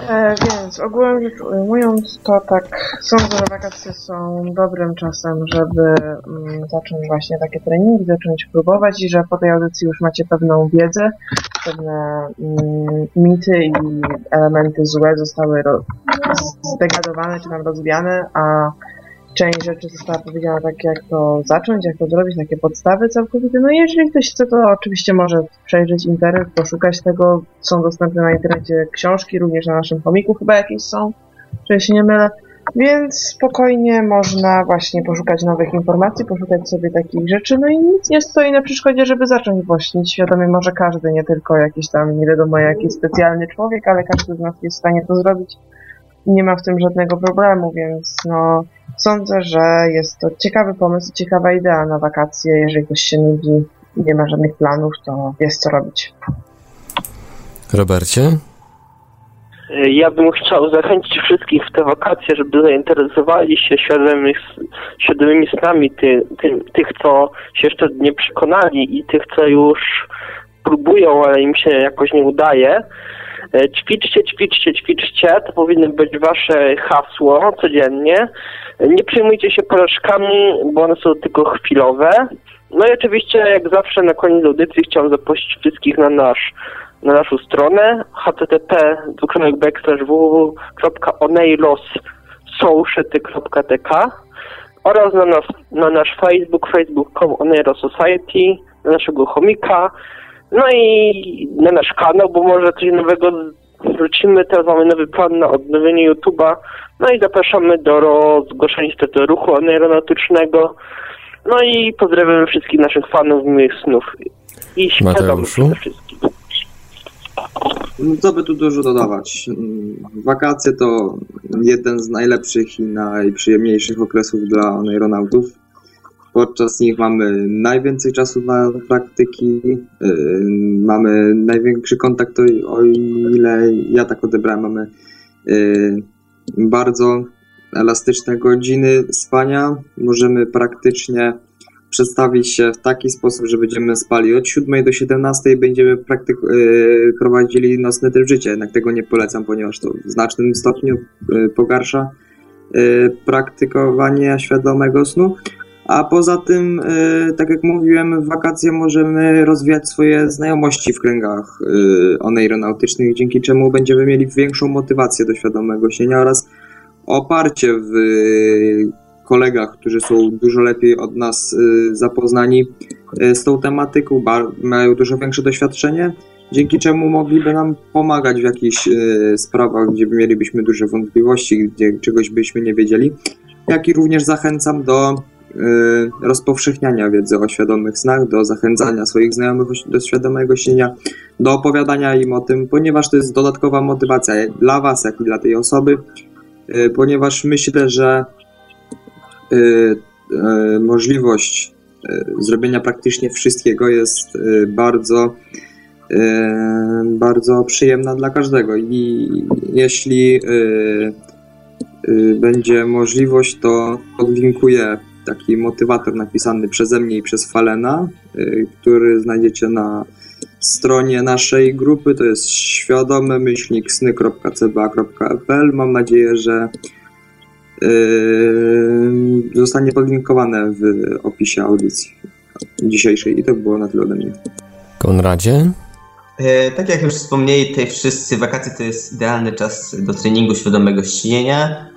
E, więc ogółem rzecz ujmując, to tak sądzę, że wakacje są dobrym czasem, żeby mm, zacząć właśnie takie treningi, zacząć próbować i że po tej audycji już macie pewną wiedzę, pewne mm, mity i elementy złe zostały ro- zdegradowane czy tam rozwiane, a część rzeczy została powiedziana tak, jak to zacząć, jak to zrobić, takie podstawy całkowite. No jeżeli ktoś chce, to oczywiście może przejrzeć internet, poszukać tego. Są dostępne na internecie książki, również na naszym chomiku chyba jakieś są, że się nie mylę. Więc spokojnie można właśnie poszukać nowych informacji, poszukać sobie takich rzeczy, no i nic nie stoi na przeszkodzie, żeby zacząć właśnie. Świadomie może każdy, nie tylko jakiś tam nie wiadomo jaki specjalny człowiek, ale każdy z nas jest w stanie to zrobić nie ma w tym żadnego problemu, więc no Sądzę, że jest to ciekawy pomysł, ciekawa idea na wakacje. Jeżeli ktoś się nudzi i nie ma żadnych planów, to jest co robić. Robercie? Ja bym chciał zachęcić wszystkich w te wakacje, żeby zainteresowali się świadomymi, świadomymi snami ty, ty, tych, co się jeszcze nie przekonali i tych, co już próbują, ale im się jakoś nie udaje. E, ćwiczcie, ćwiczcie, ćwiczcie, to powinno być wasze hasło codziennie. Nie przejmujcie się porażkami, bo one są tylko chwilowe. No i oczywiście, jak zawsze na koniec audycji chciałbym zaprosić wszystkich na nasz na naszą stronę http www.oneilossociety.tk oraz na, nas, na nasz Facebook, facebook.com Society, na naszego chomika, no i na nasz kanał, bo może coś nowego wrócimy, teraz mamy nowy plan na odnowienie YouTube'a, no i zapraszamy do zgłoszenia do ruchu aeronautycznego. No i pozdrawiamy wszystkich naszych fanów miłych snów i świadomych przede wszystkim. No co by tu dużo dodawać? Wakacje to jeden z najlepszych i najprzyjemniejszych okresów dla aeronautów. Podczas nich mamy najwięcej czasu na praktyki, yy, mamy największy kontakt, o, ile ja tak odebrałem, mamy yy, bardzo elastyczne godziny spania. Możemy praktycznie przedstawić się w taki sposób, że będziemy spali od 7 do 17 i będziemy praktyk- yy, prowadzili nocny tryb życia. Jednak tego nie polecam, ponieważ to w znacznym stopniu pogarsza praktykowanie świadomego snu. A poza tym, yy, tak jak mówiłem, w wakacje możemy rozwijać swoje znajomości w kręgach yy, oneironautycznych, dzięki czemu będziemy mieli większą motywację do świadomego śnienia oraz oparcie w yy, kolegach, którzy są dużo lepiej od nas zapoznani z tą tematyką, mają dużo większe doświadczenie, dzięki czemu mogliby nam pomagać w jakichś sprawach, gdzie mielibyśmy duże wątpliwości, gdzie czegoś byśmy nie wiedzieli. Jak i również zachęcam do rozpowszechniania wiedzy o świadomych snach, do zachęcania swoich znajomych do świadomego śnienia, do opowiadania im o tym, ponieważ to jest dodatkowa motywacja dla Was, jak i dla tej osoby, y, ponieważ myślę, że y, możliwość zrobienia praktycznie wszystkiego jest bardzo bardzo przyjemna dla każdego. I jeśli będzie możliwość, to odlinkuję taki motywator napisany przeze mnie i przez Falena, y, który znajdziecie na stronie naszej grupy, to jest świadome myślnik sny.cba.pl. Mam nadzieję, że yy, zostanie podlinkowane w opisie audycji dzisiejszej i to było na tyle ode mnie. Konradzie? E, tak jak już wspomnieli tutaj wszyscy, wakacje to jest idealny czas do treningu świadomego śnienia.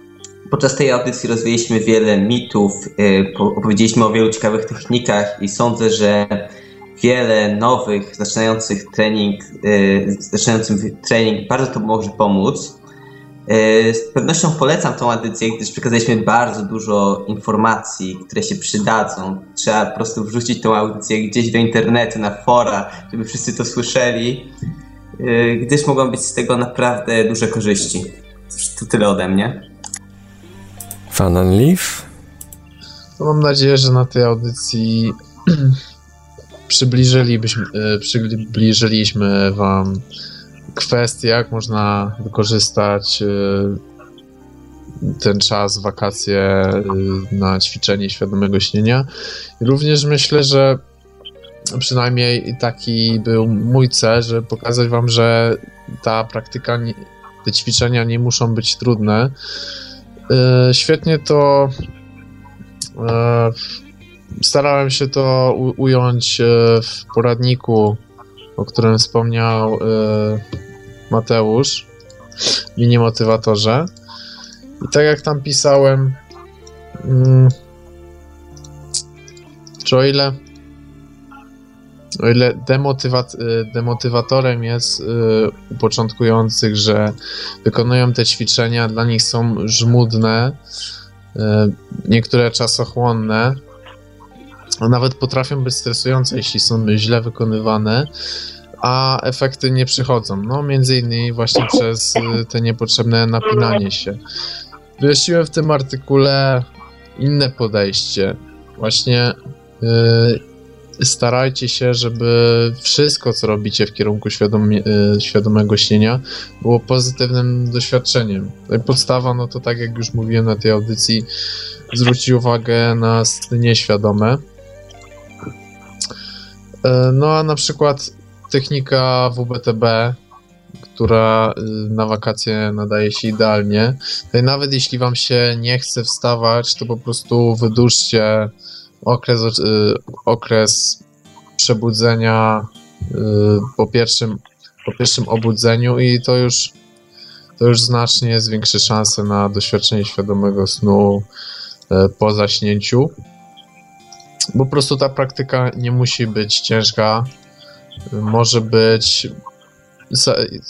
Podczas tej audycji rozwijaliśmy wiele mitów, e, opowiedzieliśmy o wielu ciekawych technikach i sądzę, że wiele nowych, zaczynających trening, e, zaczynającym trening bardzo to może pomóc. E, z pewnością polecam tą edycję, gdyż przekazaliśmy bardzo dużo informacji, które się przydadzą. Trzeba po prostu wrzucić tą audycję gdzieś do internetu, na fora, żeby wszyscy to słyszeli, gdyż mogą być z tego naprawdę duże korzyści. To tyle ode mnie. And Leaf? No mam nadzieję, że na tej audycji przybliżylibyśmy, e, przybliżyliśmy Wam kwestie, jak można wykorzystać e, ten czas, wakacje e, na ćwiczenie świadomego śnienia. Również myślę, że przynajmniej taki był mój cel, żeby pokazać Wam, że ta praktyka, te ćwiczenia nie muszą być trudne. Świetnie to starałem się to ująć e, w poradniku, o którym wspomniał e, Mateusz, mini motywatorze. I tak jak tam pisałem, mm, czy o ile o ile e, demotywatorem jest u początkujących, że wykonują te ćwiczenia, dla nich są żmudne, niektóre czasochłonne, nawet potrafią być stresujące, jeśli są źle wykonywane, a efekty nie przychodzą. No, między innymi właśnie przez y, te niepotrzebne napinanie się. Wyjaśniłem w tym artykule inne podejście. Właśnie starajcie się, żeby wszystko, co robicie w kierunku yy, świadomego śnienia, było pozytywnym doświadczeniem. Podstawa, no to tak jak już mówiłem na tej audycji, zwrócić uwagę na sny nieświadome E, no a na przykład technika WBTB, która na wakacje nadaje się idealnie. Nawet jeśli wam się nie chce wstawać, to po prostu wydłużcie okres, y, okres przebudzenia y, po pierwszym, po pierwszym obudzeniu i to już, to już znacznie zwiększy szanse na doświadczenie świadomego snu po zaśnięciu. Po prostu ta praktyka nie musi być ciężka. Może być.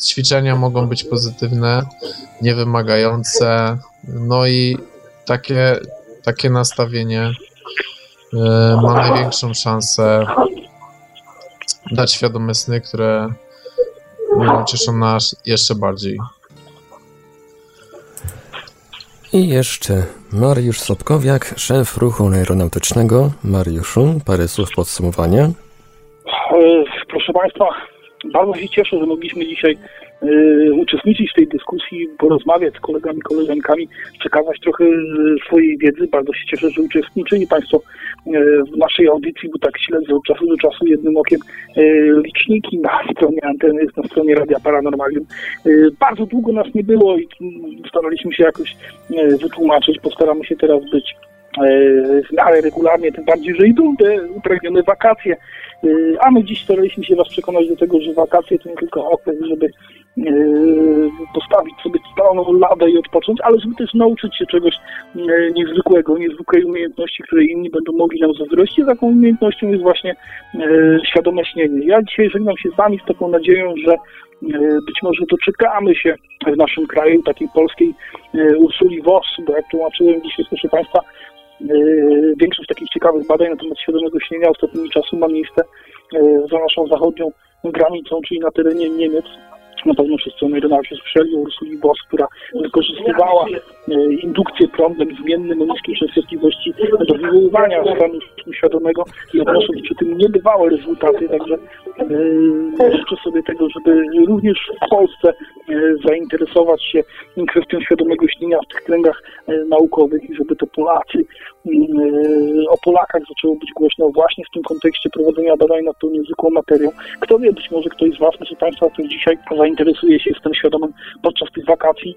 Ćwiczenia mogą być pozytywne, niewymagające. No i takie, takie nastawienie ma największą szansę dać świadome sny, które cieszą nas jeszcze bardziej. I jeszcze Mariusz Sobkowiak, szef ruchu aeronautycznego. Mariuszu, parę słów podsumowania. E, proszę Państwa, bardzo się cieszę, że mogliśmy dzisiaj uczestniczyć w tej dyskusji, porozmawiać z kolegami, koleżankami, przekazać trochę swojej wiedzy. Bardzo się cieszę, że uczestniczyli Państwo y, w naszej audycji, bo tak śledzę od czasu do czasu jednym okiem y, liczniki na stronie anteny, na stronie Radia Paranormalium. Bardzo długo nas nie było i staraliśmy się jakoś wytłumaczyć. Postaramy się teraz być miarę regularnie, tym bardziej, że idą te upragnione wakacje. A my dziś staraliśmy się Was przekonać do tego, że wakacje to nie tylko okres, żeby postawić sobie staloną ladę i odpocząć, ale żeby też nauczyć się czegoś niezwykłego, niezwykłej umiejętności, której inni będą mogli nam zazdrościć. Taką umiejętnością jest właśnie świadome śnienie. Ja dzisiaj żegnam się z Wami z taką nadzieją, że być może doczekamy się w naszym kraju takiej polskiej Ursuli Voss, bo jak tłumaczyłem dzisiaj, proszę Państwa, Yy, większość takich ciekawych badań na temat świadomego śnienia ostatnimi czasu ma miejsce yy, za naszą zachodnią granicą, czyli na terenie Niemiec. Na pewno wszyscy Merynacie słyszeli o Ursuli Boss, która wykorzystywała indukcję prądem zmiennym o niskiej częstotliwości do wywoływania stanu świadomego i odnosząc przy tym niebywałe rezultaty. Także życzę sobie tego, żeby również w Polsce zainteresować się kwestią świadomego śnienia w tych kręgach naukowych i żeby to Polacy o Polakach zaczęło być głośno właśnie w tym kontekście prowadzenia badań nad tą niezwykłą materią. Kto wie, być może ktoś z Was, proszę Państwa, który dzisiaj zainteresuje się, jestem świadomym podczas tych wakacji,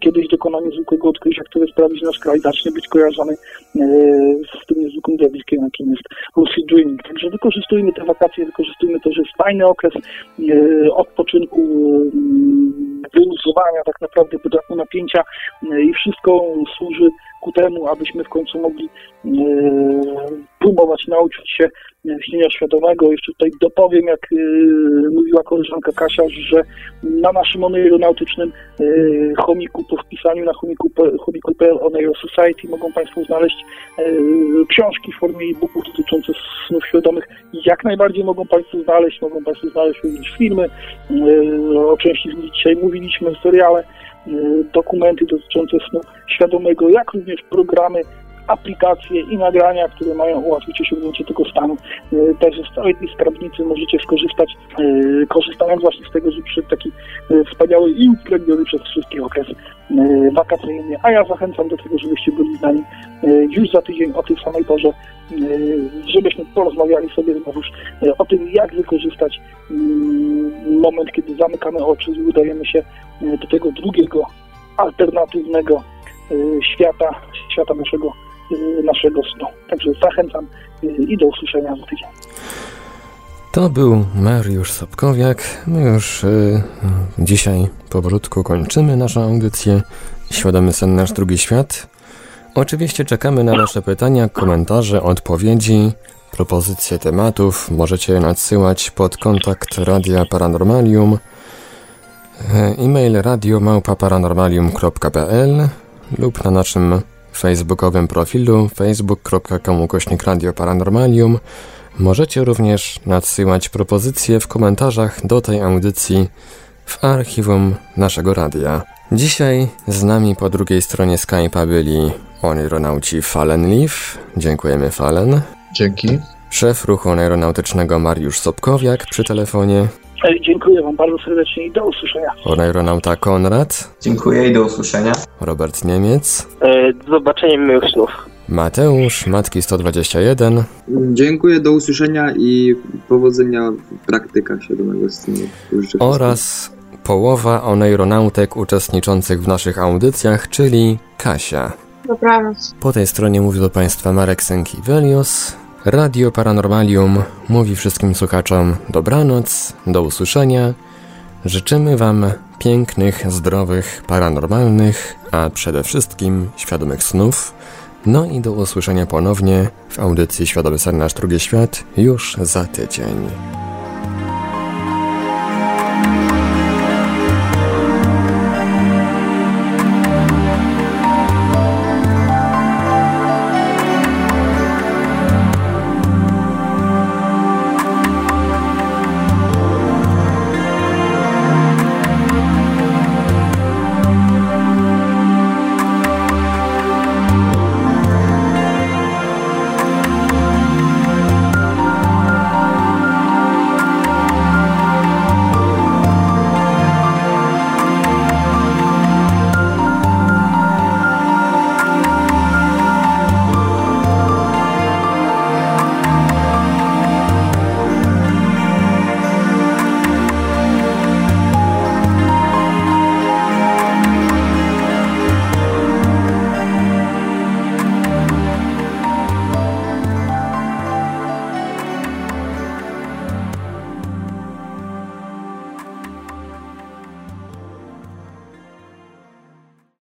kiedyś dokona niezwykłego odkrycia, które sprawi, że nasz kraj zacznie być kojarzony z tym niezwykłym zjawiskiem, jakim jest lucid dreaming. Także wykorzystujmy te wakacje, wykorzystujmy to, że jest fajny okres odpoczynku, wyluzowania tak naprawdę braku napięcia i wszystko służy ku temu, abyśmy w końcu mogli e, próbować nauczyć się śnienia świadomego. Jeszcze tutaj dopowiem, jak e, mówiła koleżanka Kasia, że na naszym aeronautycznym e, chomiku, po wpisaniu na chomiku, chomiku.pl on Aero Society mogą Państwo znaleźć książki w formie e-booków dotyczące snów świadomych. Jak najbardziej mogą Państwo znaleźć, mogą Państwo znaleźć również filmy, o części z nich dzisiaj mówiliśmy, seriale, dokumenty dotyczące snu świadomego, jak również programy, aplikacje i nagrania, które mają ułatwić osiągnięcie tego stanu. E, także z całej tej skarbnicy możecie skorzystać, e, korzystając właśnie z tego, że przyszedł taki e, wspaniały i utrudniony przez wszystkie okres wakacyjny. A ja zachęcam do tego, żebyście byli z nami już za tydzień o tej samej porze, żebyśmy porozmawiali sobie znowu o tym, jak wykorzystać mm, moment, kiedy zamykamy oczy i udajemy się do tego drugiego, alternatywnego świata, świata naszego, naszego snu. Także zachęcam i do usłyszenia za tydzień. To był Mariusz Sobkowiak. My już y, dzisiaj powolutku kończymy naszą audycję Świadomy Sen Nasz Drugi Świat. Oczywiście czekamy na Wasze pytania, komentarze, odpowiedzi, propozycje tematów. Możecie nadsyłać pod kontakt Radia Paranormalium E, e-mail radiomałpa-paranormalium.pl lub na naszym facebookowym profilu facebook.com ukośnik Radio Paranormalium. Możecie również nadsyłać propozycje w komentarzach do tej audycji w archiwum naszego radia. Dzisiaj z nami po drugiej stronie Skype'a byli onironauci Fallen Leaf. Dziękujemy Fallen. Dzięki. Szef ruchu aeronautycznego Mariusz Sobkowiak przy telefonie. Dziękuję Wam bardzo serdecznie i do usłyszenia. Aeronauta Konrad. Dziękuję i do usłyszenia. Robert Niemiec. E, do zobaczenia miłych snów. Mateusz, Matki 121. Dziękuję, do usłyszenia i powodzenia w praktykach świadomego snu. Oraz połowa oneironautek uczestniczących w naszych audycjach, czyli Kasia. Dobranoc. Po tej stronie mówi do Państwa Marek Sękiewelios. Radio Paranormalium mówi wszystkim słuchaczom dobranoc, do usłyszenia. Życzymy Wam pięknych, zdrowych, paranormalnych, a przede wszystkim świadomych snów. No i do usłyszenia ponownie w audycji Świadomy Sen Nasz Drugi Świat już za tydzień.